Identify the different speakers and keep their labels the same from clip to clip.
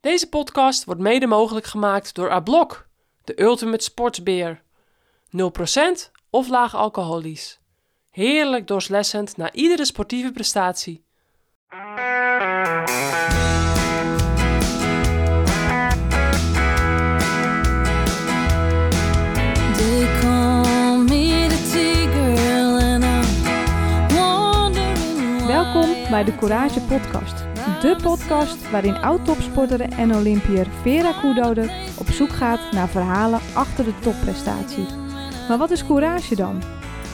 Speaker 1: Deze podcast wordt mede mogelijk gemaakt door Ablok, de Ultimate Sportsbeer. 0% of laag alcoholisch. Heerlijk doorslessend na iedere sportieve prestatie.
Speaker 2: Welkom bij de Courage Podcast. De podcast waarin oud-topsporter en Olympiër Vera Koedoder op zoek gaat naar verhalen achter de topprestatie. Maar wat is courage dan?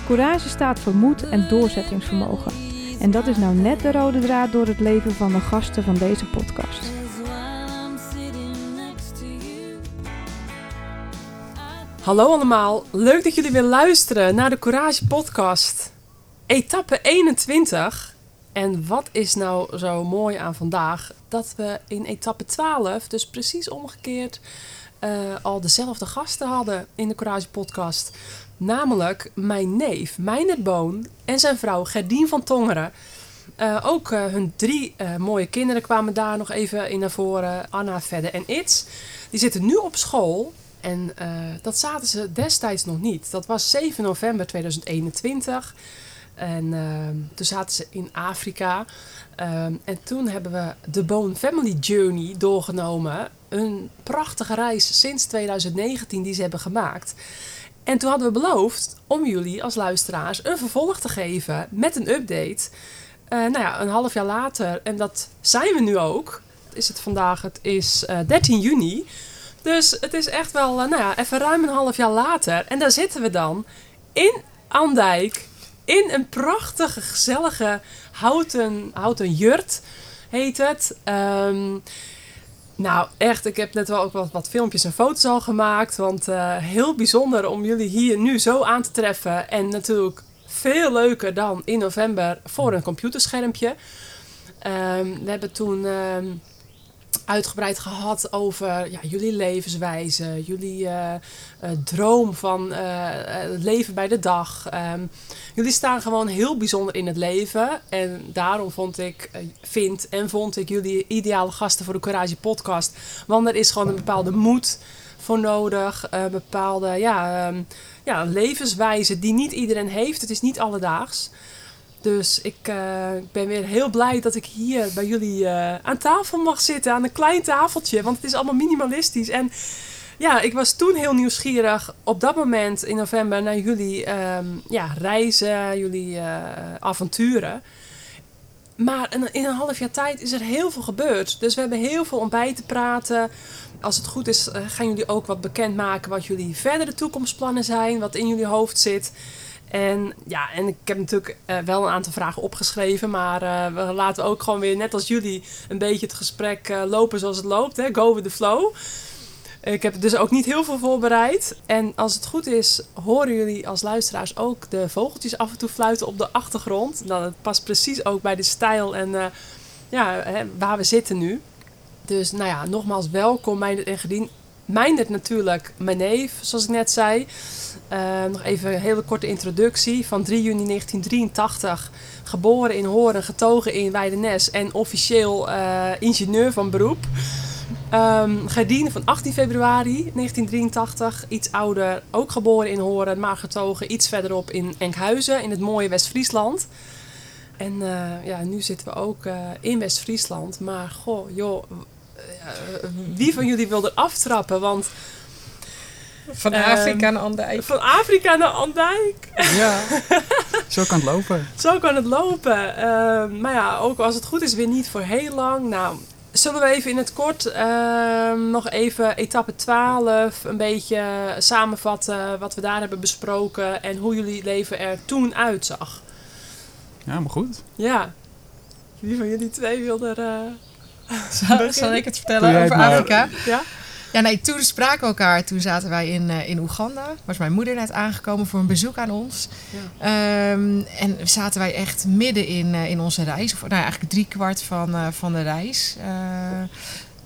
Speaker 2: Courage staat voor moed en doorzettingsvermogen. En dat is nou net de rode draad door het leven van de gasten van deze podcast.
Speaker 1: Hallo allemaal, leuk dat jullie weer luisteren naar de Courage Podcast. Etappe 21. En wat is nou zo mooi aan vandaag? Dat we in etappe 12, dus precies omgekeerd, eh, al dezelfde gasten hadden in de Courage Podcast. Namelijk mijn neef, Meijnerd Boon, en zijn vrouw Gerdien van Tongeren. Eh, ook eh, hun drie mooie kinderen kwamen daar nog even in naar voren. Anna, Vedde en Its. Die zitten nu op school. En dat zaten ze destijds nog niet. Dat was 7 november 2021. En ehm, toen zaten ze in Afrika. Ehm, en toen hebben we de Bone Family Journey doorgenomen. Een prachtige reis sinds 2019 die ze hebben gemaakt. En toen hadden we beloofd om jullie als luisteraars een vervolg te geven met een update. Eh, nou ja, een half jaar later, en dat zijn we nu ook. Is het vandaag, het is eh, 13 juni. Dus het is echt wel, eh, nou ja, even ruim een half jaar later. En daar zitten we dan in Andijk. In een prachtige, gezellige houten, houten jurt, heet het. Ehm, nou, echt, ik heb net wel ook wat, wat filmpjes en foto's al gemaakt. Want eh, heel bijzonder om jullie hier nu zo aan te treffen. En natuurlijk veel leuker dan in november voor een computerschermpje. Ehm, we hebben toen ehm, uitgebreid gehad over ja, jullie levenswijze, jullie eh, eh, droom van eh, het leven bij de dag. Ehm, jullie staan gewoon heel bijzonder in het leven. En daarom vond ik, vind en vond ik jullie ideale gasten voor de Courage podcast. Want er is gewoon een bepaalde moed voor nodig. Een bepaalde ja, ehm, ja, levenswijze die niet iedereen heeft. Het is niet alledaags. Dus ik eh, ik ben weer heel blij dat ik hier bij jullie eh, aan tafel mag zitten. Aan een klein tafeltje. Want het is allemaal minimalistisch. En ja, ik was toen heel nieuwsgierig op dat moment in november naar jullie ehm, ja, reizen, jullie eh, avonturen. Maar in, een half jaar tijd is er heel veel gebeurd. Dus we hebben heel veel om bij te praten. Als het goed is, gaan jullie ook wat bekendmaken wat jullie verdere toekomstplannen zijn, wat in jullie hoofd zit. En ja, en ik heb natuurlijk eh, wel een aantal vragen opgeschreven, maar eh, we laten ook gewoon weer, net als jullie, een beetje het gesprek eh, lopen zoals het loopt. Hè? Go with the flow. Ik heb dus ook niet heel veel voorbereid. En als het goed is, horen jullie als luisteraars ook de vogeltjes af en toe fluiten op de achtergrond. Dan het past precies ook bij de stijl en ja, hè, waar we zitten nu. Dus nou ja, nogmaals welkom Meindert en Gedien. Meindert natuurlijk mijn neef, zoals ik net zei. Eh, nog even een hele korte introductie. Van 3 juni 1983, geboren in Horen, getogen in Weidenes en officieel eh, ingenieur van beroep. Gerdien van 18 februari 1983, iets ouder, ook geboren in Horen, maar getogen iets verderop in Enkhuizen, in het mooie West-Friesland. En eh, ja, nu zitten we ook in West-Friesland. Maar goh, joh, wie van jullie wil er aftrappen? Want
Speaker 3: Van Afrika naar Andijk.
Speaker 1: van Afrika naar Andijk,
Speaker 4: Ja, zo kan het lopen.
Speaker 1: zo kan het lopen. Ehm, maar ja, ook als het goed is, weer niet voor heel lang. Nou, zullen we even in het kort ehm, nog even etappe 12 een beetje samenvatten wat we daar hebben besproken en hoe jullie leven er toen uitzag?
Speaker 4: Ja, maar goed.
Speaker 1: Ja, wie van jullie twee wil er... eh,
Speaker 3: Zal, zal ik het vertellen over. Afrika?
Speaker 1: ja?
Speaker 3: Ja, nee, toen spraken we elkaar. Toen zaten wij in, eh, in Oeganda. Was mijn moeder net aangekomen voor een bezoek aan ons.
Speaker 1: Ja.
Speaker 3: Ehm, en zaten wij echt midden in, eh, in onze reis. Of nou, eigenlijk drie kwart van, eh, van de reis.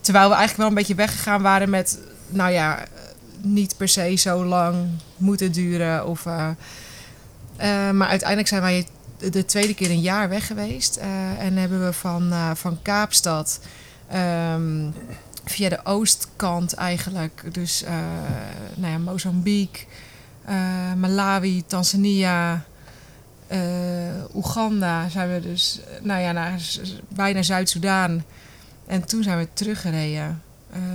Speaker 3: Terwijl we eigenlijk wel een beetje weggegaan waren met... Nou ja, niet per se zo lang moeten duren. Of, maar uiteindelijk zijn wij de tweede keer een jaar weg geweest. En hebben we van, van Kaapstad... ehm, via de oostkant eigenlijk. Dus eh, nou ja, Mozambique, eh, Malawi, Tanzania, eh, Oeganda zijn we dus nou ja, naar, bijna Zuid-Soedan. En toen zijn we teruggereden.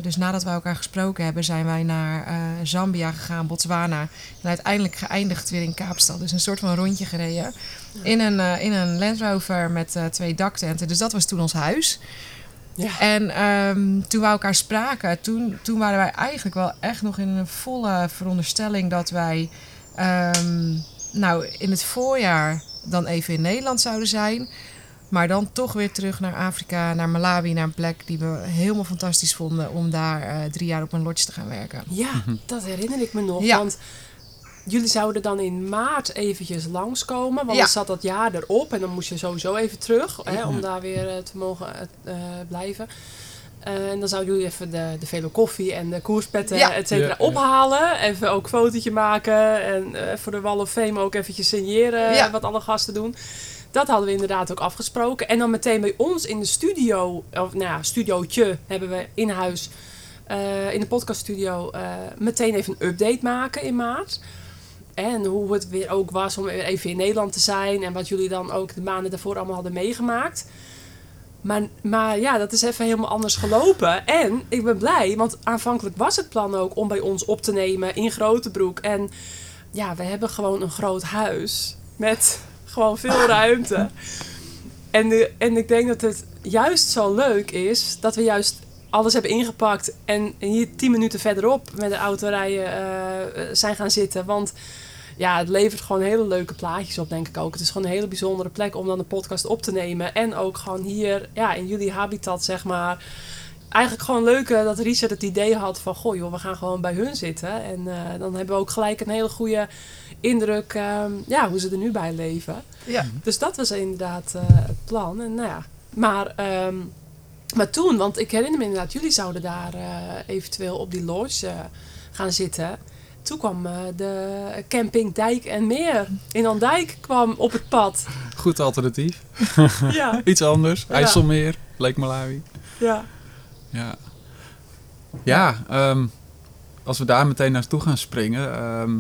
Speaker 3: Dus nadat we elkaar gesproken hebben, zijn wij naar Zambia gegaan, Botswana. En uiteindelijk geëindigd weer in Kaapstad. Dus een soort van rondje gereden. In een, in een Land Rover met twee daktenten. Dus dat was toen ons huis.
Speaker 1: Ja.
Speaker 3: En ehm, toen we elkaar spraken, toen, toen waren wij eigenlijk wel echt nog in een volle veronderstelling dat wij ehm, nou, in het voorjaar dan even in Nederland zouden zijn. Maar dan toch weer terug naar Afrika, naar Malawi, naar een plek die we helemaal fantastisch vonden om daar eh, drie jaar op een lodge te gaan werken.
Speaker 1: Ja, dat herinner ik me nog.
Speaker 3: Ja.
Speaker 1: Want jullie zouden dan in maart eventjes langskomen. Want
Speaker 3: Ja.
Speaker 1: dan zat dat jaar erop. En dan moest je sowieso even terug. Hè, om
Speaker 4: Ja.
Speaker 1: daar weer eh, te mogen eh, eh, blijven. Eh, en dan zouden jullie even de, de vele koffie en de koerspetten,
Speaker 3: Ja.
Speaker 1: et cetera,
Speaker 4: Ja, ja.
Speaker 1: ophalen. Even ook een fotootje maken. En eh, voor de Wall of Fame ook eventjes signeren
Speaker 3: Ja.
Speaker 1: wat alle gasten doen. Dat hadden we inderdaad ook afgesproken. En dan meteen bij ons in de studio, of nou ja, studiootje hebben we in huis, eh, in de podcaststudio, eh meteen even een update maken in maart. En hoe het weer ook was om weer even in Nederland te zijn. En wat jullie dan ook de maanden daarvoor allemaal hadden meegemaakt. Maar, maar ja, dat is even helemaal anders gelopen. En ik ben blij, want aanvankelijk was het plan ook om bij ons op te nemen in Grotebroek. En ja, we hebben gewoon een groot huis met gewoon veel ruimte. En, de, en ik denk dat het juist zo leuk is dat we juist alles hebben ingepakt en hier tien minuten verderop met de auto rijden eh, zijn gaan zitten. Want ja, het levert gewoon hele leuke plaatjes op, denk ik ook. Het is gewoon een hele bijzondere plek om dan de podcast op te nemen. En ook gewoon hier, ja, in jullie habitat, zeg maar. Eigenlijk gewoon leuk dat Richard het idee had van... Goh joh, we gaan gewoon bij hun zitten. En eh, dan hebben we ook gelijk een hele goede indruk... ehm, ja, hoe ze er nu bij leven.
Speaker 3: Ja.
Speaker 1: Dus dat was inderdaad eh, het plan. En nou ja, maar, ehm, maar toen, want ik herinner me inderdaad, jullie zouden daar eh, eventueel op die lodge gaan zitten. Toen kwam eh, de camping Dijk en Meer in Andijk kwam op het pad.
Speaker 4: Goed alternatief.
Speaker 1: ja,
Speaker 4: Iets anders. IJsselmeer, Lake Malawi.
Speaker 1: ja.
Speaker 4: Ja, ja ehm, als we daar meteen naartoe gaan springen. ehm,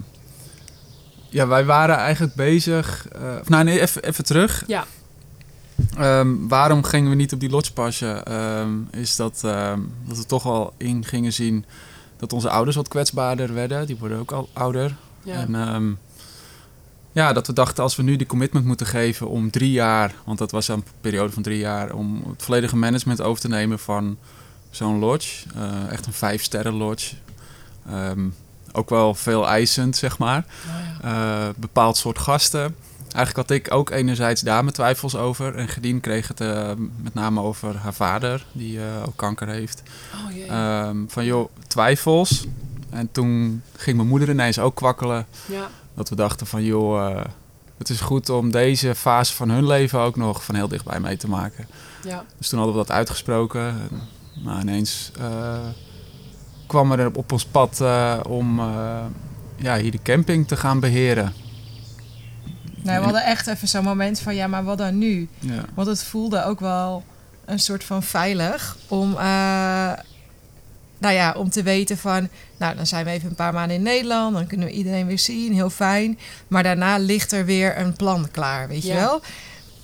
Speaker 4: ja, wij waren eigenlijk bezig. eh, nou, nee, even, even terug.
Speaker 1: Ja.
Speaker 4: Ehm, waarom gingen we niet op die lodge passen? Is dat, dat we toch wel in gingen zien dat onze ouders wat kwetsbaarder werden. Die worden ook al ouder.
Speaker 1: ja.
Speaker 4: En ehm, ja, dat we dachten als we nu die commitment moeten geven om drie jaar, want dat was een periode van drie jaar, om het volledige management over te nemen van zo'n lodge. Eh, echt een vijf sterren lodge. Ehm, ook wel veel eisend, zeg maar.
Speaker 1: Nou ja.
Speaker 4: Eh, bepaald soort gasten. Eigenlijk had ik ook enerzijds daar mijn twijfels over. En Gedien kreeg het eh, met name over haar vader, die eh, ook kanker heeft.
Speaker 1: Oh jee.
Speaker 4: Ehm, van joh, twijfels. En toen ging mijn moeder ineens ook kwakkelen.
Speaker 1: ja.
Speaker 4: Dat we dachten van joh, eh, het is goed om deze fase van hun leven ook nog van heel dichtbij mee te maken.
Speaker 1: ja.
Speaker 4: Dus toen hadden we dat uitgesproken. En, nou, ineens kwam er op ons pad om ja, hier de camping te gaan beheren.
Speaker 3: Nou, we hadden echt even zo'n moment van, ja, maar wat dan nu?
Speaker 4: Ja.
Speaker 3: Want het voelde ook wel een soort van veilig om, eh, nou ja, om te weten van, nou dan zijn we even een paar maanden in Nederland, dan kunnen we iedereen weer zien, heel fijn. Maar daarna ligt er weer een plan klaar, weet je wel?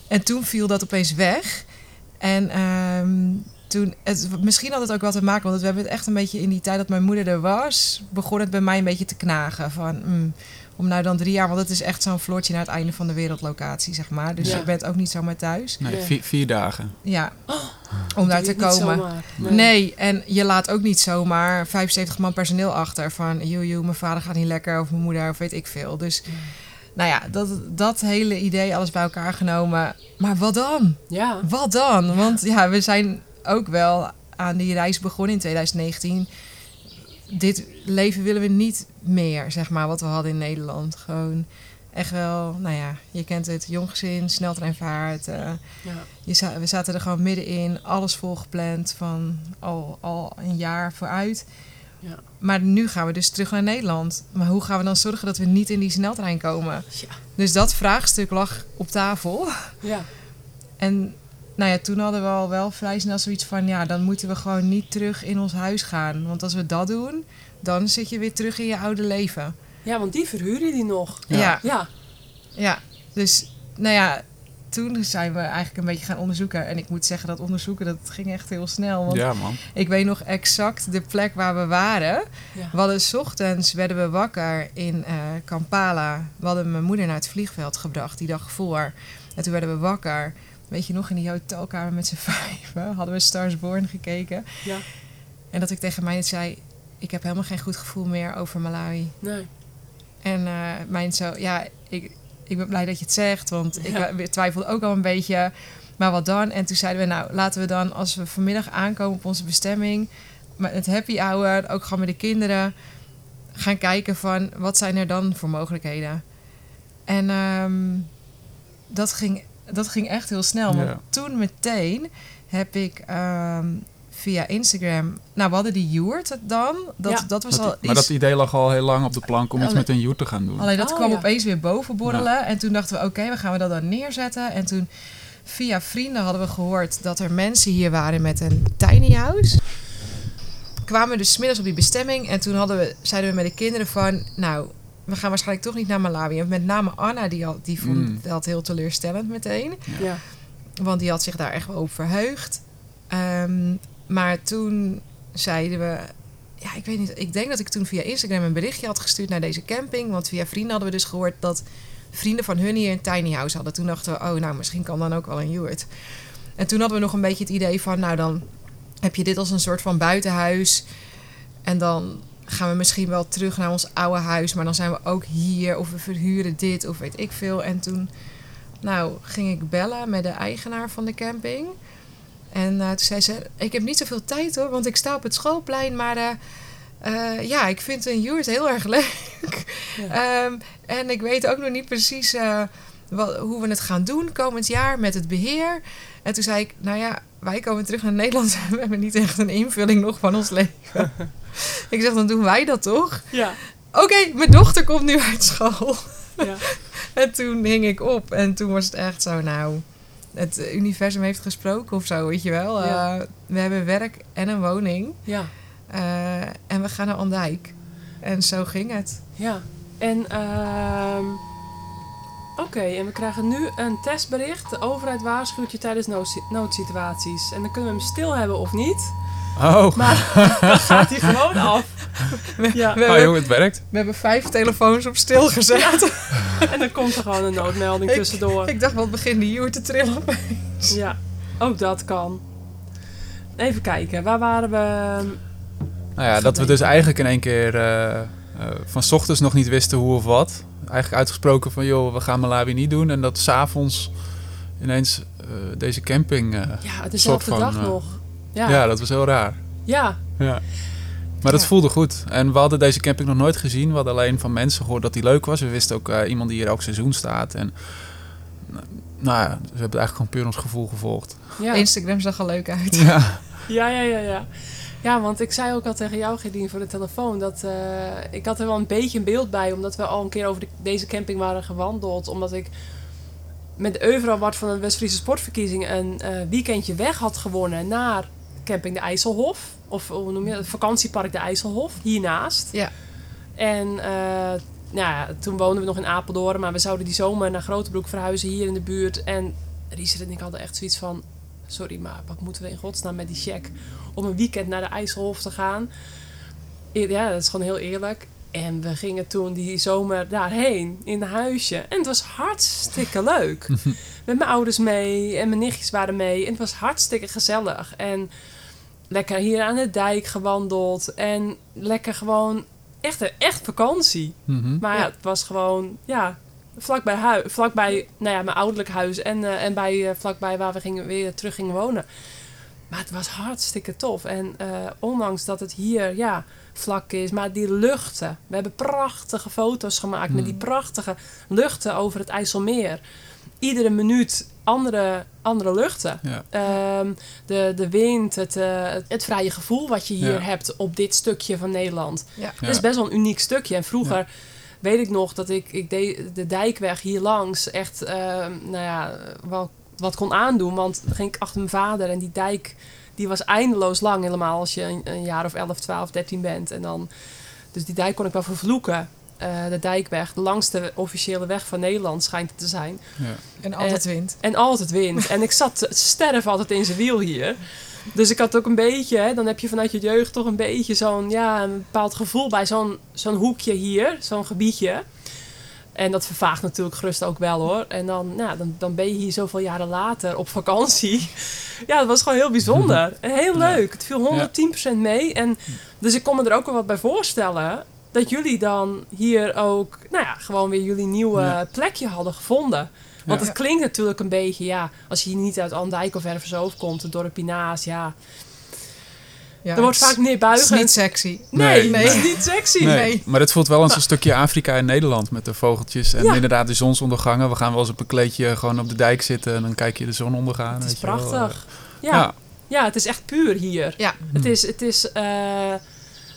Speaker 3: En toen viel dat opeens weg. En ehm, toen, het, misschien had het ook wel te maken, want we hebben het echt een beetje in die tijd dat mijn moeder er was, begon het bij mij een beetje te knagen van. mm, om nou dan drie jaar, want het is echt zo'n vlotje naar het einde van de wereldlocatie, zeg maar. Dus
Speaker 1: Ja.
Speaker 3: je bent ook niet zomaar thuis.
Speaker 4: Nee,
Speaker 1: Nee.
Speaker 4: Vier, vier dagen.
Speaker 3: Ja, om daar te komen.
Speaker 1: zomaar.
Speaker 3: Nee. en je laat ook niet zomaar 75 man personeel achter van... joe, mijn vader gaat niet lekker of mijn moeder of weet ik veel. Dus nou ja, dat, dat hele idee, alles bij elkaar genomen. Maar wat dan?
Speaker 1: Ja.
Speaker 3: Wat dan? Want ja, we zijn ook wel aan die reis begonnen in 2019. Dit leven willen we niet meer, zeg maar, wat we hadden in Nederland. Gewoon echt wel, nou ja, je kent het, jong gezin, sneltreinvaart... eh,
Speaker 1: ja.
Speaker 3: je za- we zaten er gewoon middenin, alles volgepland van al, al een jaar vooruit.
Speaker 1: Ja.
Speaker 3: Maar nu gaan we dus terug naar Nederland. Maar hoe gaan we dan zorgen dat we niet in die sneltrein komen?
Speaker 1: Ja.
Speaker 3: Dus dat vraagstuk lag op tafel.
Speaker 1: Ja.
Speaker 3: En nou ja, toen hadden we al wel vrij snel zoiets van... ja, dan moeten we gewoon niet terug in ons huis gaan. Want als we dat doen, dan zit je weer terug in je oude leven.
Speaker 1: Ja, want die verhuren die nog.
Speaker 3: Ja. ja.
Speaker 1: Ja.
Speaker 3: dus nou ja, toen zijn we eigenlijk een beetje gaan onderzoeken. En ik moet zeggen, dat onderzoeken, dat ging echt heel snel. Want
Speaker 4: Ja, man.
Speaker 3: ik weet nog exact de plek waar we waren.
Speaker 1: Ja.
Speaker 3: We hadden 's ochtends werden we wakker in eh, Kampala. We hadden mijn moeder naar het vliegveld gebracht die dag voor. En toen werden we wakker. Weet je nog, in die hotelkamer met z'n vijven hadden we Stars Born gekeken.
Speaker 1: Ja.
Speaker 3: En dat ik tegen mij zei, ik heb helemaal geen goed gevoel meer over Malawi.
Speaker 1: Nee.
Speaker 3: En eh mijn zo, ja, ik, ik ben blij dat je het zegt, want
Speaker 1: Ja.
Speaker 3: ik twijfelde ook al een beetje. Maar wat dan? En toen zeiden we, nou, laten we dan, als we vanmiddag aankomen op onze bestemming, met het happy hour, ook gewoon met de kinderen, gaan kijken van, wat zijn er dan voor mogelijkheden? En ehm, dat, ging, dat ging echt heel snel. Want
Speaker 4: Ja.
Speaker 3: toen meteen heb ik ehm, via Instagram, nou, we hadden die Joert dan. Dat,
Speaker 1: Ja.
Speaker 3: dat was
Speaker 4: Dat-
Speaker 3: al
Speaker 4: maar dat
Speaker 3: iets-
Speaker 4: idee lag al heel lang op de plank om iets
Speaker 3: Alleen-
Speaker 4: met een joet te gaan doen.
Speaker 3: Alleen dat
Speaker 1: Oh,
Speaker 3: kwam
Speaker 1: ja.
Speaker 3: opeens weer boven borrelen. En toen dachten we, oké, we gaan we dat dan neerzetten. En toen via vrienden hadden we gehoord dat er mensen hier waren met een tiny house. Kwamen we dus middags op die bestemming. En toen hadden we, zeiden we met de kinderen van, nou, we gaan waarschijnlijk toch niet naar Malawi. En met name Anna, die, had, die vond
Speaker 4: Mm.
Speaker 3: dat heel teleurstellend meteen.
Speaker 1: Ja.
Speaker 3: Want die had zich daar echt wel op verheugd. Ehm, maar toen zeiden we... Ja, ik weet niet. Ik denk dat ik toen via Instagram een berichtje had gestuurd naar deze camping. Want via vrienden hadden we dus gehoord dat vrienden van hun hier een tiny house hadden. Toen dachten we, oh, nou, misschien kan dan ook wel een yurt. En toen hadden we nog een beetje het idee van, nou, dan heb je dit als een soort van buitenhuis. En dan gaan we misschien wel terug naar ons oude huis. Maar dan zijn we ook hier. Of we verhuren dit, of weet ik veel. En toen nou, ging ik bellen met de eigenaar van de camping. En eh, toen zei ze, ik heb niet zoveel tijd hoor, want ik sta op het schoolplein. Maar eh, eh, ja, ik vind een yurt heel erg leuk. Ehm, en ik weet ook nog niet precies wat, hoe we het gaan doen komend jaar met het beheer. En toen zei ik, nou ja, wij komen terug naar Nederland. We hebben niet echt een invulling nog van ons leven. ik zeg, dan doen wij dat toch?
Speaker 1: Ja.
Speaker 3: Oké, mijn dochter komt nu uit school.
Speaker 1: Ja.
Speaker 3: En toen hing ik op en toen was het echt zo, nou, het universum heeft gesproken of zo, weet je wel.
Speaker 1: Ja.
Speaker 3: Eh, we hebben werk en een woning
Speaker 1: Ja.
Speaker 3: eh, en we gaan naar Andijk. En zo ging het.
Speaker 1: Ja. En, ehm oké, en we krijgen nu een testbericht. De overheid waarschuwt je tijdens noodsi- noodsituaties. En dan kunnen we hem stil hebben of niet.
Speaker 4: Oh,
Speaker 1: Maar dan gaat hij gewoon af.
Speaker 3: We,
Speaker 1: Ja.
Speaker 3: we,
Speaker 4: oh het werkt.
Speaker 3: we hebben vijf telefoons op stil gezet.
Speaker 1: En dan komt er gewoon een noodmelding
Speaker 3: Ik-
Speaker 1: tussendoor.
Speaker 3: Ik dacht, wat begint die joer te trillen.
Speaker 1: Ja, ook dat kan. Even kijken, waar waren we?
Speaker 4: Nou ja, dat we dus eigenlijk in één keer eh, eh, van 's ochtends nog niet wisten hoe of wat. Eigenlijk uitgesproken van, joh, we gaan Malawi niet doen. En dat s'avonds ineens eh, deze camping... eh,
Speaker 1: Ja, dezelfde dag nog.
Speaker 4: Ja.
Speaker 1: Ja, ja.
Speaker 4: dat was heel raar.
Speaker 1: ja.
Speaker 4: Maar dat
Speaker 3: Ja.
Speaker 4: voelde goed. En we hadden deze camping nog nooit gezien. We hadden alleen van mensen gehoord dat die leuk was. We wisten ook eh, iemand die hier elk seizoen staat. En nou, nou ja, we hebben eigenlijk gewoon puur ons gevoel gevolgd.
Speaker 1: ja.
Speaker 3: Instagram zag er leuk uit.
Speaker 4: Ja,
Speaker 1: Ja, ja, ja, ja. Ja, want ik zei ook al tegen jou, Gedien, voor de telefoon... dat eh, ik had er wel een beetje een beeld bij... omdat we al een keer over de- deze camping waren gewandeld. Omdat ik met de Eurovart van de West-Friese Sportverkiezingen... een eh, weekendje weg had gewonnen naar camping de IJsselhof. Of hoe noem je? Het vakantiepark de IJsselhof, hiernaast.
Speaker 3: Ja.
Speaker 1: En eh, nou ja, toen woonden we nog in Apeldoorn... maar we zouden die zomer naar Grotebroek verhuizen hier in de buurt. En Rieser en ik hadden echt zoiets van... sorry, maar wat moeten we in godsnaam met die check... om een weekend naar de IJsselhof te gaan? Ja, dat is gewoon heel eerlijk. En we gingen toen die zomer daarheen in een huisje. En het was hartstikke leuk. Met mijn ouders mee en mijn nichtjes waren mee. En het was hartstikke gezellig. En lekker hier aan de dijk gewandeld. En lekker gewoon echt, echt vakantie.
Speaker 4: Mhm.
Speaker 1: Maar ja, het was gewoon, ja, vlakbij, hui, vlakbij nou ja, mijn ouderlijk huis. En, eh, en bij, eh, vlakbij waar we gingen, weer terug gingen wonen. Maar het was hartstikke tof. En eh, ondanks dat het hier, ja, vlak is. Maar die luchten. We hebben prachtige foto's gemaakt met
Speaker 4: Hmm.
Speaker 1: die prachtige luchten over het IJsselmeer. Iedere minuut andere, andere luchten.
Speaker 4: ja.
Speaker 1: Ehm, de, de wind, het, eh, het vrije gevoel wat je hier
Speaker 4: Ja.
Speaker 1: hebt op dit stukje van Nederland.
Speaker 3: Ja.
Speaker 1: Het is best wel een uniek stukje. En vroeger weet ik nog dat ik, ik deed de dijkweg hier langs echt, ehm, nou ja, wel wat kon aandoen. Want dan ging ik achter mijn vader en die dijk die was eindeloos lang helemaal als je een, een jaar of 11, 12, 13 bent. En dan, dus die dijk kon ik wel vervloeken. Eh, de dijkweg, de langste officiële weg van Nederland schijnt het te zijn.
Speaker 4: Ja.
Speaker 3: En altijd wint.
Speaker 1: En altijd wind. en ik zat te sterven altijd in zijn wiel hier. Dus ik had ook een beetje, hè, dan heb je vanuit je jeugd toch een beetje zo'n, ja, een bepaald gevoel bij zo'n zo'n hoekje hier, zo'n gebiedje. En dat vervaagt natuurlijk gerust ook wel hoor. En dan, nou, dan, dan ben je hier zoveel jaren later op vakantie. Ja, dat was gewoon heel bijzonder. En heel leuk. Het viel 110% mee. En, dus ik kon me er ook wel wat bij voorstellen. Dat jullie dan hier ook, nou ja, gewoon weer jullie nieuwe plekje hadden gevonden. Want het klinkt natuurlijk een beetje, ja, als je hier niet uit Andijk of Erversoof komt, het dorpje naast, ja.
Speaker 3: Ja,
Speaker 1: Er wordt vaak
Speaker 3: Het is
Speaker 1: neerbuigend.
Speaker 3: niet sexy.
Speaker 1: Nee,
Speaker 4: Nee,
Speaker 1: het is
Speaker 4: nee.
Speaker 1: niet sexy.
Speaker 4: Nee,
Speaker 3: Nee.
Speaker 4: maar het voelt wel als een stukje Afrika in Nederland met de vogeltjes en
Speaker 1: Ja.
Speaker 4: inderdaad de zonsondergangen. We gaan wel eens op een kleedje gewoon op de dijk zitten en dan kijk je de zon ondergaan.
Speaker 1: Het is prachtig. Ja, ja. het is echt puur hier.
Speaker 3: Ja.
Speaker 1: Het is, het is eh,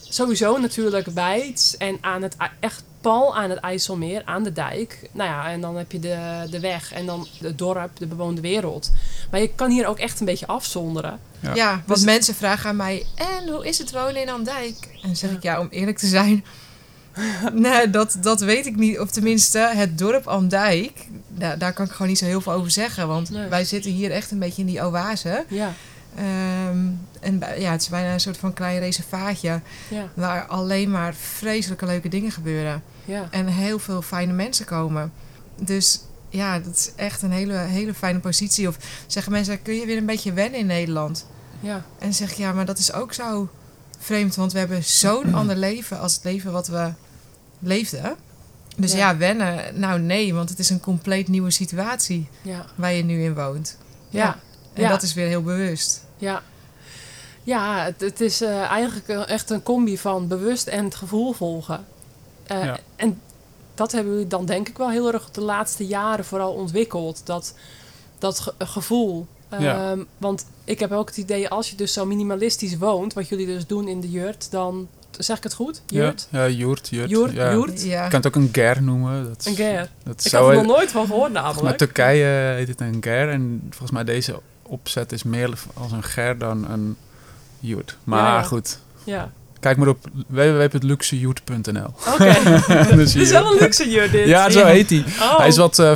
Speaker 1: sowieso natuurlijk wijd en aan het, i- echt pal aan het IJsselmeer, aan de dijk. Nou ja, en dan heb je de, de weg en dan het dorp, de bewoonde wereld. Maar je kan hier ook echt een beetje afzonderen.
Speaker 4: Ja.
Speaker 3: Ja, want
Speaker 1: Dus-
Speaker 3: mensen vragen aan mij, en hoe is het wonen in Andijk? En dan zeg ik, ja, om eerlijk te zijn, nee, dat, dat weet ik niet. Of tenminste, het dorp Andijk, daar, daar kan ik gewoon niet zo heel veel over zeggen. Want
Speaker 1: Nee.
Speaker 3: wij zitten hier echt een beetje in die oase.
Speaker 1: Ja,
Speaker 3: Ehm, en ja, het is bijna een soort van klein reservaatje
Speaker 1: ja,
Speaker 3: waar alleen maar vreselijke leuke dingen gebeuren.
Speaker 1: ja.
Speaker 3: En heel veel fijne mensen komen. Dus ja, dat is echt een hele, hele fijne positie. Of zeggen mensen, kun je weer een beetje wennen in Nederland?
Speaker 1: ja.
Speaker 3: En dan zeg ik, ja, maar dat is ook zo vreemd. Want we hebben zo'n ander leven als het leven wat we leefden. Dus
Speaker 1: Ja.
Speaker 3: ja. wennen, nou nee, want het is een compleet nieuwe situatie waar je nu in woont.
Speaker 1: ja.
Speaker 3: En dat is weer heel bewust.
Speaker 1: Ja, ja het, het is eh, eigenlijk echt een combi van bewust en het gevoel volgen. Eh,
Speaker 4: Ja.
Speaker 1: En dat hebben jullie dan denk ik wel heel erg de laatste jaren vooral ontwikkeld. Dat, dat ge- gevoel.
Speaker 4: Ja.
Speaker 1: Ehm, want ik heb ook het idee, als je dus zo minimalistisch woont, wat jullie dus doen in de jurt, dan zeg ik het goed? Jurt?
Speaker 4: Ja, ja joert, jurt.
Speaker 1: Joert,
Speaker 4: ja.
Speaker 1: joert.
Speaker 4: Je kan het ook een ger noemen. Dat is,
Speaker 1: Een ger.
Speaker 4: Dat
Speaker 1: Ik
Speaker 4: zou
Speaker 1: had er nog nooit van gehoord namelijk.
Speaker 4: Turkije heet het een ger. En volgens mij deze opzet is meer als een ger dan een joert. Maar
Speaker 1: Ja, ja.
Speaker 4: goed,
Speaker 1: Ja,
Speaker 4: kijk maar op www.luxejoert.nl.
Speaker 1: oké.
Speaker 4: Zie
Speaker 1: Het is
Speaker 4: je-
Speaker 1: wel een luxe jurt dit.
Speaker 4: Ja, zo heet hij.
Speaker 1: Oh.
Speaker 4: Hij is wat eh,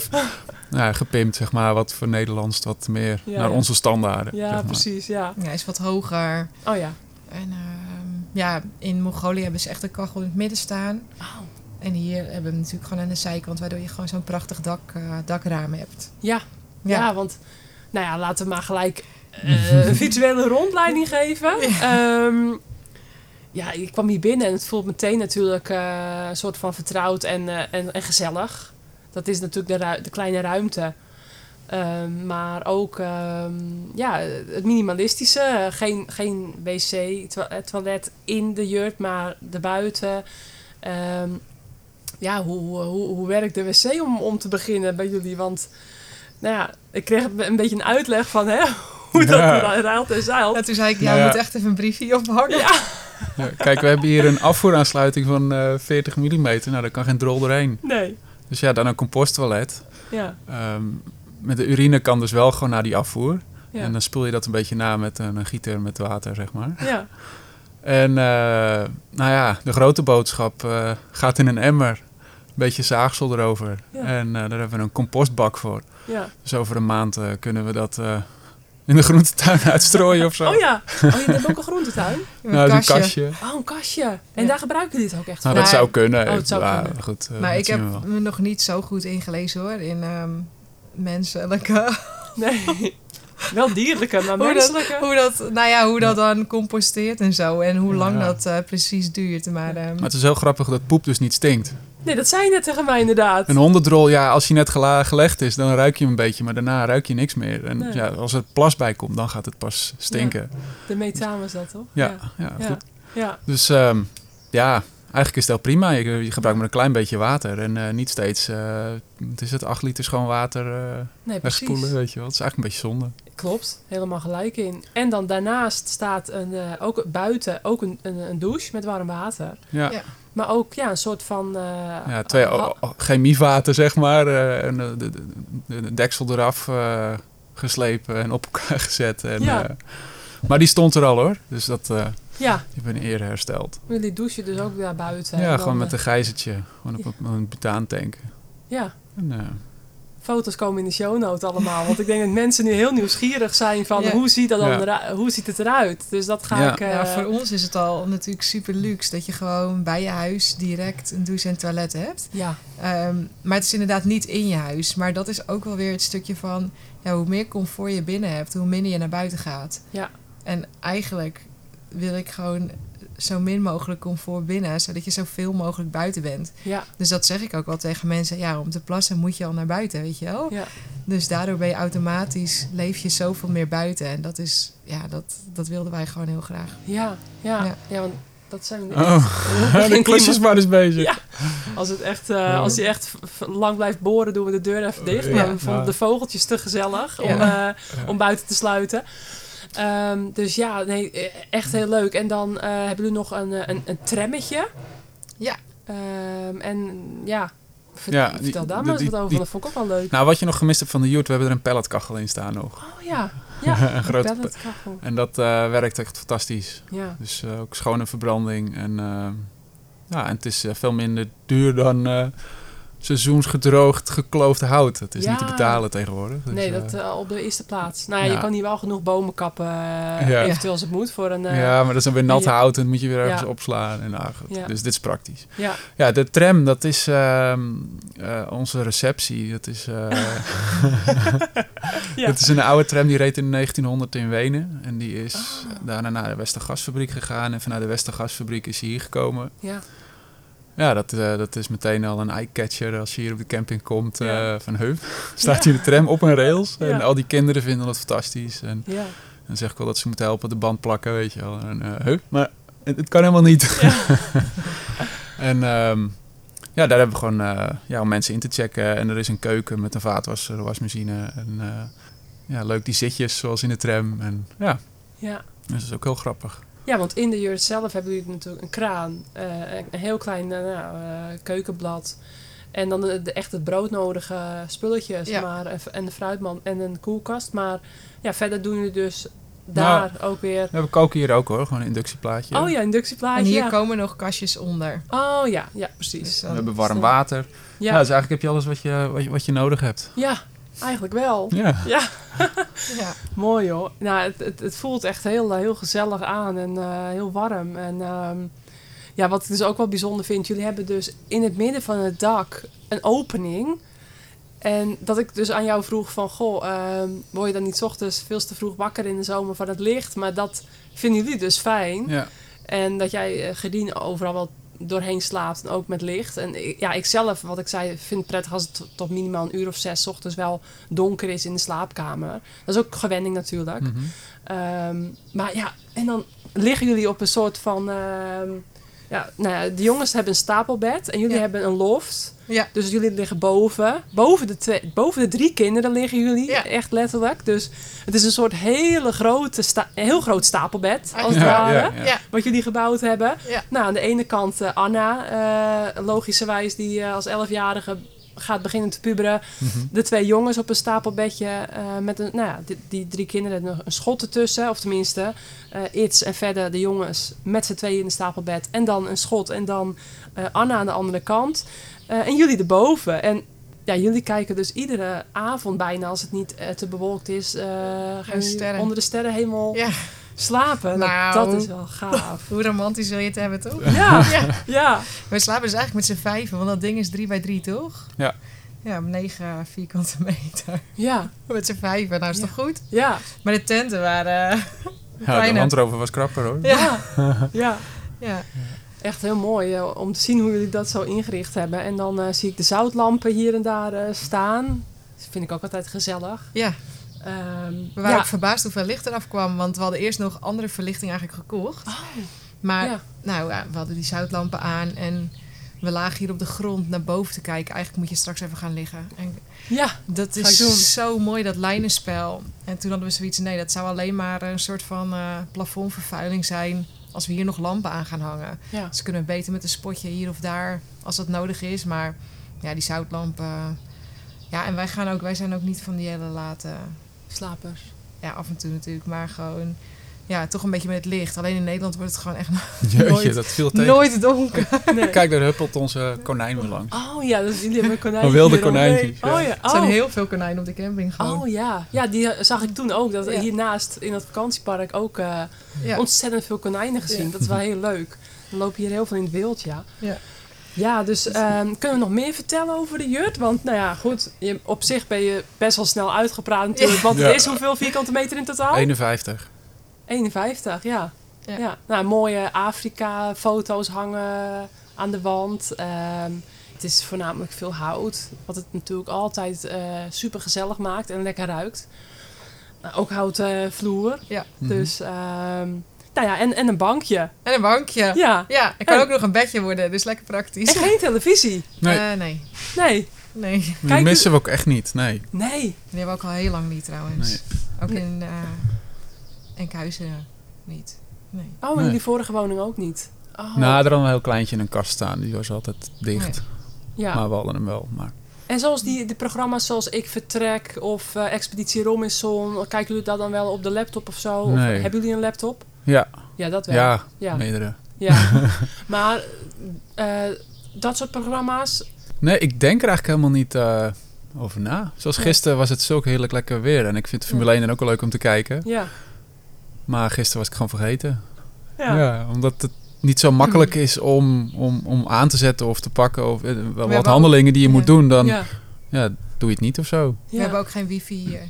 Speaker 4: nou, gepimpt, zeg maar. Wat voor Nederlands, wat meer
Speaker 1: Ja,
Speaker 4: naar
Speaker 1: ja.
Speaker 4: onze standaarden.
Speaker 1: Ja,
Speaker 4: zeg maar.
Speaker 1: precies, ja.
Speaker 3: ja, is wat hoger.
Speaker 1: Oh ja.
Speaker 3: En ehm, ja, in Mongolië hebben ze echt een kachel in het midden staan.
Speaker 1: Oh.
Speaker 3: En hier hebben we hem natuurlijk gewoon aan de zijkant, waardoor je gewoon zo'n prachtig dak, eh, dakraam hebt.
Speaker 1: Ja, Ja, want nou ja, laten we maar gelijk eh, een visuele rondleiding geven. Ehm, ja, ik kwam hier binnen en het voelt meteen natuurlijk eh, een soort van vertrouwd en, eh, en, en gezellig. Dat is natuurlijk de, de kleine ruimte. Ehm, maar ook ehm, ja, het minimalistische. Geen, geen wc, to- eh, toilet in de jurt, maar erbuiten. Ehm ja, hoe, hoe, hoe werkt de wc om, om te beginnen bij jullie? Want nou ja, ik kreeg een beetje een uitleg van hè, hoe dat
Speaker 4: Ja.
Speaker 1: ruilt en zeilt.
Speaker 3: En toen zei ik, ja,
Speaker 4: Nou
Speaker 3: je
Speaker 4: ja.
Speaker 3: moet echt even een briefje ophangen.
Speaker 1: Ja,
Speaker 4: Ja, kijk, we hebben hier een afvoeraansluiting van eh 40 mm. Nou, daar kan geen drol doorheen.
Speaker 1: nee.
Speaker 4: Dus ja, dan een composttoilet.
Speaker 1: Ja,
Speaker 4: Ehm, met de urine kan dus wel gewoon naar die afvoer.
Speaker 1: ja,
Speaker 4: En dan spoel je dat een beetje na met een, een gieter met water, zeg maar.
Speaker 1: ja.
Speaker 4: En eh, nou ja, de grote boodschap eh, gaat in een emmer. Een beetje zaagsel erover.
Speaker 1: Ja.
Speaker 4: En eh, daar hebben we een compostbak voor.
Speaker 1: ja.
Speaker 4: Dus over een maand eh, kunnen we dat eh, in de groentetuin uitstrooien of zo.
Speaker 1: Oh ja, oh, je hebt ook een groentetuin?
Speaker 3: Een
Speaker 4: nou,
Speaker 3: kastje.
Speaker 4: een kastje.
Speaker 1: Oh, een kastje. En
Speaker 3: Ja.
Speaker 1: daar gebruiken jullie het ook echt
Speaker 4: Nou,
Speaker 1: voor?
Speaker 4: dat
Speaker 3: Maar-
Speaker 4: zou kunnen.
Speaker 1: Oh, het zou
Speaker 4: maar
Speaker 1: kunnen.
Speaker 4: goed,
Speaker 3: Maar
Speaker 4: dat
Speaker 3: ik heb
Speaker 4: we wel.
Speaker 3: me nog niet zo goed ingelezen hoor, in ehm menselijke...
Speaker 1: Nee. Wel dierlijke, maar
Speaker 3: Hoe dat-
Speaker 1: menselijke.
Speaker 3: hoe dat, nou ja, hoe dat dan composteert en zo. En hoe lang
Speaker 4: Ja.
Speaker 3: dat eh, precies duurt. Maar, ehm,
Speaker 4: Maar het is heel grappig dat poep dus niet stinkt.
Speaker 1: Nee, dat zei je net tegen mij inderdaad.
Speaker 4: Een hondendrol, ja, als hij net gela- gelegd is, dan ruik je hem een beetje. Maar daarna ruik je niks meer. En
Speaker 1: Nee.
Speaker 4: ja, als er plas bij komt, dan gaat het pas stinken.
Speaker 1: De methaan was dat, toch?
Speaker 4: Ja, ja,
Speaker 1: ja.
Speaker 4: goed.
Speaker 1: Ja,
Speaker 4: Dus ehm, ja, eigenlijk is het wel prima. Je, je gebruikt maar een klein beetje water. En eh, niet steeds, eh het is het, 8 liter schoon water eh
Speaker 1: nee,
Speaker 4: wegspoelen, weet je wel. Het is eigenlijk een beetje zonde.
Speaker 1: Klopt, helemaal gelijk in. En dan daarnaast staat een, eh, ook buiten ook een, een, een douche met warm water.
Speaker 4: Ja,
Speaker 3: Ja.
Speaker 1: Maar ook ja, een soort van... eh,
Speaker 4: ja twee chemievaten, zeg maar. eh, en de, de, de, de deksel eraf. eh, geslepen en op elkaar gezet. En,
Speaker 1: Ja.
Speaker 4: eh, maar die stond er al hoor. Dus dat, eh
Speaker 1: Ja,
Speaker 4: ik ben eerder hersteld.
Speaker 1: jullie douchen dus ook daar buiten. En
Speaker 4: ja, gewoon met
Speaker 1: eh,
Speaker 4: een gijzertje. Gewoon op
Speaker 1: Ja.
Speaker 4: een, een butaantank.
Speaker 1: Ja,
Speaker 4: En, eh,
Speaker 1: foto's komen in de show notes allemaal. Want ik denk dat mensen nu heel nieuwsgierig zijn van
Speaker 3: Ja.
Speaker 1: hoe, ziet dat dan
Speaker 4: Ja.
Speaker 1: hoe ziet het eruit. Dus dat ga
Speaker 4: Ja.
Speaker 1: ik... eh,
Speaker 3: Ja, voor ons is het al natuurlijk super luxe dat je gewoon bij je huis direct een douche en toilet hebt.
Speaker 1: ja,
Speaker 3: Ehm, maar het is inderdaad niet in je huis. Maar dat is ook wel weer het stukje van ja, hoe meer comfort je binnen hebt, hoe minder je naar buiten gaat.
Speaker 1: Ja.
Speaker 3: En eigenlijk wil ik gewoon zo min mogelijk comfort binnen, zodat je zoveel mogelijk buiten bent.
Speaker 1: ja,
Speaker 3: Dus dat zeg ik ook wel tegen mensen. Ja, om te plassen moet je al naar buiten, weet je wel.
Speaker 1: ja.
Speaker 3: Dus daardoor ben je automatisch, leef je zoveel meer buiten. En dat is, ja, dat, dat wilden wij gewoon heel graag.
Speaker 1: Ja, ja, ja.
Speaker 3: Ja.
Speaker 1: want dat zijn...
Speaker 4: Oh, de klusjes maar eens bezig.
Speaker 1: Ja. Als, het echt, eh, als je echt lang blijft boren, doen we de deur even dicht.
Speaker 4: Ja.
Speaker 1: Maar we vonden
Speaker 4: Ja.
Speaker 1: de vogeltjes te gezellig om,
Speaker 3: Ja.
Speaker 1: eh, om buiten te sluiten. Ehm, dus ja, nee, eh, echt heel leuk. En dan eh, hebben jullie nog een, eh, een, een trammetje.
Speaker 3: Ja.
Speaker 1: Ehm, en ja, ver-
Speaker 4: Ja, die-
Speaker 1: vertel daar
Speaker 4: die-
Speaker 1: maar eens wat over.
Speaker 4: die-
Speaker 1: dat vond ik ook wel leuk.
Speaker 4: Nou, wat je nog gemist hebt van de Joet, we hebben er een pelletkachel in staan nog.
Speaker 1: Oh ja, ja.
Speaker 4: Een grote
Speaker 1: pelletkachel.
Speaker 4: En dat eh, werkt echt fantastisch.
Speaker 1: Ja,
Speaker 4: Dus eh, ook schone verbranding. En, eh, ja, en het is veel minder duur dan eh, seizoensgedroogd gekloofd hout. Het is
Speaker 1: Ja.
Speaker 4: niet te betalen tegenwoordig. Dus,
Speaker 1: nee,
Speaker 4: eh,
Speaker 1: dat eh, op de eerste plaats. Nou ja, je kan hier wel genoeg bomen kappen, eh,
Speaker 4: Ja.
Speaker 1: eventueel als het moet, voor een... eh,
Speaker 4: ja, maar dat is dan weer nat hout en dat moet je weer ergens opslaan. En.
Speaker 1: Ja.
Speaker 4: Dus dit is praktisch.
Speaker 1: ja.
Speaker 4: Ja, de tram, dat is ehm, eh, onze receptie. Dat is, eh,
Speaker 1: Ja.
Speaker 4: dat is een oude tram die reed in 1900 in Wenen. En die is
Speaker 1: Ah.
Speaker 4: daarna naar de Westergasfabriek gegaan. En vanuit de Westergasfabriek is hij hier gekomen.
Speaker 1: ja.
Speaker 4: Ja, dat, eh, dat is meteen al een eye-catcher als je hier op de camping komt. eh, van, huh, staat hier de tram op een rails? En al die kinderen vinden dat fantastisch. En
Speaker 1: ja.
Speaker 4: dan zeg ik wel dat ze moeten helpen de band plakken, weet je wel. En, eh, huh, maar het, het kan helemaal niet. en ehm, ja, daar hebben we gewoon ja, om mensen in te checken. En er is een keuken met een vaatwasser, een wasmachine. En ja, leuk die zitjes zoals in de tram. En ja,
Speaker 1: ja.
Speaker 4: dus dat is ook heel grappig.
Speaker 1: Ja, want in de jurt zelf hebben jullie natuurlijk een kraan, eh, een heel klein eh, nou, eh, keukenblad. En dan de, de echt het broodnodige spulletjes.
Speaker 3: Ja.
Speaker 1: Maar, en- de fruitman en een koelkast. Maar ja, verder doen jullie dus daar ook weer...
Speaker 4: We hebben koken hier ook hoor, gewoon een inductieplaatje.
Speaker 1: Oh ja, inductieplaatje.
Speaker 3: En hier
Speaker 1: ja.
Speaker 3: komen nog kastjes onder.
Speaker 1: Oh ja, ja, precies.
Speaker 3: Dus
Speaker 4: We hebben warm water. Ja.
Speaker 1: Ja,
Speaker 4: dus eigenlijk heb je alles wat je, wat je, wat je nodig hebt.
Speaker 1: ja eigenlijk wel.
Speaker 4: Ja.
Speaker 1: Ja,
Speaker 3: ja.
Speaker 1: mooi hoor. Nou, het, het, het voelt echt heel, heel gezellig aan en eh, heel warm. En ehm, ja, wat ik dus ook wel bijzonder vind, jullie hebben dus in het midden van het dak een opening. En dat ik dus aan jou vroeg van, goh, ehm, word je dan niet 's ochtends veel te vroeg wakker in de zomer van het licht? Maar dat vinden jullie dus fijn.
Speaker 4: ja.
Speaker 1: En dat jij eh, gerdien overal wel doorheen slaapt en ook met licht. En ja, ik zelf, wat ik zei, vind het prettig als het tot- minimaal een uur of zes 's ochtends wel donker is in de slaapkamer. Dat is ook gewenning natuurlijk.
Speaker 4: Mhm.
Speaker 1: Ehm, maar ja, en dan liggen jullie op een soort van... ehm, ja, nou ja, de jongens hebben een stapelbed en jullie
Speaker 3: Ja.
Speaker 1: hebben een loft.
Speaker 3: Ja.
Speaker 1: Dus jullie liggen boven. Boven de, twee, boven de drie kinderen liggen jullie,
Speaker 3: Ja.
Speaker 1: echt letterlijk. Dus het is een soort hele grote sta- heel groot stapelbed, als het
Speaker 4: Ja,
Speaker 1: ware.
Speaker 4: ja, ja.
Speaker 3: Ja.
Speaker 1: Wat jullie gebouwd hebben.
Speaker 3: Ja.
Speaker 1: Nou, aan de ene kant eh, Anna, eh, logischerwijs, die eh, als elfjarige gaat beginnen te puberen.
Speaker 4: Mhm.
Speaker 1: De twee jongens op een stapelbedje eh, met een, nou ja, die, die drie kinderen nog een schot ertussen. Of tenminste, eh Iets en verder de jongens met z'n tweeën in een stapelbed. En dan een schot en dan eh, Anna aan de andere kant. Eh, en jullie erboven. En ja, jullie kijken dus iedere avond bijna, als het niet eh, te bewolkt is, eh,
Speaker 3: sterren.
Speaker 1: onder de sterrenhemel
Speaker 3: Ja.
Speaker 1: Slapen. Nou, dat is wel gaaf.
Speaker 3: Hoe romantisch wil je het hebben, toch?
Speaker 1: Ja,
Speaker 3: Ja.
Speaker 1: ja.
Speaker 3: Wij slapen dus eigenlijk met z'n vijven, want dat ding is drie bij drie, toch?
Speaker 4: Ja.
Speaker 3: Ja, negen vierkante meter.
Speaker 1: Ja,
Speaker 3: Met z'n vijven, nou is
Speaker 1: Ja.
Speaker 3: toch goed?
Speaker 1: ja,
Speaker 3: Maar de tenten waren... eh,
Speaker 4: Ja, de
Speaker 3: Kleine.
Speaker 4: Land Rover was krapper hoor.
Speaker 1: ja, ja.
Speaker 3: ja.
Speaker 1: Echt heel mooi eh, om te zien hoe jullie dat zo ingericht hebben. En dan eh, zie ik de zoutlampen hier en daar staan. Dat vind ik ook altijd gezellig.
Speaker 3: ja,
Speaker 1: Ehm,
Speaker 3: we waren
Speaker 1: ja.
Speaker 3: ook verbaasd hoeveel licht eraf kwam, want we hadden eerst nog andere verlichting eigenlijk gekocht. Maar
Speaker 1: ja.
Speaker 3: nou ja, we hadden die zoutlampen aan en we lagen hier op de grond naar boven te kijken. Eigenlijk moet je straks even gaan liggen. En
Speaker 1: ja,
Speaker 3: dat is zo mooi, dat lijnenspel. En toen hadden we zoiets, nee, dat zou alleen maar een soort van eh, plafondvervuiling zijn als we hier nog lampen aan gaan hangen.
Speaker 1: ja.
Speaker 3: Dus kunnen we beter met een spotje hier of daar als dat nodig is. Maar ja, die zoutlampen. Ja, en wij, gaan ook, wij zijn ook niet van die hele late
Speaker 1: Slapers.
Speaker 3: Ja, af en toe natuurlijk, maar gewoon... Ja, toch een beetje met het licht. Alleen in Nederland wordt het gewoon echt
Speaker 4: Jeetje,
Speaker 3: Nooit-
Speaker 4: dat viel tegen.
Speaker 3: nooit donker.
Speaker 1: Nee.
Speaker 4: Kijk, daar huppelt onze konijn weer langs.
Speaker 1: Oh ja, dus jullie hebben een konijntje.
Speaker 4: Een wilde konijntjes, ja.
Speaker 1: Oh ja.
Speaker 3: Er zijn
Speaker 1: Oh.
Speaker 3: heel veel konijnen op de camping gewoon.
Speaker 1: Oh ja, ja, die zag ik toen ook. Dat
Speaker 3: Ja.
Speaker 1: hiernaast in het vakantiepark ook eh,
Speaker 3: ja.
Speaker 1: ontzettend veel konijnen gezien.
Speaker 3: Ja.
Speaker 1: Dat is wel heel leuk. Er lopen hier heel veel in het wild, ja.
Speaker 3: Ja.
Speaker 1: Ja, dus ehm, kunnen we nog meer vertellen over de jurt? Want nou ja, goed, je, op zich ben je best wel snel uitgepraat natuurlijk. Want het is hoeveel vierkante meter in totaal?
Speaker 4: 51.
Speaker 1: 51, ja.
Speaker 3: Ja.
Speaker 1: ja. Nou, mooie Afrika-foto's hangen aan de wand. Ehm, het is voornamelijk veel hout, wat het natuurlijk altijd super gezellig maakt en lekker ruikt. Nou, ook houten vloer.
Speaker 3: Ja.
Speaker 1: Dus, ehm, nou ja, en, en een bankje.
Speaker 3: En een bankje.
Speaker 1: Ja.
Speaker 3: Ja, het kan
Speaker 1: En-
Speaker 3: ook nog een bedje worden, dus lekker praktisch.
Speaker 1: En geen televisie.
Speaker 4: Nee,
Speaker 3: Eh, nee.
Speaker 1: Nee.
Speaker 3: Nee.
Speaker 4: die
Speaker 1: Kijk,
Speaker 4: missen we ook echt niet. Nee.
Speaker 1: Nee.
Speaker 3: Die hebben we ook al heel lang niet trouwens.
Speaker 4: Nee.
Speaker 3: Ook
Speaker 1: Nee.
Speaker 3: in uh, Enkhuizen niet. Nee.
Speaker 1: Oh, in jullie vorige woning ook niet. Oh,
Speaker 4: Nou, er had een heel kleintje in een kast staan. Die was altijd dicht.
Speaker 3: Nee.
Speaker 1: ja.
Speaker 4: Maar we hadden hem wel. Maar
Speaker 1: En zoals die de programma's zoals Ik Vertrek of eh, Expeditie Robinson, kijken jullie dat dan wel op de laptop of zo? Of
Speaker 4: Nee.
Speaker 1: hebben jullie een laptop?
Speaker 4: Ja,
Speaker 1: Ja, dat wel.
Speaker 4: ja,
Speaker 1: ja.
Speaker 4: meerdere.
Speaker 1: ja. maar eh, dat soort programma's,
Speaker 4: Nee, ik denk er eigenlijk helemaal niet eh, over na. Zoals
Speaker 1: Nee.
Speaker 4: gisteren was het zulk heerlijk lekker weer. En ik vind de Formule 1 dan ook wel leuk om te kijken.
Speaker 1: ja.
Speaker 4: Maar gisteren was ik gewoon vergeten.
Speaker 1: Ja.
Speaker 4: Ja, omdat het niet zo makkelijk is om, om, om aan te zetten of te pakken. Of eh, wel wat handelingen die je moet doen. Dan
Speaker 1: ja.
Speaker 4: ja, doe je het niet of zo.
Speaker 3: We hebben ook geen wifi hier.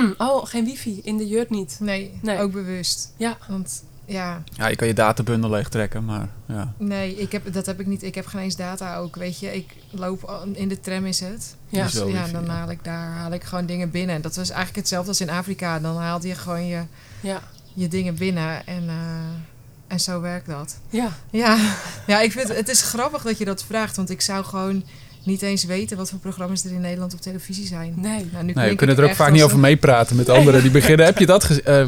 Speaker 1: Oh, geen wifi in de jurt niet.
Speaker 3: Nee,
Speaker 1: Nee.
Speaker 3: ook bewust.
Speaker 1: Ja.
Speaker 3: Want ja,
Speaker 4: Ja, je kan je databundel leegtrekken, maar ja.
Speaker 3: nee, ik heb, dat heb ik niet. Ik heb geen eens data ook, weet je. Ik loop al- in de tram is het.
Speaker 1: Ja.
Speaker 3: Dus ja, dan haal ik daar haal ik gewoon dingen binnen. Dat was eigenlijk hetzelfde als in Afrika. Dan haalde je gewoon je,
Speaker 1: Ja.
Speaker 3: je dingen binnen en, eh, en zo werkt dat.
Speaker 1: Ja.
Speaker 3: Ja, ja ik vind het is grappig dat je dat vraagt, want ik zou gewoon niet eens weten wat voor programma's er in Nederland op televisie zijn.
Speaker 1: Nee.
Speaker 3: Nou, nu
Speaker 4: Nee, we kunnen er ook vaak niet over meepraten met anderen die beginnen. Heb je dat gezien? Eh,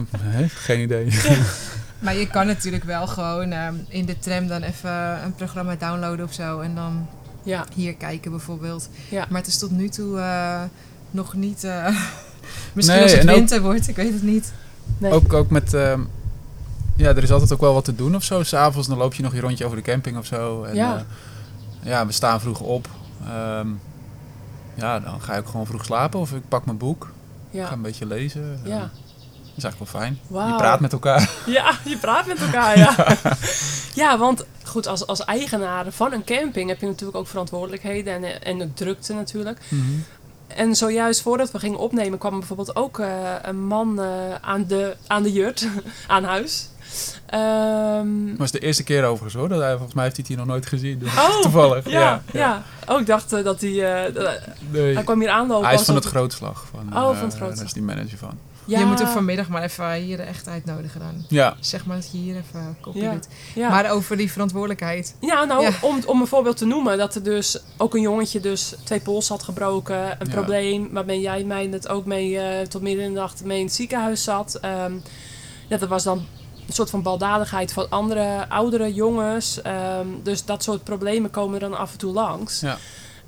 Speaker 4: geen idee.
Speaker 3: Maar je kan natuurlijk wel gewoon ehm, in de tram dan even een programma downloaden of zo en dan
Speaker 1: Ja.
Speaker 3: hier kijken bijvoorbeeld.
Speaker 1: Ja.
Speaker 3: Maar het is tot nu toe eh, nog niet. eh, misschien
Speaker 4: Nee,
Speaker 3: als het
Speaker 4: ook-
Speaker 3: winter wordt, ik weet het niet.
Speaker 1: Nee.
Speaker 4: Ook, ook met... ehm, ja, er is altijd ook wel wat te doen of zo. S'avonds dan loop je nog je rondje over de camping of zo. En,
Speaker 1: Ja.
Speaker 4: eh, ja, we staan vroeg op. Ehm, ja, dan ga ik gewoon vroeg slapen of ik pak mijn boek. Ik ga
Speaker 1: Ja.
Speaker 4: een beetje lezen.
Speaker 1: Ja.
Speaker 4: Eh, dat is eigenlijk wel fijn. Je praat met elkaar.
Speaker 1: Ja, je praat met elkaar, ja. ja, want goed, als, als eigenaar van een camping heb je natuurlijk ook verantwoordelijkheden en, en ook drukte natuurlijk. En zojuist voordat we gingen opnemen kwam bijvoorbeeld ook eh, een man eh, aan, de, aan de jurt, aan huis. Ehm,
Speaker 4: Dat was de eerste keer overigens hoor. Dat hij, volgens mij heeft hij het hier nog nooit gezien. Dus
Speaker 1: Oh,
Speaker 4: Toevallig.
Speaker 1: ja,
Speaker 4: Ja,
Speaker 1: ja. Oh, ik dacht eh, dat hij... eh,
Speaker 4: Nee.
Speaker 1: hij kwam hier aanlopen.
Speaker 4: Hij is van het grootslag. Van,
Speaker 1: Oh, van
Speaker 4: eh,
Speaker 1: het grootslag.
Speaker 4: Daar is die manager van.
Speaker 1: Ja,
Speaker 3: Je moet hem vanmiddag maar even hier echt uitnodigen dan.
Speaker 4: Ja.
Speaker 3: Zeg maar dat je hier even een kopje
Speaker 1: Ja.
Speaker 3: doet.
Speaker 1: Ja.
Speaker 3: Maar over die verantwoordelijkheid.
Speaker 1: Ja, nou,
Speaker 3: Ja.
Speaker 1: Om, om een voorbeeld te noemen, dat er dus ook een jongetje dus twee pols had gebroken. Een
Speaker 4: Ja.
Speaker 1: probleem waarmee jij mij het ook mee eh, tot midden in de nacht mee in het ziekenhuis zat. Ehm, ja, dat was dan een soort van baldadigheid van andere oudere jongens. Ehm, dus dat soort problemen komen er dan af en toe langs.
Speaker 4: Ja.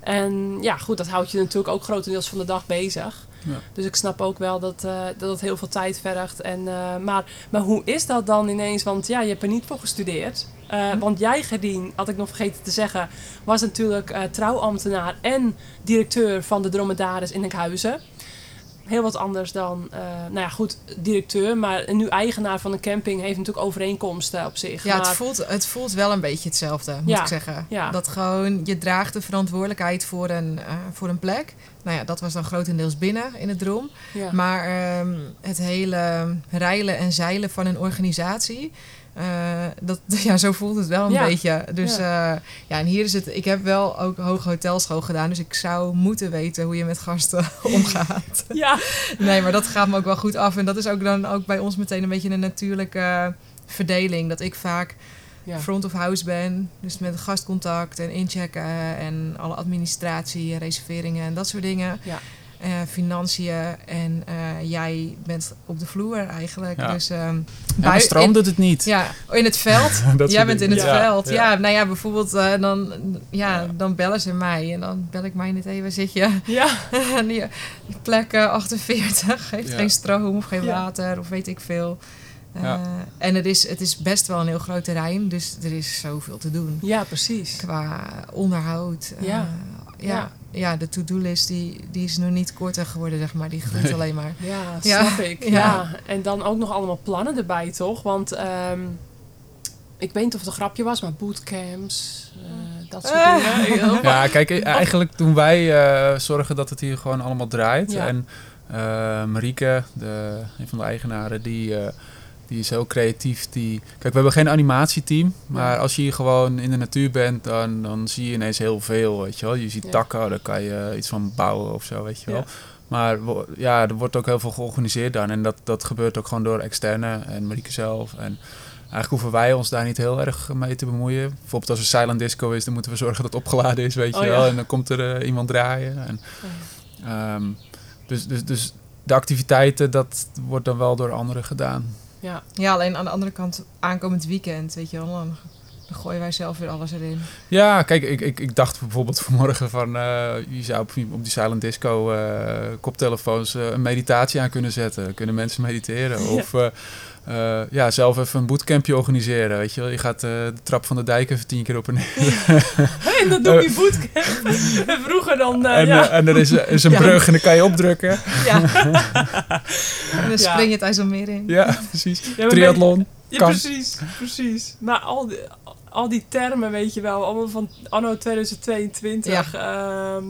Speaker 1: En ja, goed, dat houdt je natuurlijk ook grotendeels van de dag bezig.
Speaker 4: Ja.
Speaker 1: Dus ik snap ook wel dat, eh, dat het heel veel tijd vergt. En, eh, maar, maar hoe is dat dan ineens? Want ja, je hebt er niet voor gestudeerd. Eh,
Speaker 4: Hm.
Speaker 1: Want jij, Gerdien, had ik nog vergeten te zeggen, was natuurlijk trouwambtenaar en directeur van de Dromedaris in Enkhuizen. Heel wat anders dan, eh, nou ja, goed, directeur, maar nu eigenaar van een camping heeft natuurlijk overeenkomsten op zich.
Speaker 3: Ja,
Speaker 1: maar,
Speaker 3: het voelt, het voelt wel een beetje hetzelfde, moet
Speaker 1: Ja,
Speaker 3: ik zeggen.
Speaker 1: ja.
Speaker 3: Dat gewoon, je draagt de verantwoordelijkheid voor een, eh, voor een plek. Nou ja, dat was dan grotendeels binnen in het Drom.
Speaker 1: ja.
Speaker 3: Maar ehm, het hele reilen en zeilen van een organisatie... eh, dat, ja, zo voelt het wel een
Speaker 1: Ja.
Speaker 3: beetje. Dus
Speaker 1: Ja.
Speaker 3: ja. ja, en hier is het... Ik heb wel ook hoge hotelschool gedaan. Dus ik zou moeten weten hoe je met gasten omgaat.
Speaker 1: ja,
Speaker 3: Nee, maar dat gaat me ook wel goed af. En dat is ook dan ook bij ons meteen een beetje een natuurlijke verdeling. Dat ik vaak
Speaker 1: ja.
Speaker 3: front of house ben. Dus met gastcontact en inchecken en alle administratie en reserveringen en dat soort dingen.
Speaker 1: Ja.
Speaker 3: Eh, financiën en eh, jij bent op de vloer eigenlijk.
Speaker 4: Ja.
Speaker 3: Dus ehm
Speaker 4: Ja, het niet.
Speaker 3: ja, in het veld.
Speaker 4: Dat
Speaker 3: Jij bent in het
Speaker 4: Ja,
Speaker 3: veld. Ja.
Speaker 4: ja.
Speaker 3: nou ja, bijvoorbeeld eh, dan, ja,
Speaker 4: Ja.
Speaker 3: dan bellen ze mij. En dan bel ik mij niet even, waar zit je?
Speaker 1: Ja,
Speaker 3: die, die plek eh, 48 heeft
Speaker 4: Ja.
Speaker 3: geen stroom of geen
Speaker 1: Ja.
Speaker 3: water of weet ik veel. Eh,
Speaker 4: Ja.
Speaker 3: En het is, het is best wel een heel groot terrein, dus er is zoveel te doen.
Speaker 1: ja precies.
Speaker 3: Qua onderhoud. eh,
Speaker 1: Ja.
Speaker 3: ja.
Speaker 1: Ja.
Speaker 3: Ja. de to-do-list die, die is nog niet korter geworden, zeg maar. Die groeit
Speaker 4: Nee.
Speaker 3: alleen maar.
Speaker 1: Ja,
Speaker 3: Ja.
Speaker 1: snap ik.
Speaker 3: Ja.
Speaker 1: Ja. En dan ook nog allemaal plannen erbij, toch? Want ehm, ik weet niet of het een grapje was, maar bootcamps, eh, dat soort
Speaker 3: Ah.
Speaker 1: dingen.
Speaker 4: Ja, kijk, eigenlijk doen wij eh, zorgen dat het hier gewoon allemaal draait.
Speaker 1: Ja.
Speaker 4: En eh Marieke, de, een van de eigenaren, die, eh, die is heel creatief. Die... Kijk, we hebben geen animatieteam, maar als je hier gewoon in de natuur bent, dan, dan zie je ineens heel veel, weet je wel. Je ziet takken, daar kan je iets van bouwen of zo, weet je wel. Maar ja, er wordt ook heel veel georganiseerd dan. En dat, dat gebeurt ook gewoon door externe en Marieke zelf. En eigenlijk hoeven wij ons daar niet heel erg mee te bemoeien. Bijvoorbeeld als er silent disco is, dan moeten we zorgen dat het opgeladen is, weet je
Speaker 1: Oh, ja.
Speaker 4: wel. En dan komt er eh, iemand draaien. En, ehm, dus, dus, dus de activiteiten, dat wordt dan wel door anderen gedaan.
Speaker 1: Ja,
Speaker 3: Ja, alleen aan de andere kant, aankomend weekend, weet je wel. Dan, gooien wij zelf weer alles erin.
Speaker 4: Ja, kijk, ik, ik, ik dacht bijvoorbeeld vanmorgen van... eh, je zou op, op die silent disco eh, koptelefoons eh, een meditatie aan kunnen zetten. Kunnen mensen mediteren.
Speaker 1: Ja.
Speaker 4: Of eh, ja, zelf even een bootcampje organiseren, weet je wel. Je gaat eh, de trap van de dijk even tien keer op en neer.
Speaker 1: en dat doe je bootcamp. En vroeger dan, eh,
Speaker 4: en,
Speaker 1: ja.
Speaker 4: en er is, is een
Speaker 3: Ja.
Speaker 4: brug en dan kan je opdrukken.
Speaker 3: Ja. en dan spring je het IJsselmeer in.
Speaker 4: Ja, precies.
Speaker 1: Ja,
Speaker 4: Triathlon.
Speaker 1: Ja,
Speaker 4: kan.
Speaker 1: precies, precies. Maar al die, al die termen, weet je wel, allemaal van anno 2022. ehm,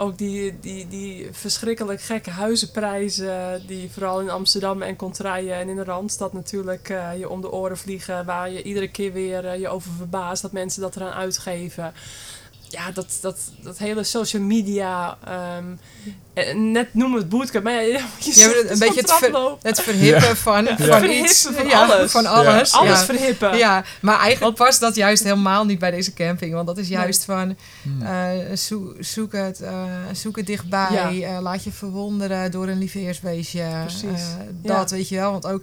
Speaker 1: ook die, die, die verschrikkelijk gekke huizenprijzen die vooral in Amsterdam en Contraille en in de Randstad natuurlijk eh, je om de oren vliegen. Waar je iedere keer weer eh, je over verbaast dat mensen dat eraan uitgeven. Ja, dat, dat, dat hele social media, ehm, eh, net noemen we het bootcamp, maar ja, je, je
Speaker 3: Ja, maar een beetje het ver-. Het verhippen van, van iets.
Speaker 1: van
Speaker 3: ja,
Speaker 1: alles.
Speaker 3: Van alles.
Speaker 4: Ja.
Speaker 1: Alles
Speaker 3: ja.
Speaker 1: verhippen.
Speaker 3: Ja, maar eigenlijk past dat juist helemaal niet bij deze camping. Want dat is juist van
Speaker 4: Hmm.
Speaker 3: eh, zoek, het, eh, zoek het dichtbij.
Speaker 1: Ja.
Speaker 3: eh, laat je verwonderen door een lieveheersbeestje.
Speaker 1: Precies.
Speaker 3: Eh,
Speaker 1: Ja.
Speaker 3: dat weet je wel. Want ook,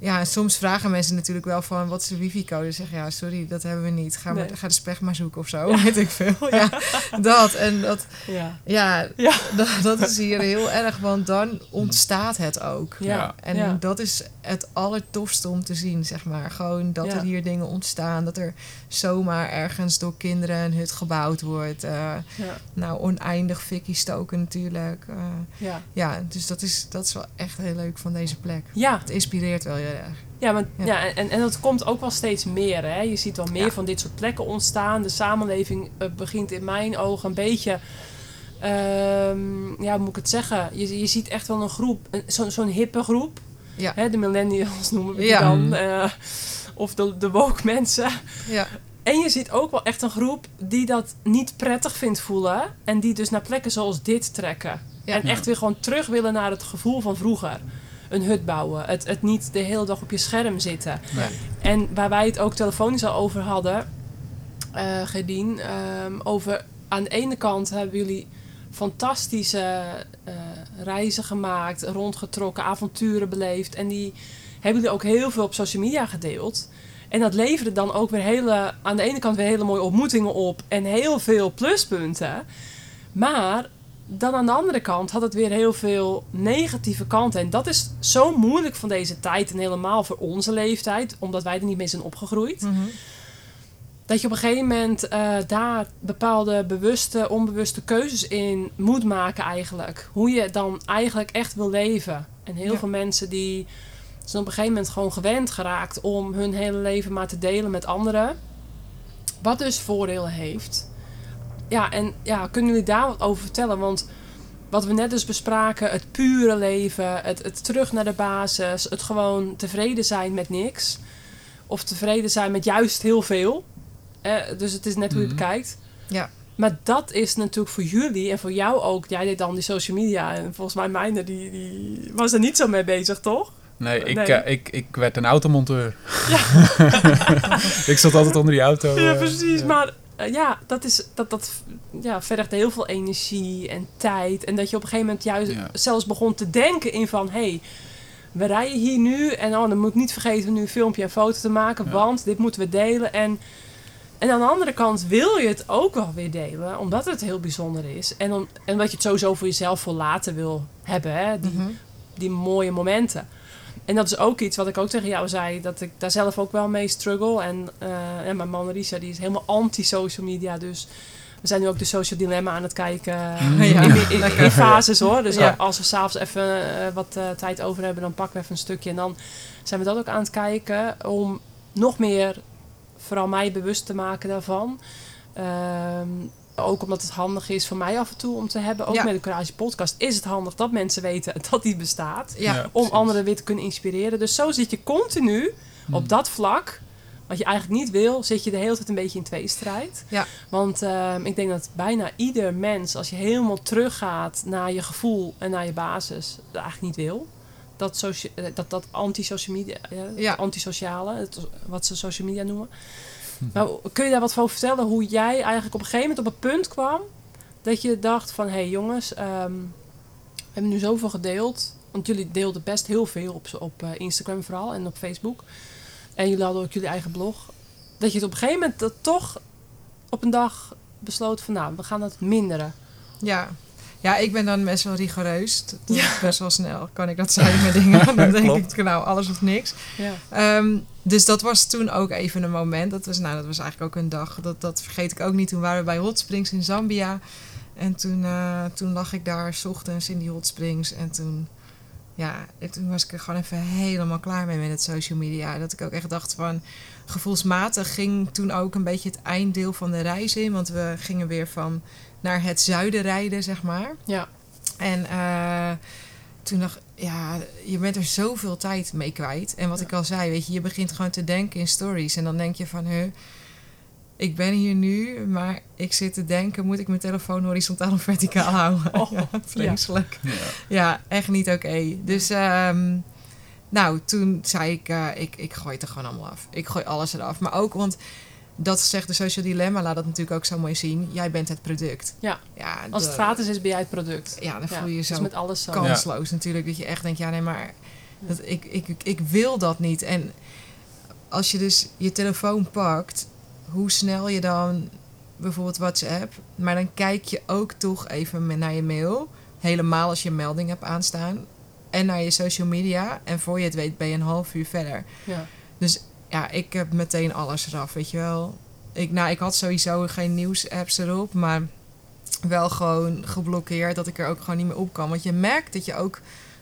Speaker 3: ja, soms vragen mensen natuurlijk wel van wat is de wifi-code? Zeg ja, sorry, dat hebben we niet. Ga, maar, ga de spech maar zoeken of zo. Weet ik veel. Ja, dat. En dat,
Speaker 1: Ja.
Speaker 3: ja,
Speaker 1: Ja.
Speaker 3: Dat, dat is hier heel erg, want dan ontstaat het ook.
Speaker 1: Ja.
Speaker 4: Ja.
Speaker 3: En
Speaker 1: ja.
Speaker 3: dat is het allertofste om te zien, zeg maar. Gewoon dat
Speaker 1: Ja.
Speaker 3: er hier dingen ontstaan. Dat er zomaar ergens door kinderen een hut gebouwd wordt. Eh,
Speaker 1: Ja.
Speaker 3: nou, oneindig fikkie stoken natuurlijk. Eh,
Speaker 1: Ja.
Speaker 3: ja, dus dat is, dat is wel echt heel leuk van deze plek.
Speaker 1: Ja,
Speaker 3: Het inspireert wel erg.
Speaker 1: Ja, maar,
Speaker 3: Ja.
Speaker 1: ja. en, en dat komt ook wel steeds meer. Hè? Je ziet wel meer
Speaker 3: Ja.
Speaker 1: van dit soort plekken ontstaan. De samenleving eh, begint in mijn ogen een beetje... ehm, ja, hoe moet ik het zeggen? Je, je ziet echt wel een groep, een- zo'n zo'n hippe groep.
Speaker 3: Ja.
Speaker 1: Hè? De millennials noemen we die
Speaker 3: Ja.
Speaker 1: dan. eh, of de, de woke mensen.
Speaker 3: Ja,
Speaker 1: En je ziet ook wel echt een groep die dat niet prettig vindt voelen. En die dus naar plekken zoals dit trekken.
Speaker 3: Ja.
Speaker 1: En echt weer gewoon terug willen naar het gevoel van vroeger. Een hut bouwen. Het, het niet de hele dag op je scherm zitten.
Speaker 4: Nee.
Speaker 1: En waar wij het ook telefonisch al over hadden, eh Gedien, ehm, over aan de ene kant hebben jullie fantastische eh, reizen gemaakt, rondgetrokken, avonturen beleefd. En die hebben jullie ook heel veel op social media gedeeld. En dat leverde dan ook weer hele, aan de ene kant weer hele mooie ontmoetingen op en heel veel pluspunten. Maar dan aan de andere kant had het weer heel veel negatieve kanten. En dat is zo moeilijk van deze tijd en helemaal voor onze leeftijd, omdat wij er niet mee zijn opgegroeid.
Speaker 3: Mhm.
Speaker 1: Dat je op een gegeven moment eh, daar bepaalde bewuste, onbewuste keuzes in moet maken eigenlijk. Hoe je dan eigenlijk echt wil leven. En heel
Speaker 3: Ja.
Speaker 1: veel mensen die zijn op een gegeven moment gewoon gewend geraakt om hun hele leven maar te delen met anderen. Wat dus voordelen heeft. Ja, en ja, kunnen jullie daar wat over vertellen? Want wat we net dus bespraken, het pure leven, het, het terug naar de basis, het gewoon tevreden zijn met niks. Of tevreden zijn met juist heel veel. Eh, dus het is net hoe je het
Speaker 4: Mhm.
Speaker 1: bekijkt.
Speaker 3: Ja.
Speaker 1: Maar dat is natuurlijk voor jullie en voor jou ook. Jij deed dan die social media. En volgens mij mijne, die, die was er niet zo mee bezig, toch?
Speaker 4: Nee, ik,
Speaker 1: Nee.
Speaker 4: eh, ik, ik werd een automonteur. ik zat altijd onder die auto.
Speaker 1: ja,
Speaker 4: eh,
Speaker 1: precies.
Speaker 4: ja.
Speaker 1: Maar eh, ja, dat, is, dat, dat ja, vergt heel veel energie en tijd. En dat je op een gegeven moment juist
Speaker 4: Ja.
Speaker 1: zelfs begon te denken in van... hé, hey, we rijden hier nu en oh, dan moet ik niet vergeten nu een filmpje en foto te maken...
Speaker 4: Ja.
Speaker 1: want dit moeten we delen. En, en aan de andere kant wil je het ook wel weer delen... omdat het heel bijzonder is. En, om, en dat je het sowieso voor jezelf voor later wil hebben, hè? Die,
Speaker 3: Mhm.
Speaker 1: die mooie momenten. En dat is ook iets wat ik ook tegen jou zei, dat ik daar zelf ook wel mee struggle. En, eh, en mijn man Risa, die is helemaal anti-social media, dus we zijn nu ook de social dilemma aan het kijken
Speaker 3: Ja,
Speaker 1: in, in, in, fases hoor. Dus
Speaker 3: Ja.
Speaker 1: als we s'avonds even eh, wat eh, tijd over hebben, dan pakken we even een stukje. En dan zijn we dat ook aan het kijken om nog meer, vooral mij bewust te maken daarvan. Ehm, ook omdat het handig is voor mij af en toe om te hebben. Ook
Speaker 3: Ja.
Speaker 1: met de Courage podcast is het handig dat mensen weten dat die bestaat
Speaker 3: Ja,
Speaker 4: Ja.
Speaker 1: om
Speaker 4: Precies.
Speaker 1: anderen weer te kunnen inspireren. Dus zo zit je continu
Speaker 4: Hmm.
Speaker 1: op dat vlak, wat je eigenlijk niet wil, zit je de hele tijd een beetje in tweestrijd.
Speaker 3: Ja.
Speaker 1: Want ehm, ik denk dat bijna ieder mens, als je helemaal teruggaat naar je gevoel en naar je basis, dat eigenlijk niet wil. Dat, socia- eh, dat, dat anti-social media, ja,
Speaker 3: Ja.
Speaker 1: het antisociale, het, wat ze social media noemen. Nou, kun je daar wat over vertellen? Hoe jij eigenlijk op een gegeven moment op het punt kwam dat je dacht van, hé hey jongens, ehm, we hebben nu zoveel gedeeld. Want jullie deelden best heel veel op, op eh, Instagram vooral en op Facebook. En jullie hadden ook jullie eigen blog. Dat je het op een gegeven moment dat toch op een dag besloot van, nou, we gaan het minderen.
Speaker 3: Ja. ja, ik ben dan best wel rigoureus. Dat ik Best wel snel kan ik dat zijn met dingen. Dan denk
Speaker 4: Klopt.
Speaker 3: ik, nou, alles of niks.
Speaker 1: Ja.
Speaker 3: Ehm, dus dat was toen ook even een moment. Dat was, nou, dat was eigenlijk ook een dag. Dat, dat vergeet ik ook niet. Toen waren we bij Hot Springs in Zambia. En toen, eh, toen lag ik daar 's ochtends in die Hot Springs. En toen, ja, en toen was ik er gewoon even helemaal klaar mee met het social media. Dat ik ook echt dacht van... Gevoelsmatig ging toen ook een beetje het einddeel van de reis in. Want we gingen weer van naar het zuiden rijden, zeg maar.
Speaker 1: Ja.
Speaker 3: En eh, toen dacht ja, je bent er zoveel tijd mee kwijt. En wat
Speaker 1: Ja.
Speaker 3: ik al zei, weet je, je begint gewoon te denken in stories. En dan denk je van, huh, ik ben hier nu, maar ik zit te denken, moet ik mijn telefoon horizontaal of verticaal houden?
Speaker 1: Oh,
Speaker 3: ja, vreselijk.
Speaker 4: Ja.
Speaker 3: Ja, echt niet oké. Dus, ehm, nou, toen zei ik, eh, ik, ik gooi het er gewoon allemaal af. Ik gooi alles eraf. Maar ook, want dat zegt de Social Dilemma, laat dat natuurlijk ook zo mooi zien. Jij bent het product.
Speaker 1: Ja.
Speaker 3: ja
Speaker 1: Als het gratis is, ben jij het product.
Speaker 3: Ja, dan voel je je
Speaker 1: dat
Speaker 3: zo
Speaker 1: met alles zo.
Speaker 3: kansloos natuurlijk. Dat je echt denkt, ja nee, maar dat, ik, ik, ik, ik wil dat niet. En als je dus je telefoon pakt, hoe snel je dan bijvoorbeeld WhatsApp, maar dan kijk je ook toch even naar je mail. Helemaal als je een melding hebt aanstaan. En naar je social media. En voor je het weet ben je een half uur verder.
Speaker 1: Ja.
Speaker 3: Dus ja, ik heb meteen alles eraf, weet je wel. Ik, nou, ik had sowieso geen nieuws-apps erop, maar wel gewoon geblokkeerd dat ik er ook gewoon niet meer op kan. Want je merkt dat je ook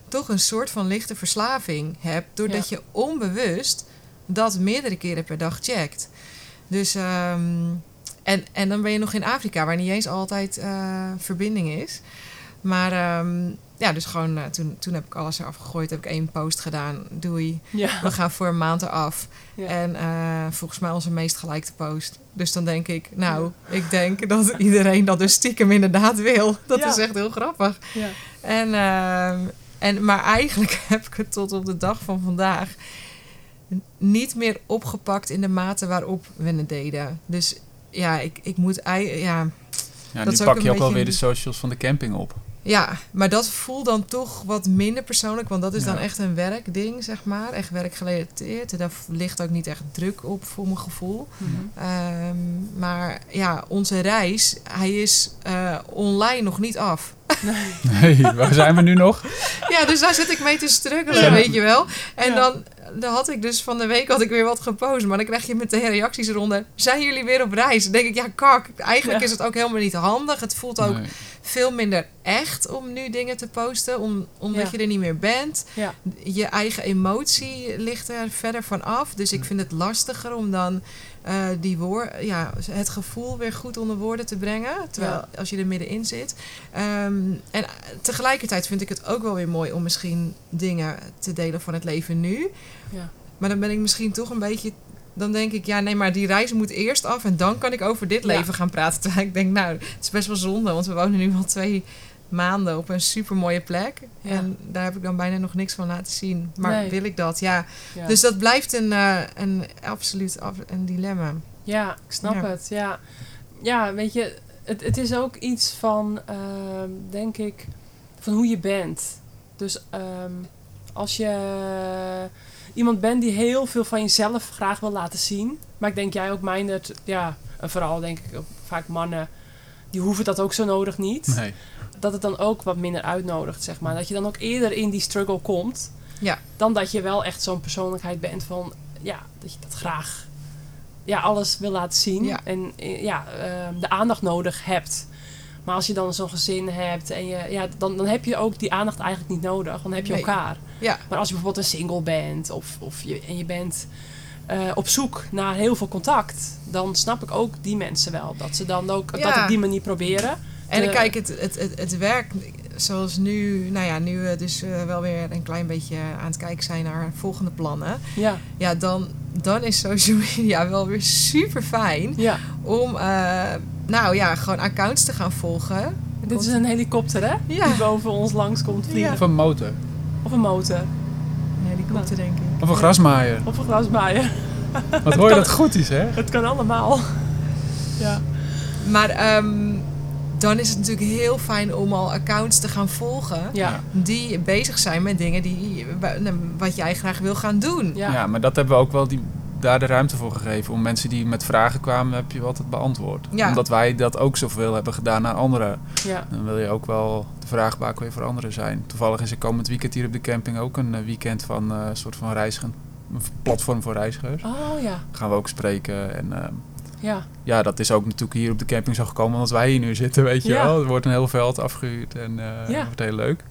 Speaker 3: toch een soort van lichte verslaving hebt, doordat je onbewust dat meerdere keren per dag checkt. Dus, ehm, en, en dan ben je nog in Afrika, waar niet eens altijd eh, verbinding is. Maar ehm, ja, dus gewoon, eh, toen, toen heb ik alles eraf gegooid, heb ik één post gedaan, doei.
Speaker 1: Ja.
Speaker 3: We gaan voor een maand eraf.
Speaker 1: Ja.
Speaker 3: En eh, volgens mij onze meest gelijkte post. Dus dan denk ik, nou, ik denk dat iedereen dat dus stiekem inderdaad wil. Dat
Speaker 1: Ja.
Speaker 3: is echt heel grappig.
Speaker 1: Ja.
Speaker 3: En, ehm, en, maar eigenlijk heb ik het tot op de dag van vandaag niet meer opgepakt in de mate waarop we het deden. Dus ja, ik, ik moet ja,
Speaker 4: Ja,
Speaker 3: Dat
Speaker 4: nu pak je ook
Speaker 3: beetje
Speaker 4: alweer de socials van de camping op.
Speaker 3: Ja, maar dat voelt dan toch wat minder persoonlijk. Want dat is dan echt een werkding, zeg maar. Echt werkgerelateerd. En daar ligt ook niet echt druk op, voor mijn gevoel.
Speaker 1: Mhm.
Speaker 3: Ehm, maar ja, onze reis, hij is eh, online nog niet af.
Speaker 4: Nee, waar zijn we nu nog?
Speaker 3: Ja, dus daar zit ik mee te struggelen,
Speaker 4: Ja.
Speaker 3: weet je wel. En
Speaker 1: Ja.
Speaker 3: dan, dan had ik dus van de week had ik weer wat gepost. Maar dan krijg je meteen reacties eronder. Zijn jullie weer op reis? Dan denk ik, ja kak. Eigenlijk
Speaker 1: Ja.
Speaker 3: is het ook helemaal niet handig. Het voelt ook
Speaker 4: Nee.
Speaker 3: veel minder echt om nu dingen te posten. Om, omdat
Speaker 1: Ja.
Speaker 3: je er niet meer bent.
Speaker 1: Ja.
Speaker 3: Je eigen emotie ligt er verder van af. Dus ik vind het lastiger om dan eh, die woord, ja, het gevoel weer goed onder woorden te brengen. Terwijl
Speaker 1: Ja.
Speaker 3: als je er middenin zit. Ehm, en tegelijkertijd vind ik het ook wel weer mooi om misschien dingen te delen van het leven nu.
Speaker 1: Ja.
Speaker 3: Maar dan ben ik misschien toch een beetje. Dan denk ik, ja, nee, maar die reis moet eerst af en dan kan ik over dit
Speaker 1: Ja.
Speaker 3: leven gaan praten. Terwijl ik denk, nou, het is best wel zonde, want we wonen nu al twee maanden op een super mooie plek.
Speaker 1: Ja.
Speaker 3: En daar heb ik dan bijna nog niks van laten zien. Maar
Speaker 1: Nee.
Speaker 3: wil ik dat? Ja.
Speaker 1: Ja.
Speaker 3: Dus dat blijft een, eh, een absoluut af, een dilemma.
Speaker 1: Ja, ik snap
Speaker 3: Ja.
Speaker 1: het. Ja. ja, weet je, het, het is ook iets van, ehm, denk ik, van hoe je bent. Dus ehm, als je iemand bent die heel veel van jezelf graag wil laten zien. Maar ik denk jij ook mij dat, ja, en vooral denk ik ook vaak mannen, die hoeven dat ook zo nodig niet.
Speaker 4: Nee.
Speaker 1: Dat het dan ook wat minder uitnodigt, zeg maar. Dat je dan ook eerder in die struggle komt.
Speaker 3: Ja.
Speaker 1: Dan dat je wel echt zo'n persoonlijkheid bent van, ja, dat je dat graag, ja, alles wil laten zien.
Speaker 3: Ja.
Speaker 1: En eh, ja, ehm, de aandacht nodig hebt. Maar als je dan zo'n gezin hebt en je, ja, dan, dan heb je ook die aandacht eigenlijk niet nodig. Dan heb je
Speaker 3: Nee.
Speaker 1: elkaar.
Speaker 3: Ja.
Speaker 1: Maar als je bijvoorbeeld een single bent of, of je, en je bent eh, op zoek naar heel veel contact, dan snap ik ook die mensen wel. Dat ze dan ook dat op die manier proberen.
Speaker 3: En
Speaker 1: De-
Speaker 3: kijk, het, het, het, het werk zoals nu, nou ja, nu we dus eh, wel weer een klein beetje aan het kijken zijn naar volgende plannen.
Speaker 1: Ja,
Speaker 3: Ja, dan, dan is social media wel weer super fijn
Speaker 1: ja.
Speaker 3: om, eh, nou ja, gewoon accounts te gaan volgen.
Speaker 1: Dit is een helikopter, hè?
Speaker 3: Ja.
Speaker 1: Die boven ons langs komt vliegen.
Speaker 4: Of een motor.
Speaker 1: Of een motor.
Speaker 3: Een helikopter, denk ik.
Speaker 4: Of een grasmaaier.
Speaker 1: Of een grasmaaier.
Speaker 4: Wat hoor je dat goed is, hè?
Speaker 1: Het kan allemaal. Ja.
Speaker 3: Maar ehm, dan is het natuurlijk heel fijn om al accounts te gaan volgen
Speaker 1: Ja.
Speaker 3: die bezig zijn met dingen die, wat jij graag wil gaan doen.
Speaker 1: Ja.
Speaker 4: Ja. maar dat hebben we ook wel die, daar de ruimte voor gegeven. Om mensen die met vragen kwamen, heb je altijd beantwoord.
Speaker 3: Ja.
Speaker 4: Omdat wij dat ook zoveel hebben gedaan naar anderen.
Speaker 1: Ja.
Speaker 4: Dan wil je ook wel de vraagbaak weer voor anderen zijn. Toevallig is er komend weekend hier op de camping ook een eh, weekend van eh, een soort van reizigen. Een platform voor reizigers.
Speaker 1: Oh ja.
Speaker 4: Gaan we ook spreken. En ehm,
Speaker 1: Ja.
Speaker 4: ja, dat is ook natuurlijk hier op de camping zo gekomen omdat wij hier nu zitten, weet je
Speaker 1: Ja.
Speaker 4: wel. Er wordt een heel veld afgehuurd en eh
Speaker 1: Ja.
Speaker 4: wordt heel leuk.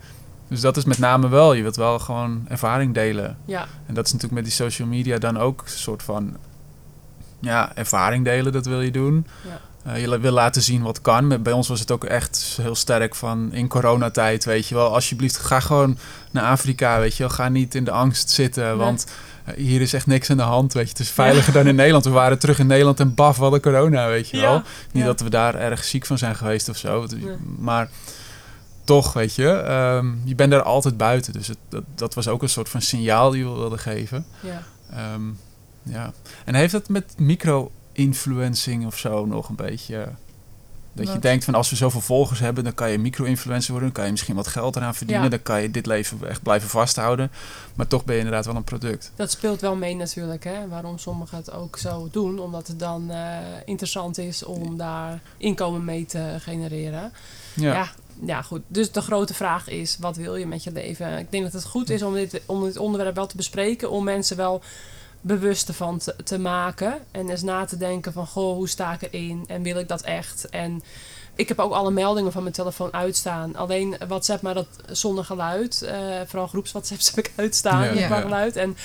Speaker 4: Dus dat is met name wel. Je wilt wel gewoon ervaring delen.
Speaker 1: Ja.
Speaker 4: En dat is natuurlijk met die social media dan ook een soort van... Ja, ervaring delen, dat wil je doen.
Speaker 1: Ja.
Speaker 4: Eh, je wil laten zien wat kan. Bij ons was het ook echt heel sterk van in coronatijd, weet je wel. Alsjeblieft, ga gewoon naar Afrika, weet je wel. Ga niet in de angst zitten,
Speaker 1: Nee.
Speaker 4: want hier is echt niks aan de hand, weet je. Het is veiliger dan in Nederland. We waren terug in Nederland en baf, wat een corona, weet je wel.
Speaker 1: Ja.
Speaker 4: Niet dat we daar erg ziek van zijn geweest of zo. Maar toch, weet je, ehm, je bent daar altijd buiten. Dus het, dat, dat was ook een soort van signaal die we wilden geven.
Speaker 1: Ja.
Speaker 4: Ehm, ja. En heeft dat met micro-influencing of zo nog een beetje... Dat je denkt van als we zoveel volgers hebben, dan kan je micro-influencer worden. Dan kan je misschien wat geld eraan verdienen.
Speaker 1: Ja.
Speaker 4: Dan kan je dit leven echt blijven vasthouden. Maar toch ben je inderdaad wel een product.
Speaker 1: Dat speelt wel mee natuurlijk, hè. Waarom sommigen het ook zo doen. Omdat het dan eh, interessant is om daar inkomen mee te genereren.
Speaker 4: Ja.
Speaker 1: Ja. ja. goed. Dus de grote vraag is, wat wil je met je leven? Ik denk dat het goed is om dit, om dit onderwerp wel te bespreken. Om mensen wel bewust ervan te, te maken. En eens na te denken van, goh, hoe sta ik erin? En wil ik dat echt? En ik heb ook alle meldingen van mijn telefoon uitstaan. Alleen WhatsApp, maar dat zonder geluid. Eh, vooral groeps WhatsApps heb ik uitstaan
Speaker 4: Ja.
Speaker 3: Ja.
Speaker 1: maar geluid. En,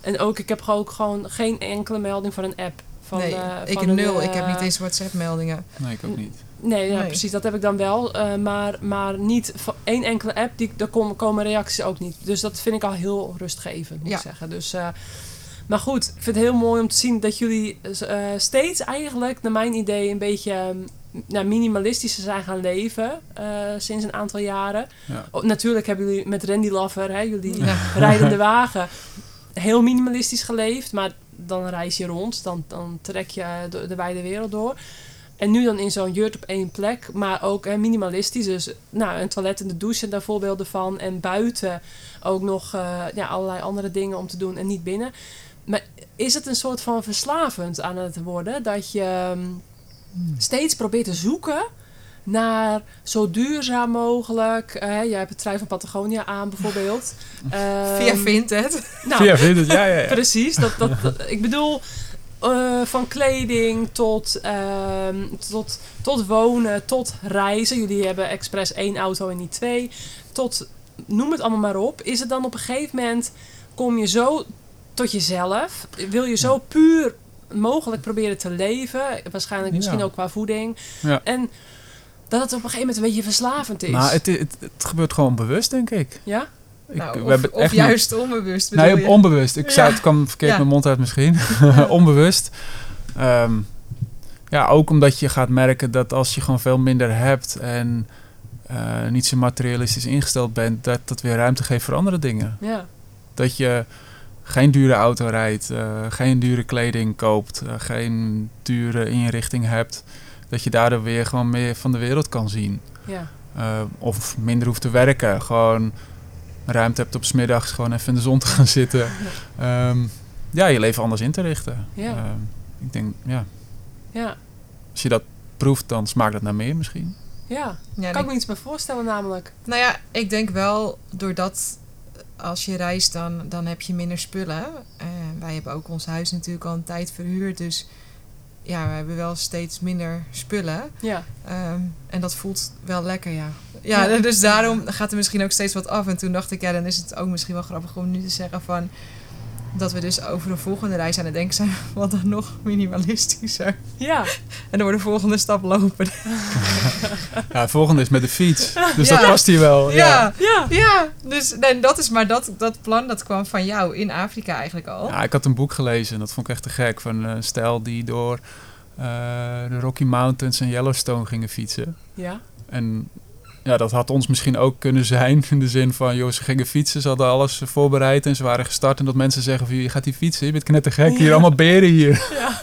Speaker 1: en ook, ik heb ook gewoon geen enkele melding van een app. Van,
Speaker 3: nee,
Speaker 1: eh,
Speaker 3: ik
Speaker 1: van
Speaker 3: heb
Speaker 1: een,
Speaker 3: nul. Ik
Speaker 1: eh,
Speaker 3: heb niet eens WhatsApp-meldingen.
Speaker 4: Nee, ik ook niet.
Speaker 1: Nee, ja,
Speaker 3: Nee.
Speaker 1: precies. Dat heb ik dan wel. eh, maar, maar niet van één enkele app. Die, daar komen, komen reacties ook niet. Dus dat vind ik al heel rustgevend, moet
Speaker 3: Ja.
Speaker 1: ik zeggen. Dus, eh, maar goed, ik vind het heel mooi om te zien dat jullie eh, steeds eigenlijk, naar mijn idee, een beetje ehm, nou, minimalistischer zijn gaan leven. eh, sinds een aantal jaren.
Speaker 4: Ja.
Speaker 1: Oh, natuurlijk hebben jullie met Randy Lover, hè, jullie
Speaker 3: Ja.
Speaker 1: rijdende wagen, heel minimalistisch geleefd. Maar dan reis je rond, dan, dan trek je de, de wijde wereld door. En nu dan in zo'n jurt op één plek, maar ook hè, minimalistisch. Dus nou, een toilet en de douche, daar voorbeelden van. En buiten ook nog eh, ja, allerlei andere dingen om te doen en niet binnen. Maar is het een soort van verslavend aan het worden? Dat je ehm, steeds probeert te zoeken naar zo duurzaam mogelijk. eh, jij hebt het trui van Patagonia aan bijvoorbeeld.
Speaker 3: Via
Speaker 1: Ehm,
Speaker 3: Vinted.
Speaker 1: nou,
Speaker 4: vind het? Ja, ja, ja.
Speaker 1: Precies. Dat, dat, dat- ik bedoel, eh, van kleding tot, ehm, tot, tot wonen, tot reizen. Jullie hebben expres één auto en niet twee. Tot, noem het allemaal maar op. Is het dan op een gegeven moment, kom je zo tot jezelf? Wil je zo puur mogelijk proberen te leven? Waarschijnlijk
Speaker 4: Ja.
Speaker 1: misschien ook qua voeding.
Speaker 4: Ja.
Speaker 1: En dat het op een gegeven moment een beetje verslavend is.
Speaker 4: Maar het, het, het gebeurt gewoon bewust, denk ik.
Speaker 1: Ja?
Speaker 4: ik
Speaker 3: Nou,
Speaker 4: we
Speaker 3: of
Speaker 4: hebben
Speaker 3: of
Speaker 4: echt niet-
Speaker 3: juist onbewust bedoel
Speaker 4: Nee,
Speaker 3: je?
Speaker 4: onbewust. Ik zei het kwam verkeerd
Speaker 3: Ja.
Speaker 4: mijn mond uit misschien. onbewust. Ehm, ja, ook omdat je gaat merken dat als je gewoon veel minder hebt en eh, niet zo materialistisch ingesteld bent, dat dat weer ruimte geeft voor andere dingen.
Speaker 1: Ja.
Speaker 4: Dat je geen dure auto rijdt, eh, geen dure kleding koopt, eh, geen dure inrichting hebt. Dat je daardoor weer gewoon meer van de wereld kan zien.
Speaker 1: Ja.
Speaker 4: Eh, of minder hoeft te werken. Gewoon ruimte hebt op 's middags gewoon even in de zon te gaan zitten. Ehm, ja, je leven anders in te richten.
Speaker 1: Ja.
Speaker 4: Ehm, ik denk, ja,
Speaker 1: Ja.
Speaker 4: als je dat proeft, dan smaakt dat naar meer misschien.
Speaker 1: Ja.
Speaker 3: Ja,
Speaker 1: Kan
Speaker 3: ik-
Speaker 1: ik me iets bij voorstellen namelijk.
Speaker 3: Nou ja, ik denk wel, doordat als je reist, dan, dan heb je minder spullen. En wij hebben ook ons huis natuurlijk al een tijd verhuurd. Dus ja, we hebben wel steeds minder spullen.
Speaker 1: Ja.
Speaker 3: Ehm, en dat voelt wel lekker, ja. Ja,
Speaker 1: Ja.
Speaker 3: dus daarom gaat er misschien ook steeds wat af. En toen dacht ik, ja, dan is het ook misschien wel grappig om nu te zeggen van... Dat we dus over een volgende reis aan het denken zijn, wat dan nog minimalistischer.
Speaker 1: Ja.
Speaker 3: En dan wordt de volgende stap lopen.
Speaker 4: Ja, het volgende is met de fiets. Dus
Speaker 3: Ja.
Speaker 4: dat past hier wel.
Speaker 3: Ja,
Speaker 1: Ja.
Speaker 3: ja. Dus nee, dat is maar dat, dat plan, dat kwam van jou in Afrika eigenlijk al.
Speaker 4: Ja, ik had een boek gelezen en dat vond ik echt te gek. Van een stel die door eh, de Rocky Mountains en Yellowstone gingen fietsen.
Speaker 1: Ja.
Speaker 4: En ja, dat had ons misschien ook kunnen zijn. In de zin van, joh, ze gingen fietsen, ze hadden alles voorbereid en ze waren gestart. En dat mensen zeggen van, je gaat hier fietsen, je bent knettergek, hier allemaal beren hier.
Speaker 1: Ja.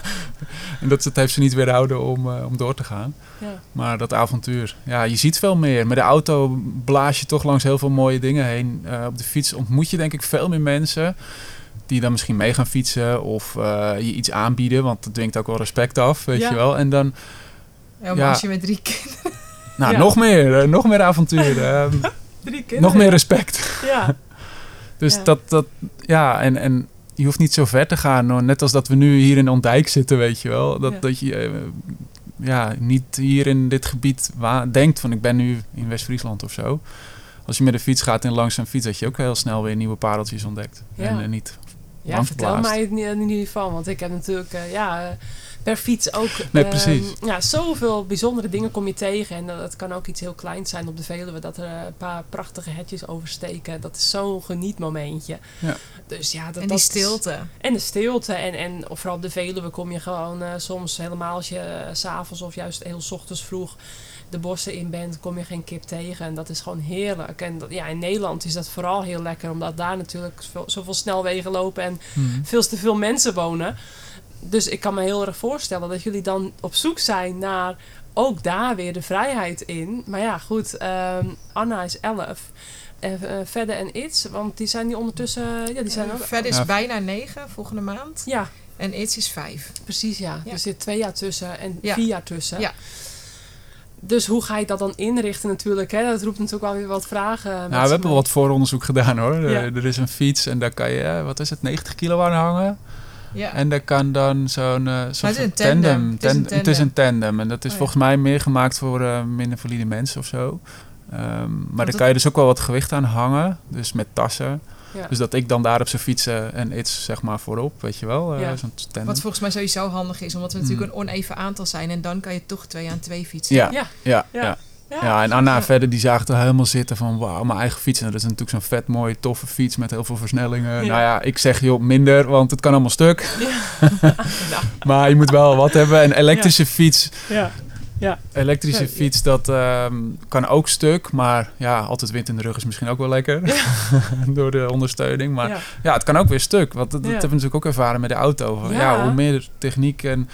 Speaker 4: En dat het heeft ze niet weerhouden om, eh, om door te gaan.
Speaker 1: Ja.
Speaker 4: Maar dat avontuur, ja, je ziet veel meer. Met de auto blaas je toch langs heel veel mooie dingen heen. Eh, op de fiets ontmoet je denk ik veel meer mensen die dan misschien mee gaan fietsen of eh, je iets aanbieden, want dat dwingt ook wel respect af, weet je wel. En dan,
Speaker 3: Ja, maar als je met drie kinderen...
Speaker 4: nou,
Speaker 1: Ja.
Speaker 4: nog meer, eh, nog meer avontuur, ehm,
Speaker 1: Drie kinderen.
Speaker 4: nog meer respect.
Speaker 1: Ja.
Speaker 4: Dus
Speaker 1: Ja.
Speaker 4: dat, dat, ja, en, en je hoeft niet zo ver te gaan. hoor. Net als dat we nu hier in Ondijk zitten, weet je wel. Dat,
Speaker 1: Ja.
Speaker 4: dat je eh, ja, niet hier in dit gebied denkt van ik ben nu in West-Friesland of zo. Als je met de fiets gaat en langs een fiets, dat je ook heel snel weer nieuwe pareltjes ontdekt.
Speaker 1: Ja.
Speaker 4: En, eh, niet
Speaker 1: Ja, vertel mij het niet ieder van. Want ik heb natuurlijk ja, per fiets ook...
Speaker 4: Nee,
Speaker 1: ehm,
Speaker 4: precies.
Speaker 1: ja, zoveel bijzondere dingen kom je tegen. En dat kan ook iets heel kleins zijn op de Veluwe. Dat er een paar prachtige hetjes oversteken. Dat is zo'n genietmomentje.
Speaker 4: Ja.
Speaker 1: Dus ja, dat,
Speaker 3: En die
Speaker 1: is-
Speaker 3: stilte.
Speaker 1: En de stilte. En, en of vooral op de Veluwe kom je gewoon eh, soms helemaal als je s s'avonds of juist heel 's ochtends vroeg de bossen in bent, kom je geen kip tegen. En dat is gewoon heerlijk. En dat, ja, in Nederland is dat vooral heel lekker, omdat daar natuurlijk zoveel, zoveel snelwegen lopen en
Speaker 4: Mhm.
Speaker 1: veel te veel mensen wonen. Dus ik kan me heel erg voorstellen dat jullie dan op zoek zijn naar ook daar weer de vrijheid in. Maar ja, goed, ehm, Anna is 11. En eh, Verder enIts, want die zijn die ondertussen... Ja, die zijn ook...
Speaker 3: Verder is
Speaker 4: Ja.
Speaker 3: bijna negen volgende maand.
Speaker 1: Ja,
Speaker 3: En It's is vijf.
Speaker 1: Precies, ja.
Speaker 3: Ja.
Speaker 1: Er zit twee jaar tussen en
Speaker 3: Ja.
Speaker 1: vier jaar tussen.
Speaker 3: Ja.
Speaker 1: Dus hoe ga je dat dan inrichten natuurlijk? Hè? Dat roept natuurlijk wel weer wat vragen.
Speaker 4: Nou, we hebben
Speaker 1: mee.
Speaker 4: wat vooronderzoek gedaan hoor.
Speaker 1: Ja.
Speaker 4: Er, er is een fiets en daar kan je, eh, wat is het, 90 kilo aan hangen.
Speaker 3: Ja.
Speaker 4: En daar kan dan zo'n eh soort
Speaker 3: tandem. Het is een
Speaker 4: Ten- Het is een tandem. En dat is
Speaker 3: Oh, ja.
Speaker 4: volgens mij meer gemaakt voor eh, minder valide mensen of zo. Ehm, maar daar
Speaker 3: dat-
Speaker 4: kan je dus ook wel wat gewicht aan hangen. Dus met tassen.
Speaker 1: Ja.
Speaker 4: Dus dat ik dan daar op zijn fietsen en iets zeg maar voorop, weet je wel. eh,
Speaker 1: Ja.
Speaker 4: Zo'n tandem.
Speaker 3: Wat volgens mij sowieso handig is, omdat we
Speaker 4: Hmm.
Speaker 3: natuurlijk een oneven aantal zijn. En dan kan je toch twee aan twee fietsen.
Speaker 4: Ja,
Speaker 1: Ja.
Speaker 4: ja,
Speaker 1: Ja.
Speaker 4: Ja. En Anna
Speaker 3: Ja.
Speaker 4: verder, die zagen er helemaal zitten van, wauw, mijn eigen fiets. En dat is natuurlijk zo'n vet mooie, toffe fiets met heel veel versnellingen.
Speaker 1: Ja.
Speaker 4: Nou ja, ik zeg joh, minder, want het kan allemaal stuk. Maar je moet wel wat hebben. Een elektrische fiets,
Speaker 1: ja.
Speaker 4: elektrische
Speaker 1: Ja,
Speaker 4: fiets, dat ehm, kan ook stuk. Maar ja, altijd wind in de rug is misschien ook wel lekker. Door de ondersteuning. Maar ja.
Speaker 1: ja.
Speaker 4: het kan ook weer stuk. Want dat, dat hebben we natuurlijk ook ervaren met de auto.
Speaker 1: Ja.
Speaker 4: hoe meer techniek en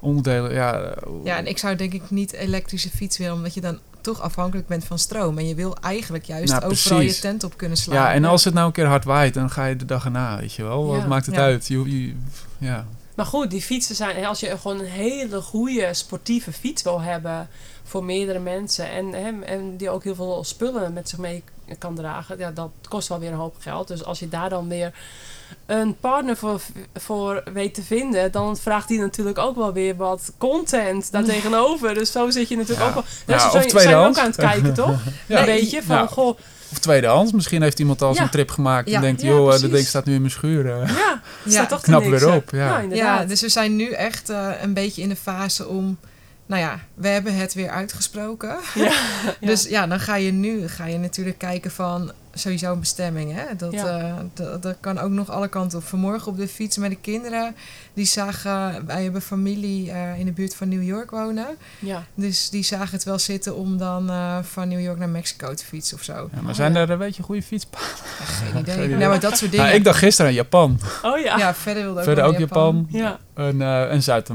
Speaker 4: onderdelen, ja...
Speaker 3: Ja, en ik zou denk ik niet elektrische fiets willen, omdat je dan toch afhankelijk bent van stroom. En je wil eigenlijk juist
Speaker 4: Nou,
Speaker 3: overal je tent op kunnen slaan.
Speaker 4: Ja, en als het nou een keer hard waait, dan ga je de dag erna, weet je wel. Wat
Speaker 1: Ja.
Speaker 4: maakt het
Speaker 3: Ja.
Speaker 4: uit? Je, je- ja.
Speaker 1: Maar goed, die fietsen zijn... Als je gewoon een hele goede sportieve fiets wil hebben... voor meerdere mensen... en, hè, en die ook heel veel spullen met zich mee kan dragen... Ja, dat kost wel weer een hoop geld. Dus als je daar dan weer een partner voor, voor weet te vinden... dan vraagt die natuurlijk ook wel weer wat content daartegenover. Dus zo zit je natuurlijk
Speaker 4: Ja.
Speaker 1: ook wel...
Speaker 4: Ja,
Speaker 1: Dus
Speaker 4: of
Speaker 1: zo zijn we ook aan het kijken, toch?
Speaker 4: Ja.
Speaker 1: Een beetje van,
Speaker 4: Ja.
Speaker 1: goh...
Speaker 4: Of tweedehands. Misschien heeft iemand al
Speaker 1: Ja.
Speaker 4: zo'n trip gemaakt
Speaker 3: Ja.
Speaker 4: en denkt,
Speaker 1: Ja,
Speaker 4: joh, eh,
Speaker 1: precies.
Speaker 4: dat ding staat nu in mijn schuur. eh.
Speaker 1: Ja,
Speaker 3: Ja,
Speaker 1: staat toch
Speaker 4: knap weer op, ja.
Speaker 1: Ja,
Speaker 3: Ja,
Speaker 1: inderdaad.
Speaker 3: dus we zijn nu echt eh, een beetje in de fase om... Nou ja, we hebben het weer uitgesproken.
Speaker 1: Ja.
Speaker 3: Dus ja, dan ga je nu ga je natuurlijk kijken van sowieso een bestemming. Hè? Dat,
Speaker 1: Ja.
Speaker 3: eh, dat, dat kan ook nog alle kanten op. Vanmorgen op de fiets met de kinderen. Die zagen, wij hebben familie eh, in de buurt van New York wonen.
Speaker 1: ja.
Speaker 3: Dus die zagen het wel zitten om dan eh, van New York naar Mexico te fietsen of zo.
Speaker 4: Ja, maar
Speaker 1: Oh,
Speaker 4: zijn
Speaker 1: ja.
Speaker 4: er een beetje goede fietspaden?
Speaker 3: Geen idee.
Speaker 4: Geen idee.
Speaker 3: Nou, maar dat soort dingen.
Speaker 4: Nou, ik dacht gisteren aan Japan.
Speaker 1: Oh ja.
Speaker 3: Ja, verder wilde ook
Speaker 4: Verder ook
Speaker 3: naar
Speaker 4: Japan.
Speaker 1: Ja.
Speaker 4: En, eh, en Zuid-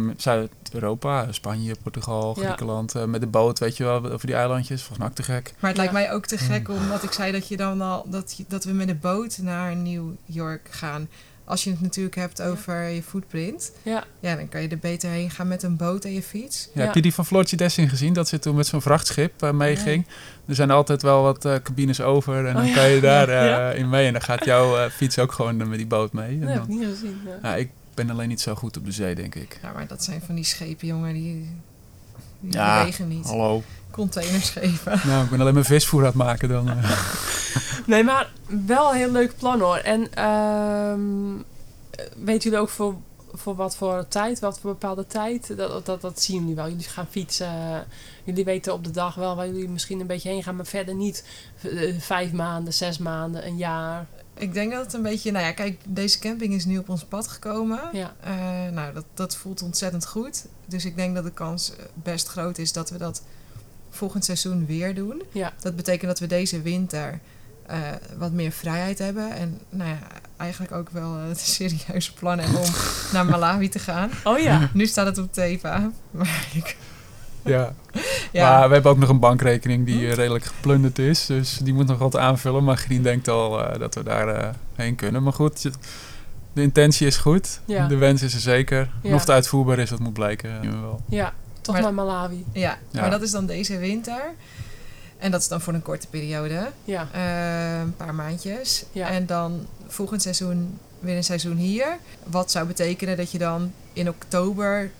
Speaker 4: Zuid-Europa, Spanje, Portugal,
Speaker 1: Ja.
Speaker 4: Griekenland. eh, met de boot, weet je wel, over die eilandjes. Volgens mij ook te gek.
Speaker 3: Maar het lijkt mij ook te gek omdat ik zei dat je dan al dat, je- dat we met de boot naar New York gaan. Als je het natuurlijk hebt over je footprint,
Speaker 1: Ja,
Speaker 3: ja, dan kan je er beter heen gaan met een boot en je fiets.
Speaker 4: Ja,
Speaker 1: Ja.
Speaker 4: Heb je die van Floortje Dessing gezien? Dat ze toen met zo'n vrachtschip eh, meeging. Er zijn altijd wel wat eh, cabines over. En dan
Speaker 1: Oh ja.
Speaker 4: kan je daar eh, in mee. En dan gaat jouw eh, fiets ook gewoon met die boot mee. En
Speaker 1: dat heb ik
Speaker 4: dan-
Speaker 1: niet gezien. Ja.
Speaker 4: ja, ik ben alleen niet zo goed op de zee, denk ik.
Speaker 3: Ja, maar dat zijn van die schepen, jongen, die, die
Speaker 4: Ja,
Speaker 3: bewegen niet.
Speaker 4: Hallo.
Speaker 3: Containerschepen.
Speaker 4: Nou, ik ben alleen mijn visvoer aan het maken dan. eh.
Speaker 1: Nee, maar wel een heel leuk plan hoor. En ehm weet jullie ook voor, voor wat voor tijd, wat voor bepaalde tijd? Dat, dat, dat zien jullie wel. Jullie gaan fietsen. Jullie weten op de dag wel waar jullie misschien een beetje heen gaan, maar verder niet eh, vijf maanden, zes maanden, een jaar.
Speaker 3: Ik denk dat het een beetje, nou ja, kijk, deze camping is nu op ons pad gekomen.
Speaker 1: Ja.
Speaker 3: Eh, nou, dat, dat voelt ontzettend goed. Dus ik denk dat de kans eh, best groot is dat we dat volgend seizoen weer doen.
Speaker 1: Ja.
Speaker 3: Dat betekent dat we deze winter eh, wat meer vrijheid hebben. En nou ja, eigenlijk ook wel het serieuze plan hebben om naar Malawi te gaan.
Speaker 1: Oh ja.
Speaker 3: Nu staat het op Tepa. Maar ik,
Speaker 4: ja.
Speaker 3: ja,
Speaker 4: Maar we hebben ook nog een bankrekening die eh, redelijk geplunderd is. Dus die moet nog wat aanvullen. Maar Grien denkt al eh, dat we daar eh, heen kunnen. Maar goed, de intentie is goed.
Speaker 1: Ja.
Speaker 4: De wens is er zeker. En of het uitvoerbaar is, dat moet blijken. wel.
Speaker 1: Ja, toch
Speaker 3: Maar-
Speaker 1: naar Malawi.
Speaker 3: ja,
Speaker 4: Ja.
Speaker 3: maar dat is dan deze winter. En dat is dan voor een korte periode.
Speaker 1: Ja.
Speaker 3: Eh, een paar maandjes.
Speaker 1: Ja.
Speaker 3: En dan volgend seizoen weer een seizoen hier. Wat zou betekenen dat je dan in oktober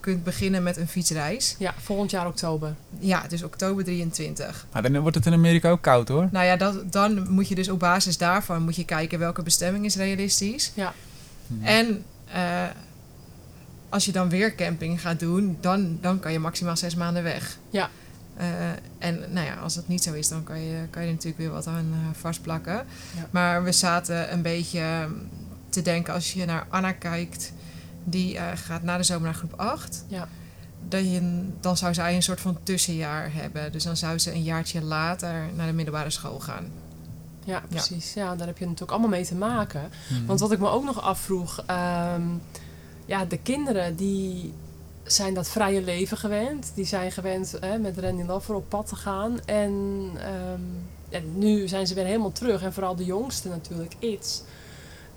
Speaker 3: kunt beginnen met een fietsreis.
Speaker 1: ja, volgend jaar oktober.
Speaker 3: Ja, dus oktober 23.
Speaker 4: Maar dan wordt het in Amerika ook koud hoor.
Speaker 3: Nou ja, dat, dan moet je dus op basis daarvan moet je kijken welke bestemming is realistisch.
Speaker 1: Ja.
Speaker 4: Hm.
Speaker 3: En eh, als je dan weer camping gaat doen, dan, dan kan je maximaal zes maanden weg.
Speaker 1: Ja.
Speaker 3: Eh, en nou ja, als dat niet zo is, dan kan je, kan je er natuurlijk weer wat aan eh, vastplakken.
Speaker 1: Ja.
Speaker 3: Maar we zaten een beetje te denken, als je naar Anna kijkt, die eh, gaat na de zomer naar groep 8.
Speaker 1: Ja.
Speaker 3: Dat je, dan zou zij een soort van tussenjaar hebben. Dus dan zou ze een jaartje later naar de middelbare school gaan.
Speaker 1: Ja, precies. Ja, daar heb je natuurlijk allemaal mee te maken. Want wat ik me ook nog afvroeg, ehm, ja, de kinderen die zijn dat vrije leven gewend. Die zijn gewend hè, met Randy Lover op pad te gaan. En, ehm, en nu zijn ze weer helemaal terug. En vooral de jongste natuurlijk, It's.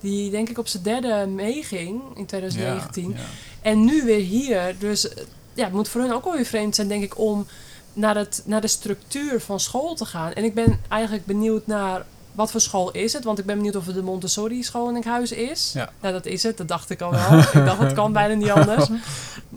Speaker 1: Die denk ik op zijn derde meeging in 2019.
Speaker 4: Ja, ja.
Speaker 1: En nu weer hier. Dus eh, ja, het moet voor hun ook wel weer vreemd zijn, denk ik, om naar, het, naar de structuur van school te gaan. En ik ben eigenlijk benieuwd naar wat voor school is het. Want ik ben benieuwd of het de Montessori school in Enkhuizen is.
Speaker 4: Ja.
Speaker 1: Nou, dat is het. Dat dacht ik al wel. ik dacht, het kan bijna niet anders.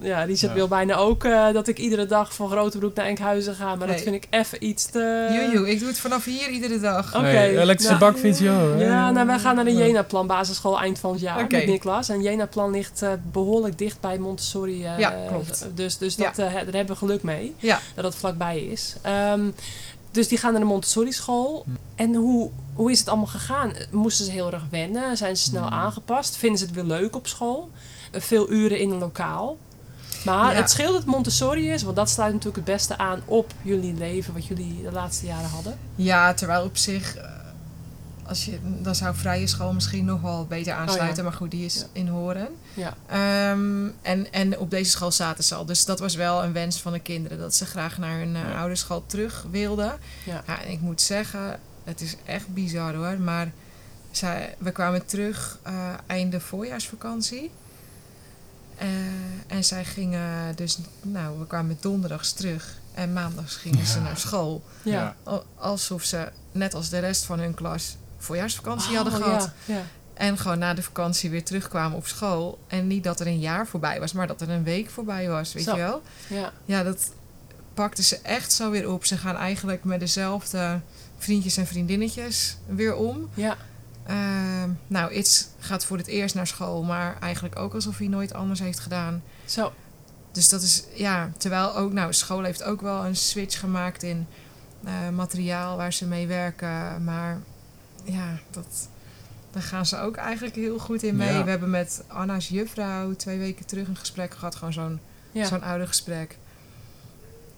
Speaker 1: Ja, Richard
Speaker 4: Ja.
Speaker 1: wil bijna ook eh, dat ik iedere dag van Grotebroek naar Enkhuizen ga. Maar dat vind ik even iets te...
Speaker 3: Joejoe, ik doe het vanaf hier iedere dag.
Speaker 1: Oké,
Speaker 4: Nee, elektrische
Speaker 1: nou,
Speaker 4: bakfiets, joh.
Speaker 1: Ja, nou, wij gaan naar de Jena-plan basisschool eind van het jaar
Speaker 3: Oké.
Speaker 1: met Niklas. En Jena-plan ligt eh, behoorlijk dicht bij Montessori. eh,
Speaker 3: Ja, klopt.
Speaker 1: Dus, dus dat, eh, daar hebben we geluk mee,
Speaker 3: Ja.
Speaker 1: dat het vlakbij is. Ehm, dus die gaan naar de Montessori-school.
Speaker 4: Hm.
Speaker 1: En hoe, hoe is het allemaal gegaan? Moesten ze heel erg wennen? Zijn ze snel
Speaker 4: Hm.
Speaker 1: aangepast? Vinden ze het weer leuk op school? Eh, Veel uren in een lokaal? Maar
Speaker 3: Ja.
Speaker 1: het scheelt dat Montessori is, want dat sluit natuurlijk het beste aan op jullie leven, wat jullie de laatste jaren hadden.
Speaker 3: Ja, terwijl op zich, eh, als je, dan zou vrije school misschien nog wel beter aansluiten. Maar goed, die is
Speaker 1: Ja.
Speaker 3: in Horen.
Speaker 1: Ja.
Speaker 3: Ehm, en, en op deze school zaten ze al. Dus dat was wel een wens van de kinderen. Dat ze graag naar hun uh,
Speaker 4: Ja.
Speaker 3: oude school terug wilden.
Speaker 1: Ja.
Speaker 3: Ja, en ik moet zeggen, het is echt bizar hoor. Maar zij, we kwamen terug eh, einde voorjaarsvakantie. Eh, en zij gingen dus, nou, we kwamen donderdags terug. En maandags gingen ze naar school.
Speaker 1: Ja.
Speaker 3: Al- Alsof ze, net als de rest van hun klas, voorjaarsvakantie
Speaker 1: Oh,
Speaker 3: hadden gehad.
Speaker 1: Ja, ja.
Speaker 3: En gewoon na de vakantie weer terugkwamen op school. En niet dat er een jaar voorbij was, maar dat er een week voorbij was, weet
Speaker 1: Zo.
Speaker 3: je wel?
Speaker 1: ja.
Speaker 3: Ja, dat pakten ze echt zo weer op. Ze gaan eigenlijk met dezelfde vriendjes en vriendinnetjes weer om.
Speaker 1: ja.
Speaker 3: Ehm, nou, It's gaat voor het eerst naar school, maar eigenlijk ook alsof hij nooit anders heeft gedaan.
Speaker 1: Zo.
Speaker 3: Dus dat is, ja, terwijl ook, nou, school heeft ook wel een switch gemaakt in eh, materiaal waar ze mee werken. Maar ja, dat, daar gaan ze ook eigenlijk heel goed in mee.
Speaker 4: Ja.
Speaker 3: We hebben met Anna's juffrouw twee weken terug een gesprek gehad. Gewoon zo'n
Speaker 1: Ja.
Speaker 3: zo'n oude gesprek.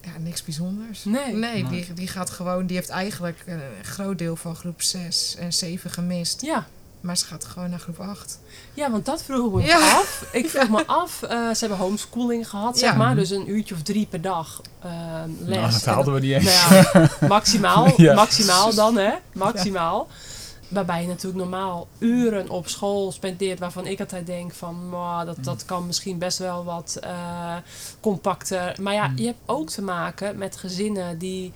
Speaker 3: Ja, niks bijzonders.
Speaker 1: Nee.
Speaker 3: Nee. Die, die gaat gewoon, die heeft eigenlijk een groot deel van groep 6 en 7 gemist.
Speaker 1: Ja,
Speaker 3: Maar ze gaat gewoon naar groep 8.
Speaker 1: Ja, want dat vroeg ik me
Speaker 3: Ja.
Speaker 1: af. Ik vroeg me af, eh, ze hebben homeschooling gehad, zeg
Speaker 3: Ja.
Speaker 1: maar. Dus een uurtje of drie per dag eh, les.
Speaker 4: Nou, dat
Speaker 1: En
Speaker 4: haalden we niet eens.
Speaker 1: Nou ja, maximaal,
Speaker 4: Ja.
Speaker 1: maximaal dan, hè? Maximaal. Waarbij je natuurlijk normaal uren op school spendeert waarvan ik altijd denk van, "Mwah, dat, dat kan misschien best wel wat eh, compacter. Maar ja, je hebt ook te maken met gezinnen die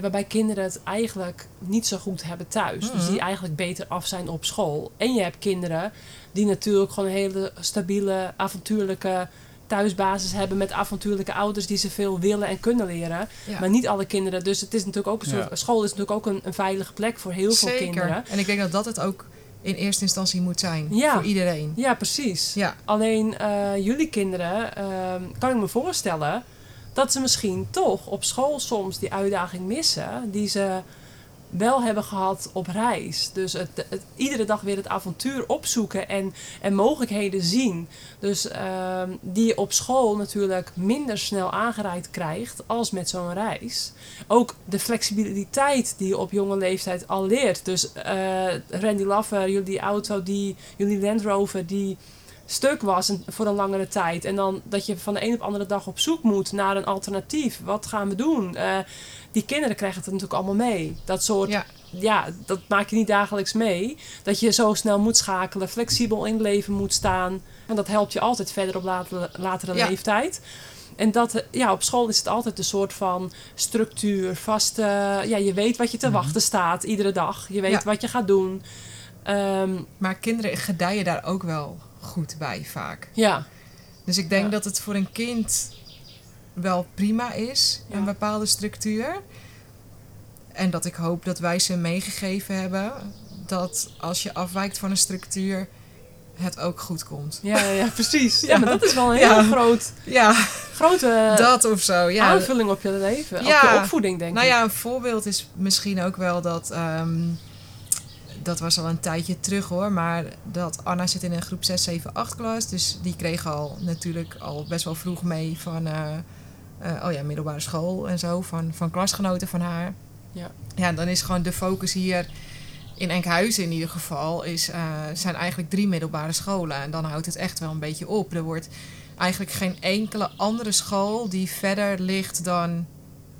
Speaker 1: waarbij kinderen het eigenlijk niet zo goed hebben thuis. Dus die eigenlijk beter af zijn op school. En je hebt kinderen die natuurlijk gewoon een hele stabiele, avontuurlijke thuisbasis hebben met avontuurlijke ouders die ze veel willen en kunnen leren.
Speaker 3: Ja.
Speaker 1: Maar niet alle kinderen. Dus het is natuurlijk ook een soort.
Speaker 4: Ja.
Speaker 1: School is natuurlijk ook een, een veilige plek voor heel veel
Speaker 3: Zeker.
Speaker 1: kinderen.
Speaker 3: En ik denk dat dat het ook in eerste instantie moet zijn.
Speaker 1: Ja.
Speaker 3: Voor iedereen.
Speaker 1: Ja, precies.
Speaker 3: Ja.
Speaker 1: Alleen eh, jullie kinderen, ehm, kan ik me voorstellen dat ze misschien toch op school soms die uitdaging missen die ze wel hebben gehad op reis. Dus het, iedere dag weer het avontuur opzoeken en, en mogelijkheden zien. Dus ehm, die je op school natuurlijk minder snel aangereikt krijgt als met zo'n reis. Ook de flexibiliteit die je op jonge leeftijd al leert. Dus eh, Randy Laffer, jullie auto, die, jullie Land Rover, die stuk was en- voor een langere tijd. En dan dat je van de een op andere dag op zoek moet naar een alternatief. Wat gaan we doen? Eh, die kinderen krijgen het natuurlijk allemaal mee. Dat soort, ja.
Speaker 3: Ja.
Speaker 1: dat maak je niet dagelijks mee. Dat je zo snel moet schakelen, flexibel in het leven moet staan. En dat helpt je altijd verder op latere, latere
Speaker 3: Ja.
Speaker 1: leeftijd. En dat, eh, ja, op school is het altijd een soort van structuur, vaste... Ja, je weet wat je te wachten staat iedere dag. Je weet
Speaker 3: Ja.
Speaker 1: wat je gaat doen. Ehm,
Speaker 3: Maar kinderen gedijen daar ook wel goed bij vaak.
Speaker 1: ja,
Speaker 3: Dus ik denk
Speaker 1: Ja.
Speaker 3: dat het voor een kind wel prima is,
Speaker 1: Ja.
Speaker 3: een bepaalde structuur. En dat ik hoop dat wij ze meegegeven hebben dat als je afwijkt van een structuur, het ook goed komt.
Speaker 1: Ja, ja, ja, precies. Ja, maar dat is wel een
Speaker 3: Ja.
Speaker 1: heel groot,
Speaker 3: Ja,
Speaker 1: grote
Speaker 3: dat of zo. Ja.
Speaker 1: aanvulling op je leven. Op je opvoeding, denk
Speaker 3: Nou
Speaker 1: ik.
Speaker 3: ja, een voorbeeld is misschien ook wel dat. ehm, dat was al een tijdje terug hoor. Maar dat Anna zit in een groep 6, 7, 8 klas. Dus die kreeg al natuurlijk al best wel vroeg mee van. eh, eh, oh ja, middelbare school en zo. Van, van klasgenoten van haar.
Speaker 1: Ja.
Speaker 3: Ja, dan is gewoon de focus hier. In Enkhuizen in ieder geval is, eh, zijn eigenlijk drie middelbare scholen. En dan houdt het echt wel een beetje op. Er wordt eigenlijk geen enkele andere school die verder ligt dan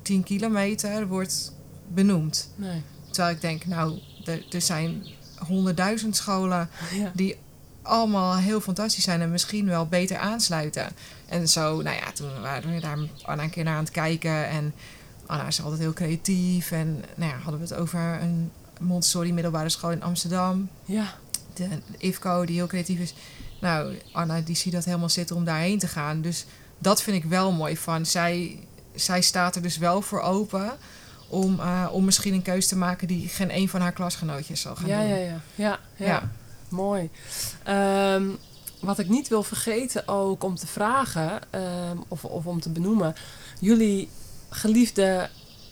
Speaker 3: 10 kilometer wordt benoemd.
Speaker 1: Nee.
Speaker 3: Terwijl ik denk, nou, er, er zijn honderdduizend scholen
Speaker 1: Ja.
Speaker 3: die allemaal heel fantastisch zijn en misschien wel beter aansluiten. En zo, nou ja, toen waren we daar Anna een keer naar aan het kijken. En Anna is altijd heel creatief. En nou ja, hadden we het over een Montessori middelbare school in Amsterdam.
Speaker 1: ja.
Speaker 3: De, de IFCO, die heel creatief is. Nou, Anna die ziet dat helemaal zitten om daarheen te gaan. Dus dat vind ik wel mooi van. Zij, zij staat er dus wel voor open om, eh, om misschien een keuze te maken die geen een van haar klasgenootjes zal gaan
Speaker 1: Ja,
Speaker 3: doen.
Speaker 1: ja, ja, ja, ja.
Speaker 3: Ja.
Speaker 1: Mooi. Ehm, wat ik niet wil vergeten ook om te vragen, ehm, of, of om te benoemen. Jullie geliefde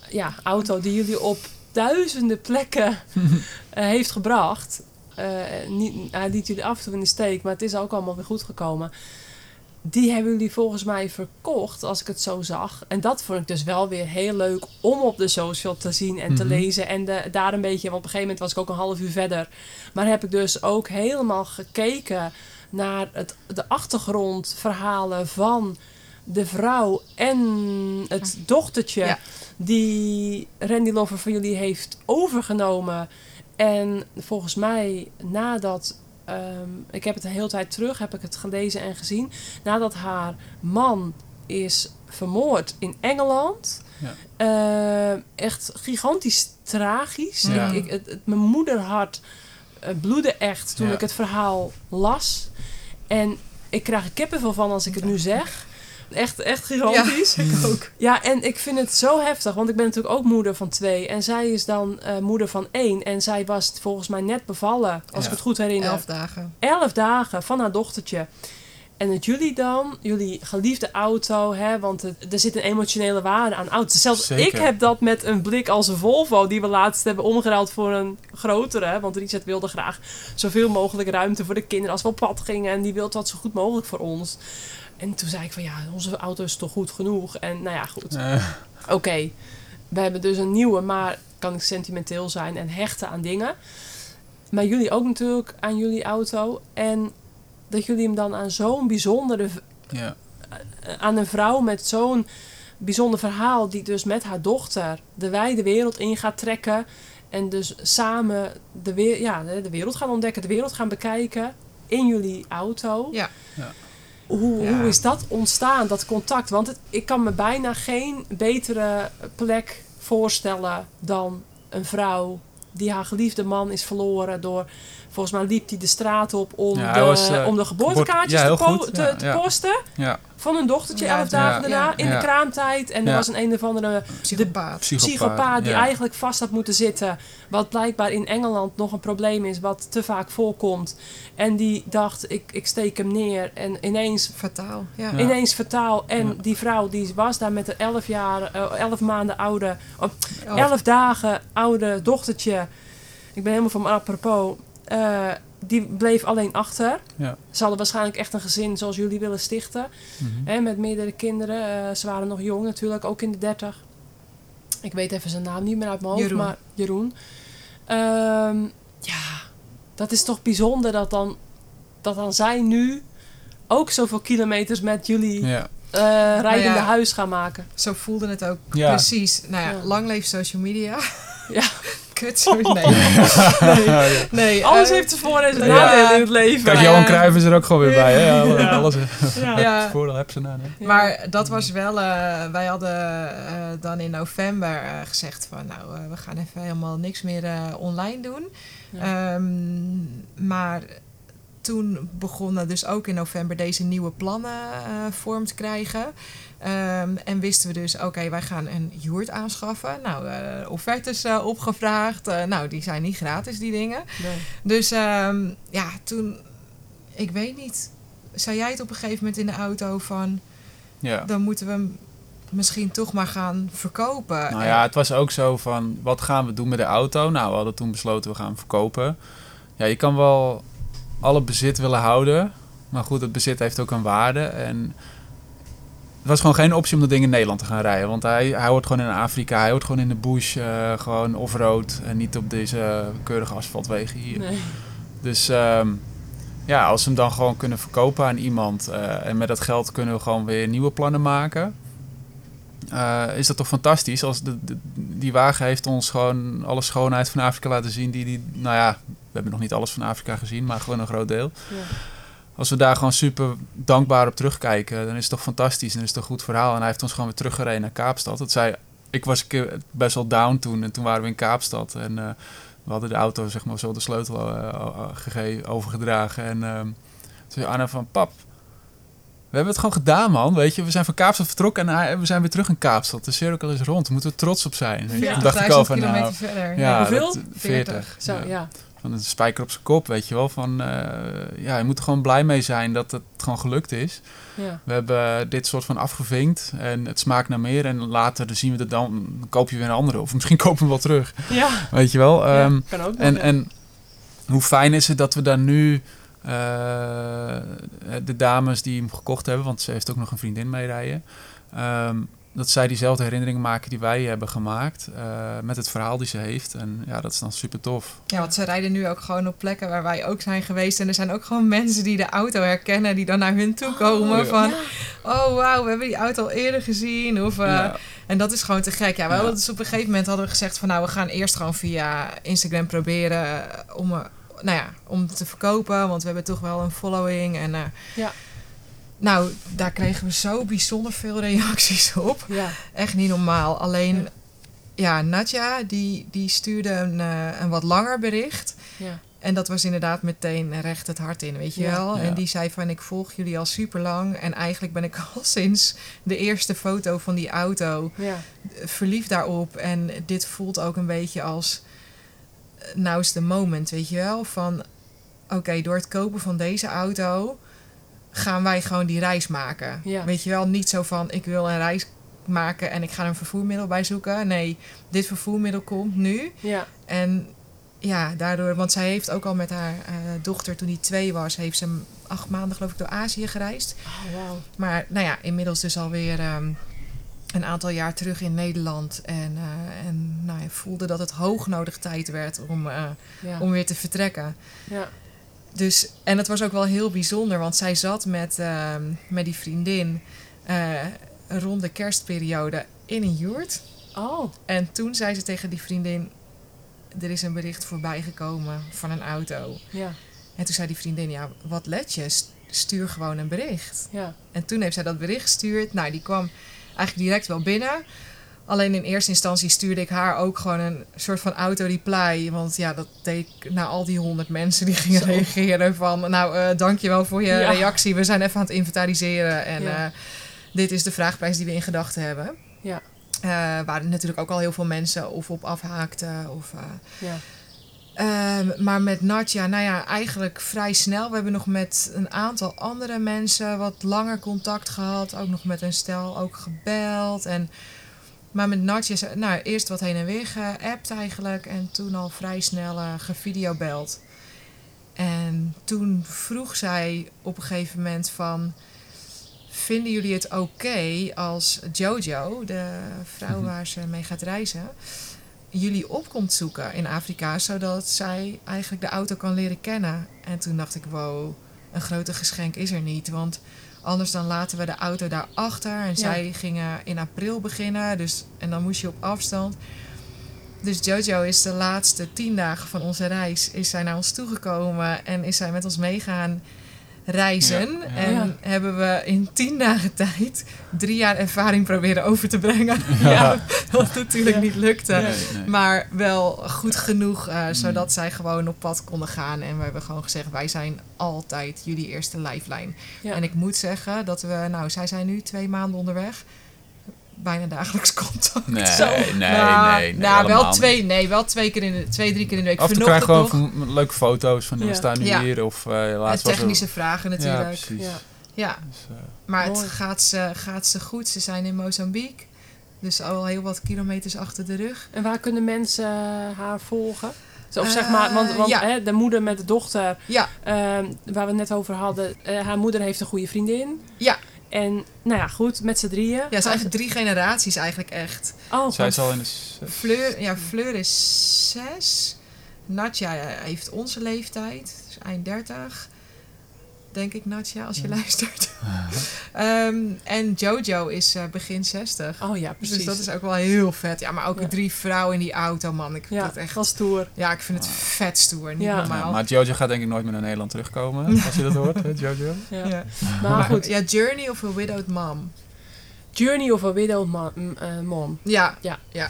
Speaker 1: ja, auto die jullie op duizenden plekken eh, heeft gebracht. Eh, niet, hij liet jullie af en toe in de steek, maar het is ook allemaal weer goed gekomen. Die hebben jullie volgens mij verkocht, als ik het zo zag. En dat vond ik dus wel weer heel leuk om op de social te zien en te
Speaker 4: Mhm.
Speaker 1: lezen. En de, daar een beetje, want op een gegeven moment was ik ook een half uur verder. Maar heb ik dus ook helemaal gekeken naar het, de achtergrondverhalen van de vrouw en het dochtertje
Speaker 3: Ja.
Speaker 1: die Randy Lover van jullie heeft overgenomen. En volgens mij nadat, ehm, ik heb het een hele tijd terug, heb ik het gelezen en gezien. Nadat haar man is vermoord in Engeland.
Speaker 4: Ja.
Speaker 1: Eh, echt gigantisch tragisch.
Speaker 4: Ja.
Speaker 1: Ik, ik, het, het- mijn moederhart eh, bloedde echt toen
Speaker 4: Ja.
Speaker 1: ik het verhaal las. En ik krijg er kippenvel van als ik het nu zeg. Echt, echt gigantisch.
Speaker 3: Ja, ik ook.
Speaker 1: Ja, en ik vind het zo heftig, want ik ben natuurlijk ook moeder van twee. En zij is dan eh, moeder van één. En zij was volgens mij net bevallen, als
Speaker 4: Ja.
Speaker 1: ik het goed herinner.
Speaker 3: Elf dagen.
Speaker 1: Elf dagen van haar dochtertje. En het jullie dan, jullie geliefde auto, hè, want het- er zit een emotionele waarde aan auto's. Zelfs
Speaker 4: Zeker.
Speaker 1: ik heb dat met een blik als een Volvo, die we laatst hebben omgeruild voor een grotere. Want Richard wilde graag zoveel mogelijk ruimte voor de kinderen als we op pad gingen. En die wilde dat zo goed mogelijk voor ons. En toen zei ik van ja, onze auto is toch goed genoeg. En nou ja, goed. Oké, we hebben dus een nieuwe, maar kan ik sentimenteel zijn en hechten aan dingen. maar jullie ook natuurlijk aan jullie auto. En dat jullie hem dan aan zo'n bijzondere,
Speaker 4: Ja.
Speaker 1: eh, aan een vrouw met zo'n bijzonder verhaal, die dus met haar dochter de wijde wereld in gaat trekken. En dus samen de, weer, ja, de de wereld gaan ontdekken, de wereld gaan bekijken in jullie auto.
Speaker 3: Ja.
Speaker 4: Ja.
Speaker 1: Hoe,
Speaker 3: Ja.
Speaker 1: hoe is dat ontstaan, dat contact? Want het, ik kan me bijna geen betere plek voorstellen dan een vrouw die haar geliefde man is verloren door... Volgens mij liep hij de straat op om,
Speaker 4: Ja,
Speaker 1: de,
Speaker 4: was, eh,
Speaker 1: om de geboortekaartjes
Speaker 4: geboorte- ja,
Speaker 1: te,
Speaker 4: heel
Speaker 1: po-
Speaker 4: goed.
Speaker 1: te,
Speaker 4: Ja,
Speaker 1: te
Speaker 4: ja.
Speaker 1: posten
Speaker 4: Ja.
Speaker 1: van hun dochtertje
Speaker 3: Ja,
Speaker 1: elf
Speaker 3: ja,
Speaker 1: dagen daarna
Speaker 3: ja,
Speaker 1: in de kraamtijd. En er was een een of andere
Speaker 3: Psychopaat.
Speaker 1: psychopaat die
Speaker 4: ja.
Speaker 1: eigenlijk vast had moeten zitten. Wat blijkbaar in Engeland nog een probleem is, wat te vaak voorkomt. En die dacht, ik, ik steek hem neer. En ineens,
Speaker 3: Fataal. Ja.
Speaker 4: Ja.
Speaker 1: ineens vertaal. En
Speaker 4: Ja.
Speaker 1: die vrouw die was daar met een elf, jaar, eh, elf maanden oude, oh,
Speaker 3: Oh,
Speaker 1: elf dagen oude dochtertje. Ik ben helemaal van mijn apropos. Eh, die bleef alleen achter.
Speaker 4: Ja.
Speaker 1: Ze hadden waarschijnlijk echt een gezin zoals jullie willen stichten.
Speaker 4: Mhm.
Speaker 1: Hè, met meerdere kinderen. Eh, ze waren nog jong natuurlijk, ook in de dertig. Ik weet even zijn naam niet meer uit mijn hoofd,
Speaker 3: Jeroen.
Speaker 1: maar Jeroen. Ehm, ja, dat is toch bijzonder dat dan, dat dan zij nu ook zoveel kilometers met jullie
Speaker 4: Ja.
Speaker 1: eh, rijdende
Speaker 3: Nou ja.
Speaker 1: huis gaan maken.
Speaker 3: Zo voelde het ook
Speaker 4: Ja.
Speaker 3: precies. Nou ja,
Speaker 1: Ja.
Speaker 3: lang leef social media.
Speaker 1: Ja.
Speaker 3: Kut, sorry. Nee. nee. nee
Speaker 1: Alles
Speaker 3: eh,
Speaker 1: heeft zijn voor- en zijn
Speaker 3: ja.
Speaker 1: nadelen in het leven.
Speaker 4: Kijk, Johan
Speaker 3: eh,
Speaker 4: Cruijff is er ook gewoon weer bij. Hè? Alles
Speaker 1: Ja.
Speaker 3: Ja.
Speaker 4: voordeel hebben ze nou. hè?
Speaker 1: Ja.
Speaker 3: Maar dat was wel, eh, wij hadden eh, dan in november eh, gezegd van nou, eh, we gaan even helemaal niks meer eh, online doen.
Speaker 1: Ja.
Speaker 3: Ehm, maar toen begonnen dus ook in november deze nieuwe plannen eh, vorm te krijgen. Ehm, en wisten we dus, oké, wij gaan een joert aanschaffen. Nou, eh offertes eh, opgevraagd. Eh, nou, die zijn niet gratis, die dingen.
Speaker 1: Nee.
Speaker 3: Dus ehm, ja, toen, ik weet niet, zei jij het op een gegeven moment in de auto van,
Speaker 4: Ja.
Speaker 3: dan moeten we hem misschien toch maar gaan verkopen.
Speaker 4: Nou
Speaker 3: En-
Speaker 4: ja, het was ook zo van, wat gaan we doen met de auto? Nou, we hadden toen besloten, we gaan hem verkopen. Ja, je kan wel alle bezit willen houden. Maar goed, het bezit heeft ook een waarde. En het was gewoon geen optie om dat ding in Nederland te gaan rijden. Want hij, hij hoort gewoon in Afrika, hij hoort gewoon in de bush, eh, gewoon off-road. En niet op deze keurige asfaltwegen hier.
Speaker 1: Nee.
Speaker 4: Dus ehm, ja, als we hem dan gewoon kunnen verkopen aan iemand eh, en met dat geld kunnen we gewoon weer nieuwe plannen maken, eh, is dat toch fantastisch? Als de, de- die wagen heeft ons gewoon alle schoonheid van Afrika laten zien. Die, die, nou ja, we hebben nog niet alles van Afrika gezien, maar gewoon een groot deel.
Speaker 1: Ja.
Speaker 4: Als we daar gewoon super dankbaar op terugkijken, dan is het toch fantastisch en is het een goed verhaal. En hij heeft ons gewoon weer teruggereden naar Kaapstad. Dat zei, ik was een keer best wel down toen en toen waren we in Kaapstad. En eh, we hadden de auto, zeg maar, zo de sleutel eh, eh, gegeven, overgedragen. En ehm toen zei Anna van, pap, we hebben het gewoon gedaan, man. Weet je, we zijn van Kaapstad vertrokken en we zijn weer terug in Kaapstad. De cirkel is rond, daar moeten we trots op zijn.
Speaker 1: Ja.
Speaker 4: Toen dacht ik al van, nou,
Speaker 3: verder.
Speaker 4: ja,
Speaker 1: hoeveel?
Speaker 4: dat-
Speaker 3: 40.
Speaker 1: Zo,
Speaker 4: ja.
Speaker 1: ja.
Speaker 4: Van een spijker op zijn kop, weet je wel. Van, eh, ja, je moet er gewoon blij mee zijn dat het gewoon gelukt is.
Speaker 1: ja.
Speaker 4: We hebben dit soort van afgevinkt en het smaakt naar meer. En later dan zien we het dan, dan koop je weer een andere. Of misschien kopen we hem wel terug,
Speaker 1: Ja,
Speaker 4: weet je wel.
Speaker 1: ja,
Speaker 4: Ehm,
Speaker 1: kan ook
Speaker 4: en, en hoe fijn is het dat we dan nu eh, de dames die hem gekocht hebben, want ze heeft ook nog een vriendin meerijden, ehm, dat zij diezelfde herinneringen maken die wij hebben gemaakt eh, met het verhaal die ze heeft. En ja, dat is dan super tof.
Speaker 3: Ja, want ze rijden nu ook gewoon op plekken waar wij ook zijn geweest. En er zijn ook gewoon mensen die de auto herkennen, die dan naar hun toe komen.
Speaker 4: ja.
Speaker 3: Van,
Speaker 1: Ja.
Speaker 3: oh wauw, we hebben die auto al eerder gezien. Of, eh,
Speaker 4: Ja.
Speaker 3: En dat is gewoon te gek. Ja, we
Speaker 4: Ja.
Speaker 3: hadden dus op een gegeven moment hadden we gezegd van, nou, we gaan eerst gewoon via Instagram proberen om, eh, nou ja, om te verkopen. Want we hebben toch wel een following. En, eh,
Speaker 1: Ja.
Speaker 3: Nou, daar kregen we zo bijzonder veel reacties op.
Speaker 1: Ja.
Speaker 3: Echt niet normaal. Alleen, ja, Nadja, die, die stuurde een, eh, een wat langer bericht.
Speaker 1: Ja.
Speaker 3: En dat was inderdaad meteen recht het hart in, weet je
Speaker 1: Ja.
Speaker 3: wel.
Speaker 4: Ja.
Speaker 3: En die zei van, ik volg jullie al super lang. En eigenlijk ben ik al sinds de eerste foto van die auto
Speaker 1: Ja.
Speaker 3: eh, verliefd daarop. En dit voelt ook een beetje als, eh, nou is the moment, weet je wel. Van, oké, door het kopen van deze auto gaan wij gewoon die reis maken.
Speaker 1: Ja.
Speaker 3: Weet je wel, niet zo van, ik wil een reis maken en ik ga er een vervoermiddel bij zoeken. Nee, dit vervoermiddel komt nu.
Speaker 1: Ja.
Speaker 3: En ja, daardoor, want zij heeft ook al met haar eh, dochter, toen die twee was, heeft ze acht maanden geloof ik door Azië gereisd.
Speaker 1: Oh.
Speaker 3: Maar nou ja, inmiddels dus alweer ehm een aantal jaar terug in Nederland. En, eh, en nou, ja, voelde dat het hoognodig tijd werd om, eh,
Speaker 1: Ja.
Speaker 3: om weer te vertrekken.
Speaker 1: ja.
Speaker 3: Dus, en het was ook wel heel bijzonder, want zij zat met, ehm, met die vriendin eh, rond de kerstperiode in een joert.
Speaker 1: Oh,
Speaker 3: En toen zei ze tegen die vriendin: Er is een bericht voorbij gekomen van een auto.
Speaker 1: ja.
Speaker 3: En toen zei die vriendin: Ja, wat let je? St- Stuur gewoon een bericht.
Speaker 1: Ja.
Speaker 3: En toen heeft zij dat bericht gestuurd. Nou, die kwam eigenlijk direct wel binnen. Alleen in eerste instantie stuurde ik haar ook gewoon een soort van auto-reply. Want ja, dat deed ik naar al die honderd mensen die gingen
Speaker 1: Zo.
Speaker 3: reageren van... Nou, eh dankjewel voor je
Speaker 1: Ja.
Speaker 3: reactie. We zijn even aan het inventariseren. En
Speaker 1: Ja.
Speaker 3: eh, dit is de vraagprijs die we in gedachten hebben.
Speaker 1: Ja.
Speaker 3: Eh, waar natuurlijk ook al heel veel mensen of op afhaakten. Of,
Speaker 1: Ja.
Speaker 3: Ehm, maar met Natja, nou ja, eigenlijk vrij snel. We hebben nog met een aantal andere mensen wat langer contact gehad. Ook nog met een stel ook gebeld. En, maar met Natja, is- nou, eerst wat heen en weer geappt eigenlijk. En toen al vrij snel eh gevideobeld. En toen vroeg zij op een gegeven moment van... Vinden jullie het oké als Jojo, de vrouw
Speaker 4: Mhm.
Speaker 3: waar ze mee gaat reizen jullie op komt zoeken in Afrika, zodat zij eigenlijk de auto kan leren kennen. En toen dacht ik, wow, een groter geschenk is er niet. Want anders dan laten we de auto daar achter. En zij gingen in april beginnen, dus, en dan moest je op afstand. Dus Jojo is de laatste tien dagen van onze reis, is zij naar ons toegekomen en is zij met ons meegaan reizen.
Speaker 4: Ja, ja.
Speaker 3: En
Speaker 1: Ja.
Speaker 3: hebben we in tien dagen tijd drie jaar ervaring proberen over te brengen.
Speaker 1: Ja.
Speaker 3: Wat natuurlijk
Speaker 1: Ja.
Speaker 3: niet lukte.
Speaker 4: Nee, nee.
Speaker 3: Maar wel goed genoeg, eh,
Speaker 4: Mm.
Speaker 3: zodat zij gewoon op pad konden gaan. En we hebben gewoon gezegd, wij zijn altijd jullie eerste lifeline.
Speaker 1: Ja.
Speaker 3: En ik moet zeggen dat we, nou, zij zijn nu twee maanden onderweg. Bijna dagelijks contact.
Speaker 4: Nee,
Speaker 1: Zo.
Speaker 4: nee, nee,
Speaker 3: nou,
Speaker 4: nee,
Speaker 3: nou,
Speaker 4: helemaal
Speaker 3: wel twee, nee, wel twee keer in de, twee, drie keer in de week.
Speaker 4: Af en toe krijg gewoon
Speaker 3: nog.
Speaker 4: leuke foto's van
Speaker 1: Ja.
Speaker 4: we staan nu
Speaker 3: Ja.
Speaker 4: hier. Of eh
Speaker 3: En
Speaker 4: laatst was er-
Speaker 3: technische vragen
Speaker 4: Ja,
Speaker 3: natuurlijk.
Speaker 4: precies.
Speaker 1: Ja.
Speaker 3: Ja,
Speaker 4: Dus, eh,
Speaker 3: maar
Speaker 1: Mooi.
Speaker 3: het gaat ze, gaat ze goed. Ze zijn in Mozambique. Dus al heel wat kilometers achter de rug.
Speaker 1: En waar kunnen mensen eh, haar volgen? Zo, Of zeg maar, want, want
Speaker 3: ja.
Speaker 1: hè, de moeder met de dochter,
Speaker 3: Ja,
Speaker 1: ehm, waar we het net over hadden, eh, haar moeder heeft een goede vriendin.
Speaker 3: Ja.
Speaker 1: En nou ja, goed, met z'n drieën.
Speaker 3: ja, het zijn eigenlijk drie generaties eigenlijk echt.
Speaker 1: Oh,
Speaker 4: zij is al in de...
Speaker 3: Fleur, ja, Fleur is zes. Natja heeft onze leeftijd, dus eind 30. Denk ik, Natja, als je luistert. Ehm, en Jojo is eh, begin 60.
Speaker 1: Oh ja, precies.
Speaker 3: Dus dat is ook wel heel vet. Ja, maar ook
Speaker 1: Ja.
Speaker 3: drie vrouwen in die auto, man. Ik vind
Speaker 1: ja,
Speaker 3: dat echt...
Speaker 1: is stoer.
Speaker 3: Ja, ik vind het vet stoer. Niet
Speaker 1: Ja.
Speaker 3: normaal.
Speaker 4: Ja, maar Jojo gaat denk ik nooit meer naar Nederland terugkomen. Als je dat hoort, hè, Jojo.
Speaker 1: Ja.
Speaker 3: Ja.
Speaker 1: Maar
Speaker 3: Maar
Speaker 1: goed,
Speaker 3: ja, Journey of a Widowed Mom.
Speaker 1: Journey of a m- eh, Mom.
Speaker 3: Ja,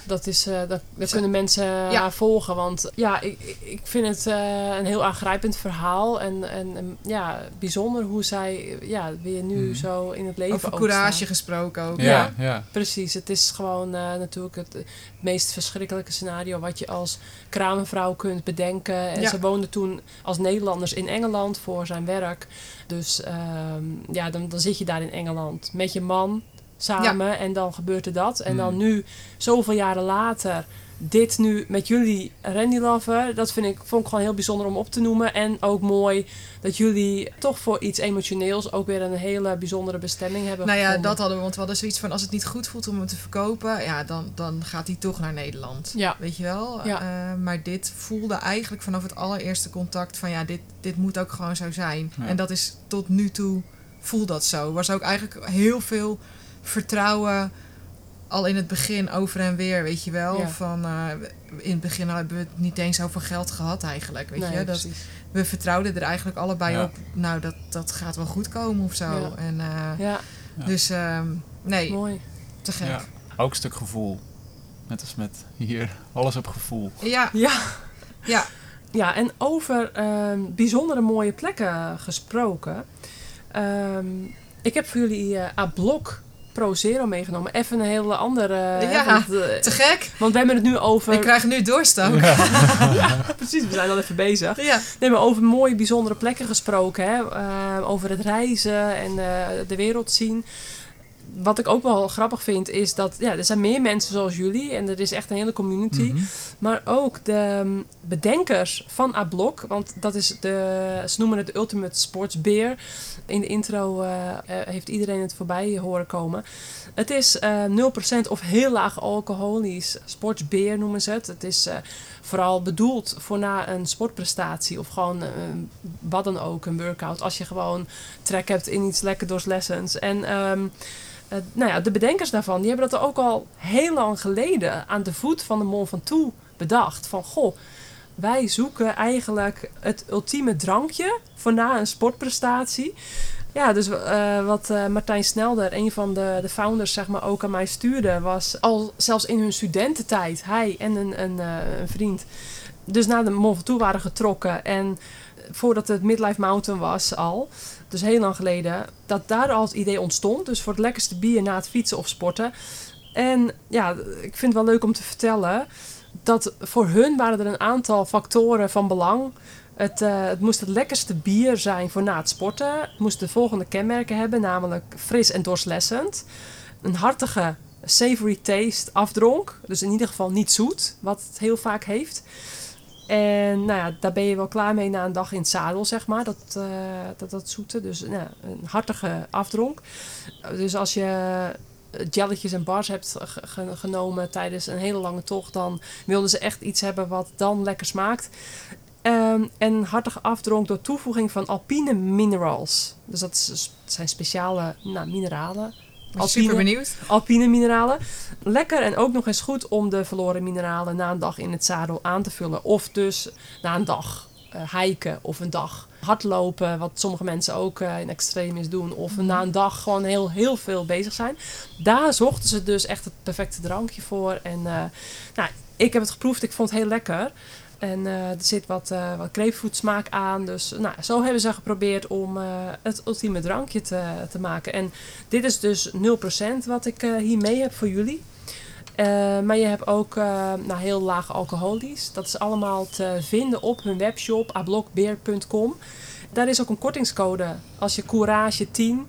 Speaker 1: Dat is, eh, dat, kunnen mensen
Speaker 3: Ja.
Speaker 1: haar volgen. Want ja, ik, ik- vind het eh, een heel aangrijpend verhaal. En, en, en, ja, bijzonder hoe zij ja, weer nu
Speaker 4: Mhm.
Speaker 1: zo in het leven
Speaker 3: over courage gesproken ook.
Speaker 4: Ja, ja.
Speaker 1: Precies, het is gewoon eh, natuurlijk het, het meest verschrikkelijke scenario wat je als kramenvrouw kunt bedenken. En
Speaker 3: Ja.
Speaker 1: ze woonde toen als Nederlanders in Engeland voor zijn werk. Dus ehm, ja, dan, dan zit je daar in Engeland met je man samen en dan gebeurt er dat. En dan
Speaker 4: Hmm.
Speaker 1: nu, zoveel jaren later, dit nu met jullie Randy Lover, dat vind ik, vond ik gewoon heel bijzonder om op te noemen. En ook mooi dat jullie toch voor iets emotioneels ook weer een hele bijzondere bestemming hebben
Speaker 3: Nou ja,
Speaker 1: gevonden.
Speaker 3: dat hadden we. Want we hadden zoiets van... als het niet goed voelt om hem te verkopen... ja, dan, dan gaat hij toch naar Nederland.
Speaker 1: Ja.
Speaker 3: Weet je wel?
Speaker 1: Ja.
Speaker 3: Eh, maar dit voelde eigenlijk vanaf het allereerste contact... van ja, dit, dit moet ook gewoon zo zijn.
Speaker 4: Ja.
Speaker 3: En dat is tot nu toe... voelt dat zo. Er was ook eigenlijk heel veel vertrouwen... al in het begin over en weer, weet je wel.
Speaker 1: Ja.
Speaker 3: Van, eh, in het begin hebben we het niet eens over geld gehad eigenlijk, weet
Speaker 1: Nee,
Speaker 3: je. Dat,
Speaker 1: precies.
Speaker 3: we vertrouwden er eigenlijk allebei
Speaker 4: Ja.
Speaker 3: op... nou, dat, dat gaat wel goed komen of zo.
Speaker 1: Ja.
Speaker 3: En, eh. Dus ehm, nee,
Speaker 1: mooi.
Speaker 3: te gek.
Speaker 4: Ja. Ook een stuk gevoel. Net als met hier. Alles op gevoel.
Speaker 3: Ja,
Speaker 1: Ja.
Speaker 3: ja.
Speaker 1: Ja, en over ehm, bijzondere mooie plekken gesproken. Ehm, ik heb voor jullie eh A Blok Pro Zero meegenomen. Even een hele andere... hè,
Speaker 3: Ja,
Speaker 1: want, eh,
Speaker 3: te gek.
Speaker 1: want we hebben het nu over...
Speaker 3: Ik krijg nu doorstook.
Speaker 1: Precies, we zijn al even bezig.
Speaker 3: Ja.
Speaker 1: We hebben over mooie, bijzondere plekken gesproken. Hè? Eh, over het reizen en eh, de wereld zien. Wat ik ook wel grappig vind, is dat ja, er zijn meer mensen zoals jullie. En er is echt een hele community.
Speaker 4: Mhm.
Speaker 1: Maar ook de um, bedenkers van A-Blok. Want dat is de, ze noemen het de Ultimate Sports Beer. In de intro eh, eh, heeft iedereen het voorbij horen komen. Het is eh 0% of heel laag alcoholisch. Sportsbeer noemen ze het. Het is vooral bedoeld voor na een sportprestatie. Of gewoon wat dan ook, een workout. Als je gewoon trek hebt in iets lekker doorstlessens. En... ehm, eh, nou ja, de bedenkers daarvan, die hebben dat ook al heel lang geleden aan de voet van de Mont Ventoux bedacht. Van goh, wij zoeken eigenlijk het ultieme drankje voor na een sportprestatie. Ja, dus eh, wat eh, Martijn Snelder, een van de, de founders, zeg maar, ook aan mij stuurde, was al zelfs in hun studententijd, hij en een, een, een vriend, dus naar de Mont Ventoux waren getrokken. En voordat het Midlife Mountain was al, dus heel lang geleden, dat daar al het idee ontstond. Dus voor het lekkerste bier na het fietsen of sporten. En ja, ik vind het wel leuk om te vertellen dat voor hun waren er een aantal factoren van belang. Het, eh, het moest het lekkerste bier zijn voor na het sporten. Het moest de volgende kenmerken hebben, namelijk fris en doorslessend. Een hartige savory taste afdronk. Dus in ieder geval niet zoet, wat het heel vaak heeft. En nou ja, daar ben je wel klaar mee na een dag in het zadel, zeg maar. Dat, eh, dat, dat zoete. Dus nou, een hartige afdronk. Dus als je jelletjes en bars hebt ge- ge- genomen tijdens een hele lange tocht, dan wilden ze echt iets hebben wat dan lekker smaakt. Ehm, en hartige afdronk door toevoeging van alpine minerals. Dus dat dat zijn speciale nou, mineralen.
Speaker 3: Ben super benieuwd.
Speaker 1: Alpine mineralen. Lekker en ook nog eens goed om de verloren mineralen na een dag in het zadel aan te vullen. Of dus na een dag eh hiken of een dag hardlopen, wat sommige mensen ook eh, in extremis doen. Of na een dag gewoon heel, heel veel bezig zijn. Daar zochten ze dus echt het perfecte drankje voor. En eh, nou, ik heb het geproefd, ik vond het heel lekker. En eh, er zit wat, eh wat aan. Dus nou, zo hebben ze geprobeerd om eh, het ultieme drankje te, te maken. En dit is dus 0% wat ik hier mee heb voor jullie. Maar je hebt ook nou, heel laag alcoholisch. Dat is allemaal te vinden op hun webshop ablokbeer.com. Daar is ook een kortingscode. Als je Courage 10,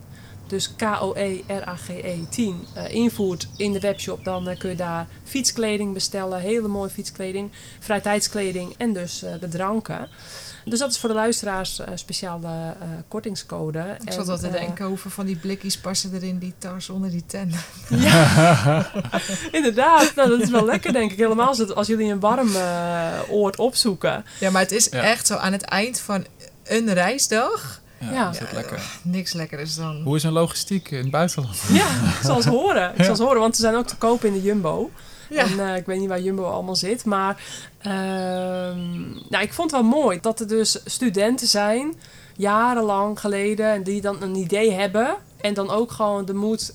Speaker 1: dus E K-O-E-R-A-G-E 10, eh, invoert in de webshop, dan eh, kun je daar fietskleding bestellen. Hele mooie fietskleding, vrijtijdskleding en dus eh, de dranken. Dus dat is voor de luisteraars een speciale eh, kortingscode.
Speaker 3: Ik zat
Speaker 1: eh,
Speaker 3: denken, hoeveel van die blikjes passen er in die tas onder die tent?
Speaker 1: Inderdaad, nou, dat is wel lekker denk ik. Helemaal als, het, als jullie een warm eh, oord opzoeken.
Speaker 3: Ja, maar het is
Speaker 4: Ja.
Speaker 3: echt zo aan het eind van een reisdag.
Speaker 4: Ja, is lekker.
Speaker 3: Niks lekkerder dan.
Speaker 4: Hoe is een logistiek in het buitenland?
Speaker 1: Ja, ik zal het horen. Ik
Speaker 4: Ja.
Speaker 1: zal het horen, want ze zijn ook te koop in de Jumbo.
Speaker 3: Ja.
Speaker 1: En eh, ik weet niet waar Jumbo allemaal zit. Maar ehm, nou, ik vond het wel mooi dat er dus studenten zijn, jarenlang geleden, en die dan een idee hebben. En dan ook gewoon de moed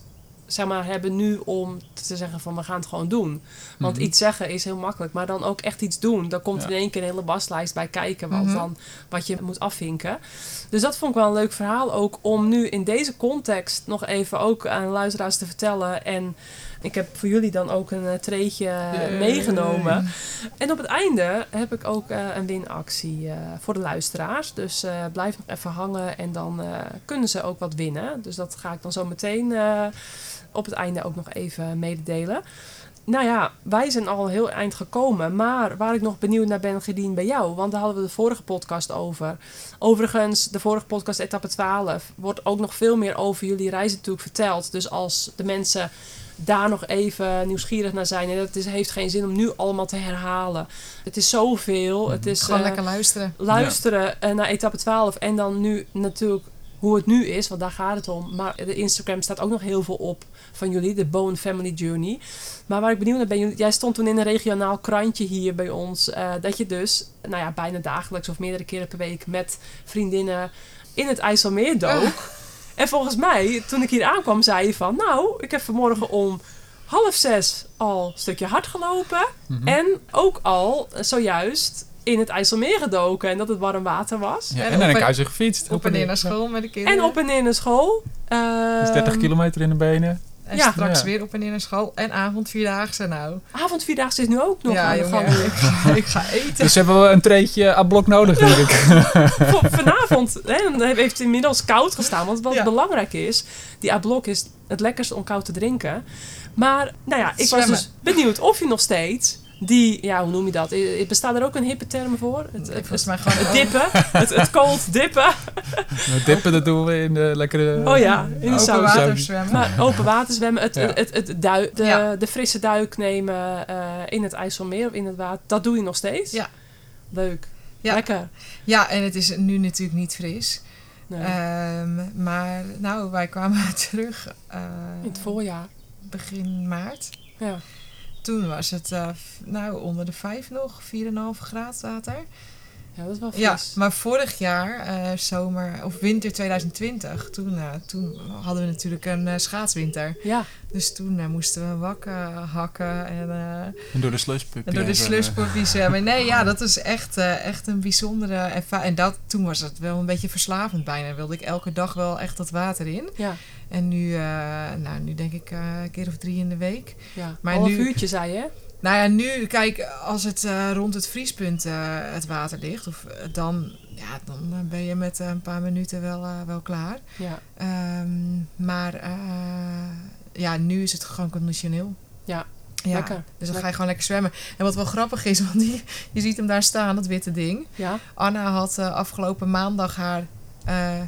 Speaker 1: zeg maar, hebben nu om te zeggen van we gaan het gewoon doen. Want
Speaker 4: Mhm.
Speaker 1: iets zeggen is heel makkelijk, maar dan ook echt iets doen. Daar komt
Speaker 4: Ja.
Speaker 1: in één keer een hele waslijst bij kijken wat,
Speaker 3: Mhm.
Speaker 1: dan, wat je moet afvinken. Dus dat vond ik wel een leuk verhaal ook om nu in deze context nog even ook aan luisteraars te vertellen. En ik heb voor jullie dan ook een eh, treetje eh, meegenomen. En op het einde heb ik ook eh, een winactie voor de luisteraars. Dus blijf nog even hangen en dan kunnen ze ook wat winnen. Dus dat ga ik dan zo meteen op het einde ook nog even mededelen. Nou ja, wij zijn al heel eind gekomen. Maar waar ik nog benieuwd naar ben, Gedien, bij jou. Want daar hadden we de vorige podcast over. Overigens, de vorige podcast, etappe 12, wordt ook nog veel meer over jullie reis natuurlijk verteld. Dus als de mensen daar nog even nieuwsgierig naar zijn. En dat is, heeft geen zin om nu allemaal te herhalen. Het is zoveel. Het is
Speaker 3: Gewoon
Speaker 1: eh,
Speaker 3: lekker luisteren.
Speaker 1: luisteren eh, naar etappe 12 en dan nu natuurlijk hoe het nu is, want daar gaat het om. Maar de Instagram staat ook nog heel veel op van jullie, de Bone Family Journey. Maar waar ik benieuwd naar ben, jij stond toen in een regionaal krantje hier bij ons, eh, dat je dus, nou ja, bijna dagelijks of meerdere keren per week met vriendinnen in het IJsselmeer dook. En volgens mij, toen ik hier aankwam, zei je van, nou, ik heb vanmorgen om half zes al een stukje hard gelopen.
Speaker 4: Mhm.
Speaker 1: En ook al zojuist in het IJsselmeer gedoken en dat het warm water was.
Speaker 4: Ja,
Speaker 3: En
Speaker 4: een
Speaker 3: en-
Speaker 4: kuizen gefietst.
Speaker 3: Op en neer naar school met de kinderen.
Speaker 1: En op en neer naar school.
Speaker 4: Dus 30
Speaker 1: Ehm,
Speaker 4: kilometer in de benen.
Speaker 3: En
Speaker 1: Ja.
Speaker 3: straks
Speaker 4: Ja.
Speaker 3: weer op en neer naar school. En avond vierdaagse nou.
Speaker 1: Avond vierdaagse is nu ook nog
Speaker 3: ja,
Speaker 1: aan de gang.
Speaker 3: Ik ga, ik ga eten.
Speaker 4: Dus hebben we een treetje aan blok nodig, denk ik.
Speaker 1: Voor vanavond hè, dan heeft het inmiddels koud gestaan. Want wat
Speaker 3: Ja.
Speaker 1: belangrijk is, die A-blok is het lekkerste om koud te drinken. Maar, nou ja, ik was dus benieuwd of je nog steeds die, ja, hoe noem je dat? Bestaat er ook een hippe term voor? Het, het,
Speaker 3: mij gewoon
Speaker 1: het dippen, het, het cold dippen.
Speaker 4: We dippen, dat doen we in de lekkere...
Speaker 1: Oh ja, in de
Speaker 3: open water zwemmen.
Speaker 1: Maar open water zwemmen, het,
Speaker 4: Ja.
Speaker 1: het, het, de,
Speaker 3: Ja.
Speaker 1: de frisse duik nemen eh, in het IJsselmeer of in het water, dat doe je nog steeds?
Speaker 3: Ja.
Speaker 1: Leuk.
Speaker 3: Ja.
Speaker 1: Lekker.
Speaker 3: Ja, en het is nu natuurlijk niet fris.
Speaker 1: Nee.
Speaker 3: Ehm, maar nou, wij kwamen terug eh,
Speaker 1: in het voorjaar.
Speaker 3: begin maart.
Speaker 1: Ja.
Speaker 3: Toen was het eh, nou onder de 5 nog, 4,5 graad water.
Speaker 1: Ja, dat is wel
Speaker 3: Ja, maar vorig jaar, eh, zomer of winter 2020, toen, eh, toen hadden we natuurlijk een eh, schaatswinter.
Speaker 1: Ja,
Speaker 3: Dus toen moesten we wakken hakken en, eh,
Speaker 4: En door de slushpuppy.
Speaker 3: en door de
Speaker 4: even,
Speaker 3: slushpuppies zwemmen. Nee, ja, dat is echt, eh, echt een bijzondere ervaring. En dat, toen was het wel een beetje verslavend bijna. Wilde ik elke dag wel echt dat water in.
Speaker 1: ja,
Speaker 3: En nu, eh, nou, nu denk ik eh, een keer of drie in de week.
Speaker 1: ja.
Speaker 3: Maar
Speaker 1: Half
Speaker 3: nu-
Speaker 1: uurtje zei je?
Speaker 3: Nou ja, nu, kijk, als het eh, rond het vriespunt eh, het water ligt, of, eh, dan, ja, dan ben je met een paar minuten wel, wel klaar.
Speaker 1: Ja,
Speaker 3: Ehm, maar ja, nu is het gewoon conditioneel.
Speaker 1: Ja,
Speaker 3: Ja,
Speaker 1: lekker.
Speaker 3: Dus dan ga je gewoon lekker zwemmen. En wat wel grappig is, want die, je ziet hem daar staan, dat witte ding.
Speaker 1: Ja.
Speaker 3: Anna had afgelopen maandag haar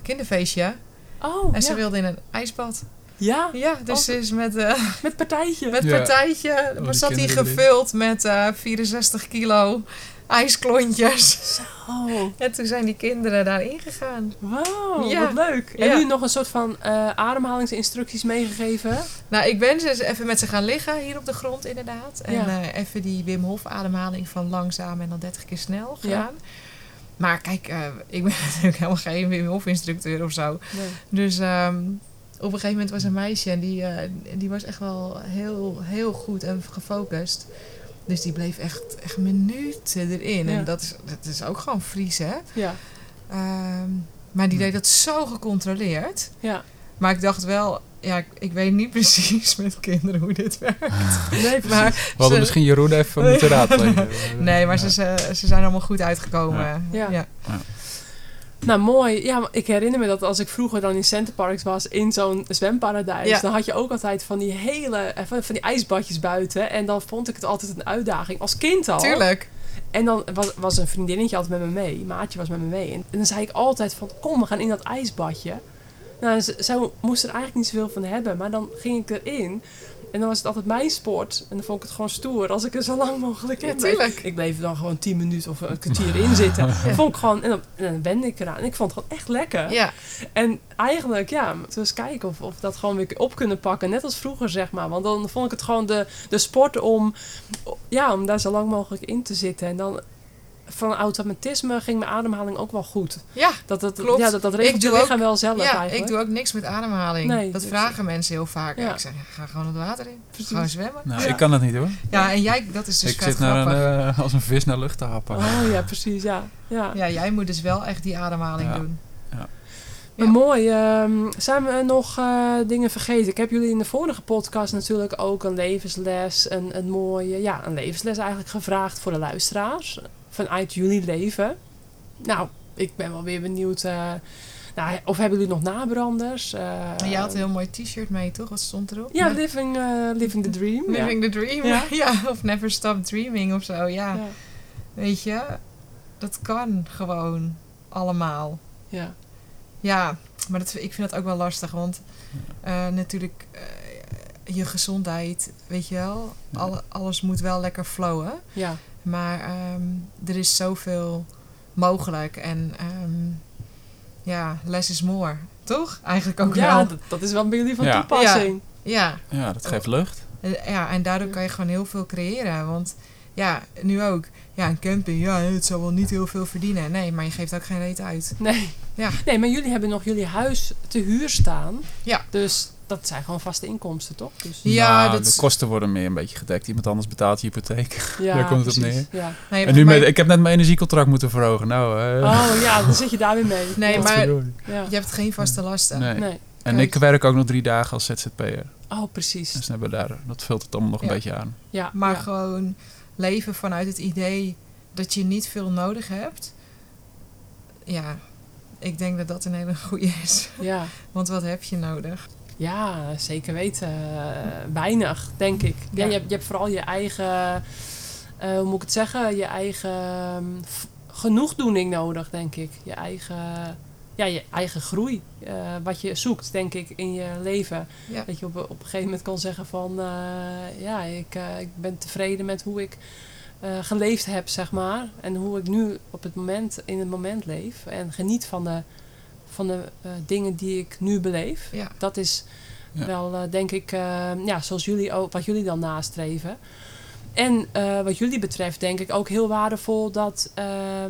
Speaker 3: kinderfeestje.
Speaker 1: Oh,
Speaker 3: En ze wilde in een ijsbad.
Speaker 1: Ja,
Speaker 3: Ja, dus
Speaker 1: Oh.
Speaker 3: ze is met, eh,
Speaker 1: met partijtje.
Speaker 3: met
Speaker 4: Ja.
Speaker 3: partijtje.
Speaker 4: Oh,
Speaker 3: maar
Speaker 4: de
Speaker 3: zat hij gevuld met eh 64 kilo ijsklontjes.
Speaker 1: Oh,
Speaker 3: En toen zijn die kinderen daarin gegaan.
Speaker 1: wow,
Speaker 3: Ja.
Speaker 1: wat leuk.
Speaker 3: Ja.
Speaker 1: Hebben jullie nog een soort van eh, ademhalingsinstructies meegegeven?
Speaker 3: Nou, ik ben dus even met ze gaan liggen hier op de grond inderdaad. En
Speaker 1: Ja.
Speaker 3: eh, even die Wim Hof ademhaling van langzaam en dan 30 keer snel
Speaker 1: Ja.
Speaker 3: gedaan. Maar kijk, eh, ik ben natuurlijk helemaal geen Wim Hof instructeur of zo.
Speaker 1: Nee.
Speaker 3: Dus ehm, op een gegeven moment was een meisje en die, eh, die was echt wel heel, heel goed en gefocust. Dus die bleef echt, echt minuten erin.
Speaker 1: Ja.
Speaker 3: En dat is, dat is ook gewoon Fries, hè?
Speaker 1: Ja,
Speaker 3: Ehm, maar die deed dat zo gecontroleerd.
Speaker 1: ja.
Speaker 3: Maar ik dacht wel, ja, ik, ik weet niet precies met kinderen hoe dit werkt.
Speaker 1: Nee,
Speaker 3: Maar
Speaker 4: We hadden
Speaker 3: ze-
Speaker 4: misschien Jeroen even moeten raadplegen.
Speaker 3: Nee, maar
Speaker 4: Ja.
Speaker 3: ze, ze, ze zijn allemaal goed uitgekomen.
Speaker 1: Ja.
Speaker 3: Ja.
Speaker 1: Nou, mooi. Ja, ik herinner me dat als ik vroeger dan in Centerparks was, in zo'n zwemparadijs,
Speaker 3: Ja.
Speaker 1: dan had je ook altijd van die hele, eh, van, die ijsbadjes buiten. En dan vond ik het altijd een uitdaging. Als kind al.
Speaker 3: Tuurlijk.
Speaker 1: En dan was, was een vriendinnetje altijd met me mee. Maatje was met me mee. En, en dan zei ik altijd van, kom, we gaan in dat ijsbadje. Nou, ze, zij moest er eigenlijk niet zoveel van hebben. Maar dan ging ik erin. En dan was het altijd mijn sport. En dan vond ik het gewoon stoer als ik er zo lang mogelijk
Speaker 3: Ja,
Speaker 1: in
Speaker 3: tuurlijk.
Speaker 1: Ik bleef er dan gewoon 10 minuten of een kwartier in zitten. Vond ik gewoon, en dan, en dan wende ik eraan. En ik vond het gewoon echt lekker.
Speaker 3: Ja.
Speaker 1: En eigenlijk, ja, we eens kijken of, of we dat gewoon weer op kunnen pakken. Net als vroeger, zeg maar. Want dan vond ik het gewoon de, de sport om, ja, om daar zo lang mogelijk in te zitten. En dan van automatisme ging mijn ademhaling ook wel goed.
Speaker 3: Ja.
Speaker 1: Dat, dat,
Speaker 3: Klopt.
Speaker 1: Ja, dat, dat regelt
Speaker 3: Ik
Speaker 1: lichaam wel zelf
Speaker 3: ja,
Speaker 1: eigenlijk.
Speaker 3: ik doe ook niks met ademhaling.
Speaker 1: Nee,
Speaker 3: dat
Speaker 1: dus-
Speaker 3: vragen mensen heel vaak.
Speaker 1: Ja.
Speaker 3: Ik zeg, ja, ga gewoon het water in.
Speaker 1: Precies.
Speaker 3: Gewoon zwemmen.
Speaker 4: Nou,
Speaker 1: Ja.
Speaker 4: ik kan dat niet hoor.
Speaker 3: Ja, en jij, dat is dus
Speaker 4: ik zit naar een, eh, als een vis naar lucht te happen.
Speaker 1: Oh ja, precies, ja. ja.
Speaker 3: Ja, jij moet dus wel echt die ademhaling
Speaker 4: Ja.
Speaker 3: doen.
Speaker 1: Maar mooi. ehm, zijn we nog eh, dingen vergeten? Ik heb jullie in de vorige podcast natuurlijk ook een levensles, een, een mooie, ja, een levensles eigenlijk gevraagd voor de luisteraars. Vanuit jullie leven. Nou, ik ben wel weer benieuwd. eh, nou, of hebben jullie nog nabranders? Eh,
Speaker 3: En jij had een heel mooi t-shirt mee, toch? Wat stond erop?
Speaker 1: Ja, living, eh, living the dream. ja.
Speaker 3: Living the dream.
Speaker 1: Ja.
Speaker 3: Ja. of never stop dreaming of zo. Ja,
Speaker 1: Ja.
Speaker 3: weet je. Dat kan gewoon allemaal.
Speaker 1: ja.
Speaker 3: Ja, maar dat, ik vind dat ook wel lastig. Want eh, natuurlijk, eh, je gezondheid, weet je wel. Alle, alles moet wel lekker flowen.
Speaker 1: ja.
Speaker 3: Maar ehm, er is zoveel mogelijk. En ehm, ja, less is more. Toch? Eigenlijk ook
Speaker 1: ja,
Speaker 3: wel.
Speaker 1: dat, dat is wel bij jullie van
Speaker 4: Ja.
Speaker 1: toepassing.
Speaker 3: Ja.
Speaker 4: Ja, dat geeft lucht.
Speaker 3: En- ja, en daardoor kan je gewoon heel veel creëren. Want ja, nu ook. Ja, een camping, ja, het zal wel niet heel veel verdienen. Nee, maar je geeft ook geen reet uit.
Speaker 1: Nee.
Speaker 3: Ja.
Speaker 1: nee, maar jullie hebben nog jullie huis te huur staan.
Speaker 3: Ja.
Speaker 1: Dus dat zijn gewoon vaste inkomsten, toch? Dus,
Speaker 3: Ja,
Speaker 4: Nou,
Speaker 3: dat
Speaker 4: de kosten worden meer een beetje gedekt. Iemand anders betaalt je hypotheek.
Speaker 1: ja,
Speaker 4: Daar komt het op
Speaker 1: precies.
Speaker 4: neer.
Speaker 1: Ja.
Speaker 3: Nee,
Speaker 4: En nu
Speaker 3: maar-
Speaker 4: met, ik heb net mijn energiecontract moeten verhogen. Nou, eh
Speaker 1: Oh ja, dan zit je daar weer mee.
Speaker 3: Nee,
Speaker 1: Ja.
Speaker 3: maar-.
Speaker 1: Ja.
Speaker 3: je hebt geen vaste lasten.
Speaker 4: Nee.
Speaker 1: Nee.
Speaker 4: En
Speaker 3: Kijk.
Speaker 4: ik werk ook nog drie dagen als ZZP'er.
Speaker 1: Oh, precies.
Speaker 4: Dus dan hebben we daar, dat vult het allemaal nog een beetje aan.
Speaker 1: Ja,
Speaker 3: Maar
Speaker 1: ja.
Speaker 3: gewoon leven vanuit het idee dat je niet veel nodig hebt. Ja, ik denk dat dat een hele goede is.
Speaker 1: Ja.
Speaker 3: Want wat heb je nodig?
Speaker 1: Ja, zeker weten. Weinig, denk ik. Ja, je, hebt, je hebt vooral je eigen, eh, hoe moet ik het zeggen, je eigen f- genoegdoening nodig, denk ik. Je eigen, ja, je eigen groei. eh, wat je zoekt, denk ik, in je leven.
Speaker 3: Ja.
Speaker 1: Dat je op, op een gegeven moment kan zeggen van, eh, ja, ik, ik ben tevreden met hoe ik geleefd heb, zeg maar. En hoe ik nu op het moment, in het moment leef. En geniet van de, van de eh, dingen die ik nu beleef.
Speaker 3: Ja.
Speaker 1: Dat is
Speaker 4: Ja.
Speaker 1: wel, eh, denk ik, eh, ja, zoals jullie ook, wat jullie dan nastreven. En wat jullie betreft, denk ik ook heel waardevol dat,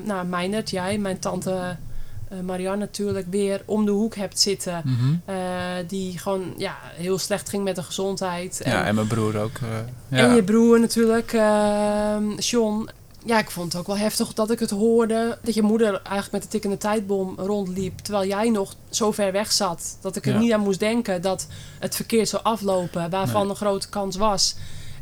Speaker 1: nou, Meijnerd, jij, mijn tante Marianne natuurlijk, weer om de hoek hebt zitten.
Speaker 4: Mhm.
Speaker 1: die gewoon ja, heel slecht ging met de gezondheid.
Speaker 4: Ja, en mijn broer ook. ja.
Speaker 1: En je broer natuurlijk, ehm John. Ja, ik vond het ook wel heftig dat ik het hoorde. Dat je moeder eigenlijk met de tikkende tijdbom rondliep. Terwijl jij nog zo ver weg zat. Dat ik er
Speaker 4: Ja.
Speaker 1: niet aan moest denken dat het verkeerd zou aflopen. Waarvan
Speaker 4: Nee.
Speaker 1: een grote kans was.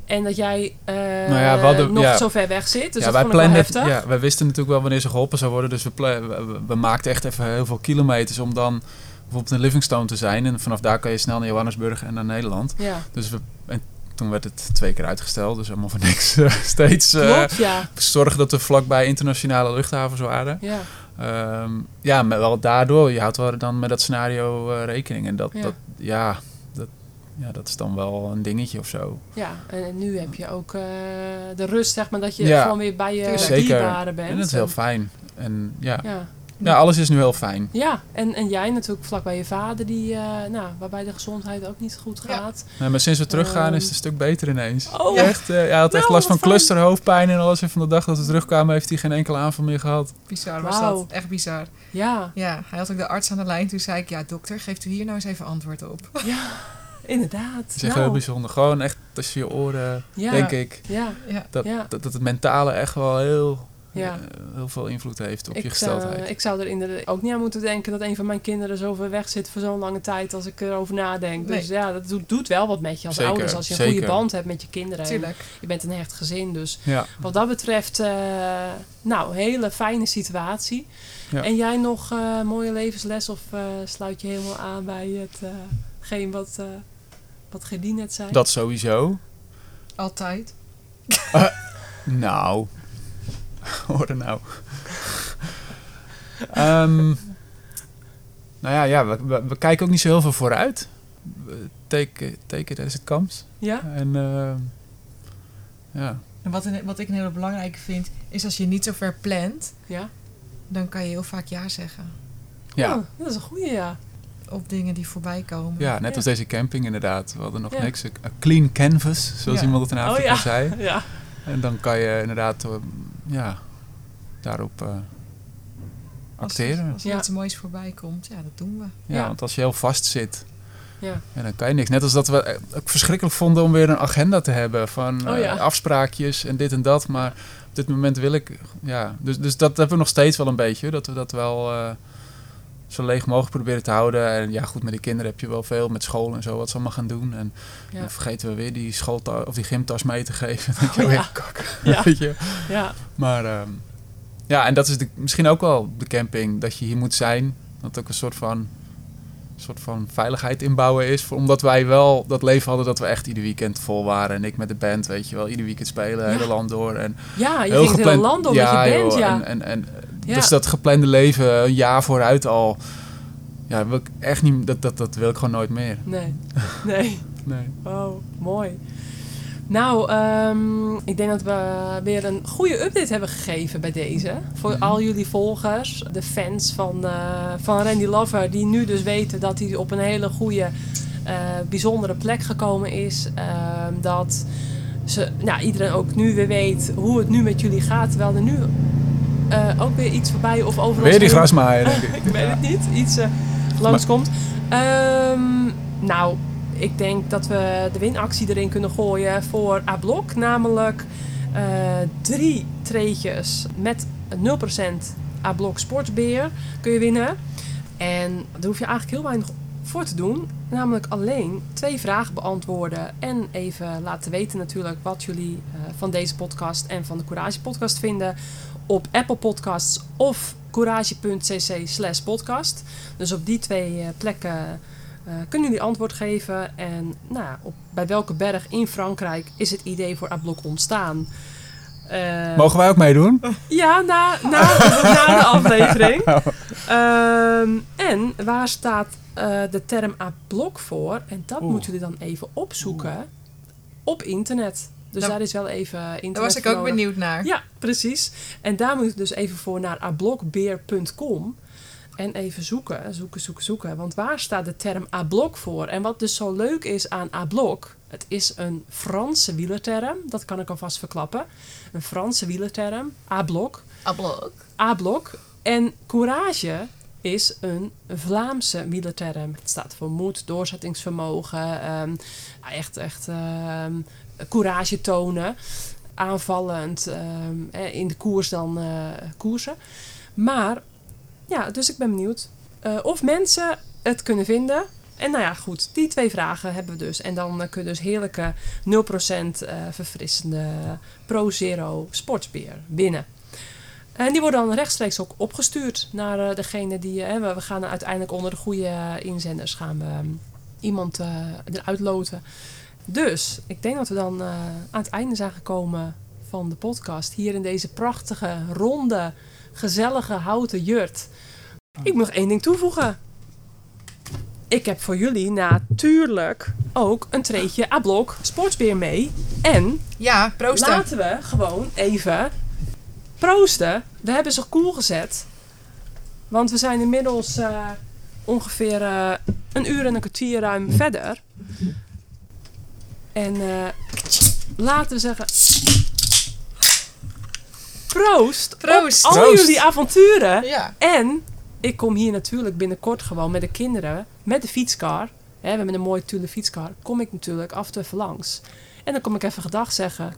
Speaker 1: En dat jij eh,
Speaker 4: Nou ja, hadden-
Speaker 1: nog
Speaker 4: ja.
Speaker 1: zo ver weg zit. Dus
Speaker 4: ja,
Speaker 1: dat
Speaker 4: wij
Speaker 1: vond ik wel
Speaker 4: plannen
Speaker 1: heftig.
Speaker 4: ja, wij wisten natuurlijk wel wanneer ze geholpen zou worden. Dus we, pla- we, we- we maakten echt even heel veel kilometers om dan bijvoorbeeld in Livingstone te zijn. En vanaf daar kan je snel naar Johannesburg en naar Nederland.
Speaker 1: Ja,
Speaker 4: Dus we, en toen werd het twee keer uitgesteld. Dus allemaal voor niks. eh, steeds eh,
Speaker 1: klopt, ja.
Speaker 4: zorgen dat we vlakbij internationale luchthavens waren.
Speaker 1: ja.
Speaker 4: Ehm, ja, maar wel daardoor. Je houdt wel dan met dat scenario eh, rekening. En dat,
Speaker 1: Ja.
Speaker 4: dat, ja, dat, ja, dat is dan wel een dingetje of zo.
Speaker 1: Ja, en nu heb je ook de rust, zeg maar, dat je
Speaker 4: Ja.
Speaker 1: gewoon weer bij je dierbaren bent.
Speaker 4: En dat is heel fijn. En ja,
Speaker 1: Ja.
Speaker 4: Ja, alles is nu heel fijn.
Speaker 1: Ja, en, en jij natuurlijk vlak bij je vader, die, eh, nou, waarbij de gezondheid ook niet goed
Speaker 3: Ja.
Speaker 1: gaat.
Speaker 4: Nee, maar sinds we teruggaan
Speaker 1: Ehm.
Speaker 4: is het een stuk beter ineens.
Speaker 1: Oh,
Speaker 3: Ja.
Speaker 4: Echt, eh, hij had echt
Speaker 1: Nou,
Speaker 4: last van
Speaker 1: wat fijn.
Speaker 4: cluster, hoofdpijn en alles. En van de dag dat we terugkwamen heeft hij geen enkele aanval meer gehad.
Speaker 3: Bizar was dat. Echt bizar.
Speaker 1: Ja,
Speaker 3: Ja, hij had ook de arts aan de lijn. Toen zei ik, ja dokter, geeft u hier nou eens even antwoord op.
Speaker 1: ja, inderdaad.
Speaker 4: Het is echt
Speaker 1: Nou,
Speaker 4: heel bijzonder. Gewoon echt tussen je oren,
Speaker 1: Ja,
Speaker 4: denk ik.
Speaker 1: Ja,
Speaker 3: Ja.
Speaker 4: Dat,
Speaker 1: Ja.
Speaker 4: dat, dat het mentale echt wel heel,
Speaker 1: ja.
Speaker 4: eh, heel veel invloed heeft op je
Speaker 1: Ik,
Speaker 4: gesteldheid.
Speaker 1: eh, ik zou er inderdaad ook niet aan moeten denken dat een van mijn kinderen zo ver weg zit voor zo'n lange tijd als ik erover nadenk.
Speaker 3: Nee.
Speaker 1: Dus ja, dat doet, doet wel wat met je als
Speaker 4: Zeker,
Speaker 1: ouders. Als je een
Speaker 4: zeker.
Speaker 1: goede band hebt met je kinderen. en
Speaker 3: Tuurlijk.
Speaker 1: Je bent een hecht gezin. Dus
Speaker 4: ja.
Speaker 1: wat dat betreft, eh, nou, hele fijne situatie.
Speaker 4: Ja.
Speaker 1: En jij nog eh, mooie levensles of eh, sluit je helemaal aan bij hetgeen wat, eh wat Gerdien net zei?
Speaker 4: Dat sowieso.
Speaker 3: Altijd.
Speaker 4: Nou. Hoor er nou. Ehm, nou ja, ja we, we, we kijken ook niet zo heel veel vooruit. We Take, take it as it comes.
Speaker 1: Ja?
Speaker 4: En ehm, ja.
Speaker 3: En wat, een- wat ik een hele belangrijke vind, is als je niet zo ver plant,
Speaker 1: Ja?
Speaker 3: dan kan je heel vaak ja zeggen.
Speaker 4: Ja.
Speaker 1: Oh, dat is een goede ja.
Speaker 3: Op dingen die voorbij komen.
Speaker 4: ja, net
Speaker 1: Ja.
Speaker 4: als deze camping inderdaad. We hadden nog
Speaker 1: Ja.
Speaker 4: niks. Een clean canvas, zoals
Speaker 3: Ja.
Speaker 4: iemand het in
Speaker 1: Oh,
Speaker 4: Afrika
Speaker 1: ja.
Speaker 4: zei.
Speaker 1: Ja.
Speaker 4: En dan kan je inderdaad eh, ja, daarop eh,
Speaker 3: Als,
Speaker 4: acteren.
Speaker 3: als er
Speaker 1: Ja.
Speaker 3: iets moois voorbij komt, ja, dat doen we.
Speaker 4: Ja,
Speaker 1: Ja.
Speaker 4: want als je heel vast zit,
Speaker 1: Ja.
Speaker 4: ja, dan kan je niks. Net als dat we eh, ook verschrikkelijk vonden om weer een agenda te hebben van
Speaker 1: Oh,
Speaker 4: eh, afspraakjes en dit en dat. Maar op dit moment wil ik, ja, dus, dus dat hebben we nog steeds wel een beetje. Dat we dat wel eh, zo leeg mogelijk proberen te houden. En ja, goed, met die kinderen heb je wel veel met school en zo wat ze allemaal gaan doen. En
Speaker 1: Ja.
Speaker 4: dan vergeten we weer die schooltas of die gymtas mee te geven. Dan denk je,
Speaker 1: Oh,
Speaker 4: oh,
Speaker 1: ja.
Speaker 4: kak.
Speaker 1: Ja.
Speaker 4: Weet je?
Speaker 1: Ja.
Speaker 4: Maar ehm, ja, en dat is de, misschien ook wel de camping, dat je hier moet zijn. Dat ook een soort van, soort van veiligheid inbouwen is. Omdat wij wel dat leven hadden dat we echt ieder weekend vol waren. En ik met de band, weet je wel, ieder weekend spelen,
Speaker 1: Ja.
Speaker 4: hele land door. En
Speaker 1: ja, je ging het hele land door met je band,
Speaker 4: joh,
Speaker 1: ja.
Speaker 4: En, en, en
Speaker 1: Ja.
Speaker 4: Dus dat geplande leven een jaar vooruit al. Ja, wil ik echt niet, dat, dat, dat wil ik gewoon nooit meer.
Speaker 1: Nee, nee.
Speaker 4: Nee.
Speaker 1: Oh, mooi. Nou, ehm, ik denk dat we weer een goede update hebben gegeven bij deze. Voor
Speaker 4: Mhm.
Speaker 1: al jullie volgers, de fans van, eh, van Randy Lover, die nu dus weten dat hij op een hele goede, eh, bijzondere plek gekomen is. Ehm, dat ze, nou, iedereen ook nu weer weet hoe het nu met jullie gaat. Terwijl er nu eh, ook weer iets voorbij of over ons
Speaker 4: Weer die grasmaaier, denk ik.
Speaker 1: ik weet het niet, iets langskomt. Ehm, nou, ik denk dat we de winactie erin kunnen gooien voor A-Blok. Namelijk eh, drie treetjes met 0% A-Blok Sportsbeer kun je winnen. En daar hoef je eigenlijk heel weinig voor te doen. Namelijk alleen twee vragen beantwoorden. En even laten weten natuurlijk wat jullie eh, van deze podcast en van de Courage podcast vinden. Op Apple Podcasts of courage.cc slash podcast. Dus op die twee eh, plekken Eh, kunnen jullie antwoord geven? En nou, op, bij welke berg in Frankrijk is het idee voor A-blok ontstaan? Eh,
Speaker 4: Mogen wij ook meedoen?
Speaker 1: Ja, na, na, na de aflevering. Ehm, en waar staat eh, de term A-blok voor? En dat
Speaker 4: Oeh.
Speaker 1: moeten jullie dan even opzoeken op internet. Dus
Speaker 3: Daar-
Speaker 1: daar is wel even internet
Speaker 3: Daar was ik ook
Speaker 1: nodig.
Speaker 3: benieuwd naar.
Speaker 1: Ja, precies. En daar moet je dus even voor naar ablokbeer.com. En even zoeken, zoeken, zoeken, zoeken. Want waar staat de term A-blok voor? En wat dus zo leuk is aan A-blok... Het is een Franse wielerterm. Dat kan ik alvast verklappen. Een Franse wielerterm. A-blok.
Speaker 3: Ablok.
Speaker 1: A-blok. En courage is een Vlaamse wielerterm. Het staat voor moed, doorzettingsvermogen. ehm, echt, echt ehm, courage tonen. Aanvallend. ehm, eh, in de koers dan eh, koersen. Maar, ja, dus ik ben benieuwd eh, of mensen het kunnen vinden. En nou ja, goed, die twee vragen hebben we dus. En dan eh, kun je dus heerlijke 0% eh, verfrissende Pro Zero sportsbeer winnen. En die worden dan rechtstreeks ook opgestuurd naar degene die... we, gaan uiteindelijk onder de goede inzenders gaan we ehm, iemand eruit loten. Dus ik denk dat we dan aan het einde zijn gekomen van de podcast. Hier in deze prachtige, ronde, gezellige houten jurt. Ik moet nog één ding toevoegen. Ik heb voor jullie natuurlijk ook een treetje A-blok sportsbeer mee. En
Speaker 3: Ja, proosten.
Speaker 1: Laten we gewoon even proosten. We hebben ze koel gezet. Want we zijn inmiddels eh, ongeveer eh, een uur en een kwartier ruim verder. En eh, laten we zeggen... Proost,
Speaker 3: Proost.
Speaker 1: op al
Speaker 4: Proost.
Speaker 1: jullie avonturen.
Speaker 3: Ja.
Speaker 1: En ik kom hier natuurlijk binnenkort gewoon met de kinderen, met de fietskar. Hè, we hebben een mooie Thule fietskar. Kom ik natuurlijk af en toe even langs. En dan kom ik even gedag zeggen.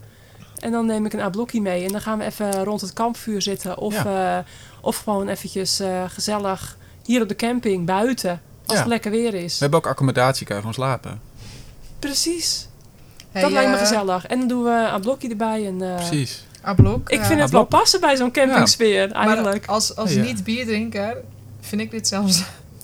Speaker 1: En dan neem ik een A-blokje mee. En dan gaan we even rond het kampvuur zitten. Of, eh, of gewoon eventjes eh, gezellig hier op de camping, buiten. Als
Speaker 4: Ja.
Speaker 1: het lekker weer is.
Speaker 4: We hebben ook accommodatie, kan je gewoon slapen.
Speaker 1: Precies.
Speaker 3: Hey,
Speaker 1: dat lijkt me
Speaker 3: eh,
Speaker 1: gezellig. En dan doen we een blokje erbij. En, eh,
Speaker 4: Precies.
Speaker 3: Ablok.
Speaker 1: ik
Speaker 3: eh,
Speaker 1: vind het wel passen bij zo'n campingsfeer
Speaker 3: maar
Speaker 1: eigenlijk.
Speaker 3: als, als
Speaker 4: Ja.
Speaker 3: niet-bierdrinker vind ik dit zelfs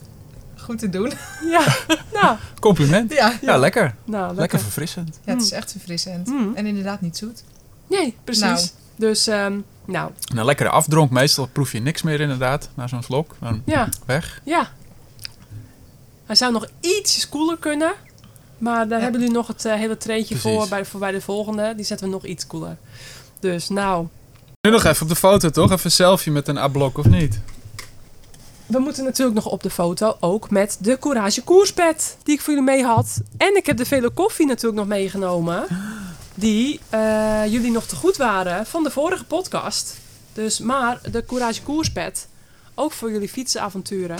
Speaker 3: goed te doen.
Speaker 1: Ja, nou,
Speaker 4: Compliment.
Speaker 3: Ja.
Speaker 4: Ja, lekker.
Speaker 1: nou lekker.
Speaker 4: Lekker verfrissend.
Speaker 3: Ja, het is echt verfrissend.
Speaker 1: Mm.
Speaker 3: En inderdaad niet zoet.
Speaker 1: Nee, precies.
Speaker 3: Nou.
Speaker 1: Dus, ehm, nou,
Speaker 4: En een lekkere afdronk. Meestal proef je niks meer inderdaad. Na zo'n slok. Dan
Speaker 1: ja,
Speaker 4: weg.
Speaker 1: ja. Hij zou nog ietsjes koeler kunnen. Maar daar
Speaker 3: Ja.
Speaker 1: hebben jullie nog het eh, hele treetje voor bij, voor bij de volgende. Die zetten we nog iets koeler. Dus nou,
Speaker 4: Nu nog even op de foto toch? Even een selfie met een A-blok of niet?
Speaker 1: we moeten natuurlijk nog op de foto ook met de Courage koerspet die ik voor jullie mee had. En ik heb de vele koffie natuurlijk nog meegenomen. Die eh, jullie nog te goed waren van de vorige podcast. Dus, maar de Courage koerspet, ook voor jullie fietsenavonturen.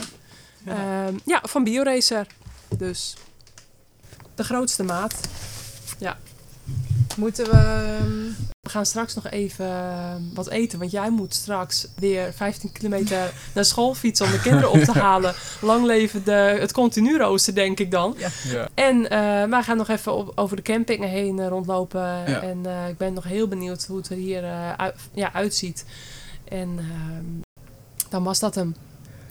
Speaker 1: Ja, ja van BioRacer. Dus de grootste maat.
Speaker 3: Moeten we... ehm,
Speaker 1: We gaan straks nog even eh, wat eten. Want jij moet straks weer 15 kilometer naar school fietsen om de kinderen op te halen. Lang leven de, het continu rooster, denk ik dan.
Speaker 4: Ja.
Speaker 1: En eh, wij gaan nog even op, over de camping heen eh, rondlopen.
Speaker 4: Ja.
Speaker 1: En eh, ik ben nog heel benieuwd hoe het er hier uit- ja, uitziet. En ehm, dan was dat hem.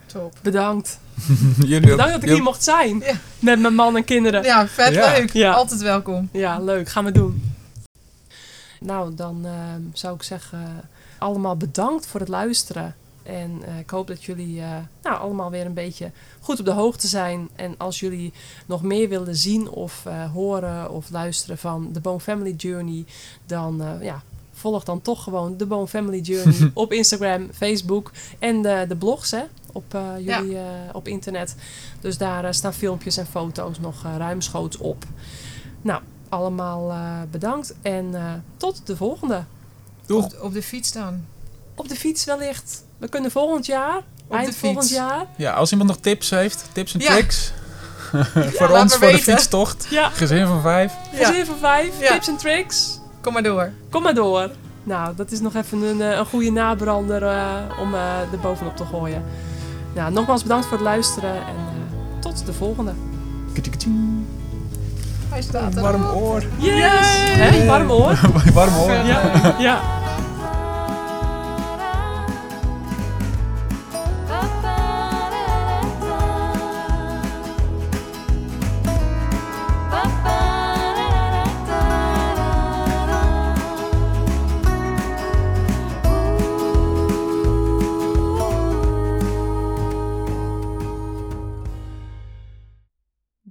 Speaker 3: top.
Speaker 1: Bedankt.
Speaker 4: Jullie.
Speaker 1: Bedankt dat ik hier mocht zijn.
Speaker 3: Ja.
Speaker 1: Met mijn man en kinderen.
Speaker 3: Ja, vet
Speaker 4: Ja.
Speaker 3: leuk.
Speaker 1: Ja.
Speaker 3: Altijd welkom.
Speaker 1: Ja, leuk. Gaan we doen. Nou, dan ehm, zou ik zeggen, allemaal bedankt voor het luisteren. En eh, ik hoop dat jullie eh, nou, allemaal weer een beetje goed op de hoogte zijn. En als jullie nog meer willen zien of eh, horen of luisteren van de Bone Family Journey, dan eh, ja, volg dan toch gewoon de Bone Family Journey op Instagram, Facebook en de, de blogs hè, op, eh, jullie, eh, op internet. Dus daar staan filmpjes en foto's nog ruimschoots op. Nou, allemaal eh, bedankt en eh, tot de volgende.
Speaker 4: Doeg.
Speaker 3: Op, op de fiets dan.
Speaker 1: Op de fiets wellicht. We kunnen volgend jaar,
Speaker 3: de
Speaker 1: eind
Speaker 3: fiets.
Speaker 1: volgend jaar.
Speaker 4: Ja, als iemand nog tips heeft, tips en
Speaker 3: Ja.
Speaker 4: tricks. voor
Speaker 3: laat
Speaker 4: ons, voor de fietstocht.
Speaker 1: Ja,
Speaker 4: Gezin van vijf.
Speaker 3: Ja.
Speaker 1: gezin van vijf,
Speaker 3: Ja.
Speaker 1: tips en tricks.
Speaker 3: Kom maar door.
Speaker 1: Kom maar door. Nou, dat is nog even een, eh, een goede nabrander eh, om eh er bovenop te gooien. Nou, nogmaals bedankt voor het luisteren en eh, tot de volgende.
Speaker 3: Hij staat er.
Speaker 4: Warm oor.
Speaker 1: Yes! Hè? Warm hoor.
Speaker 4: Warm oor.
Speaker 1: Ja, ja.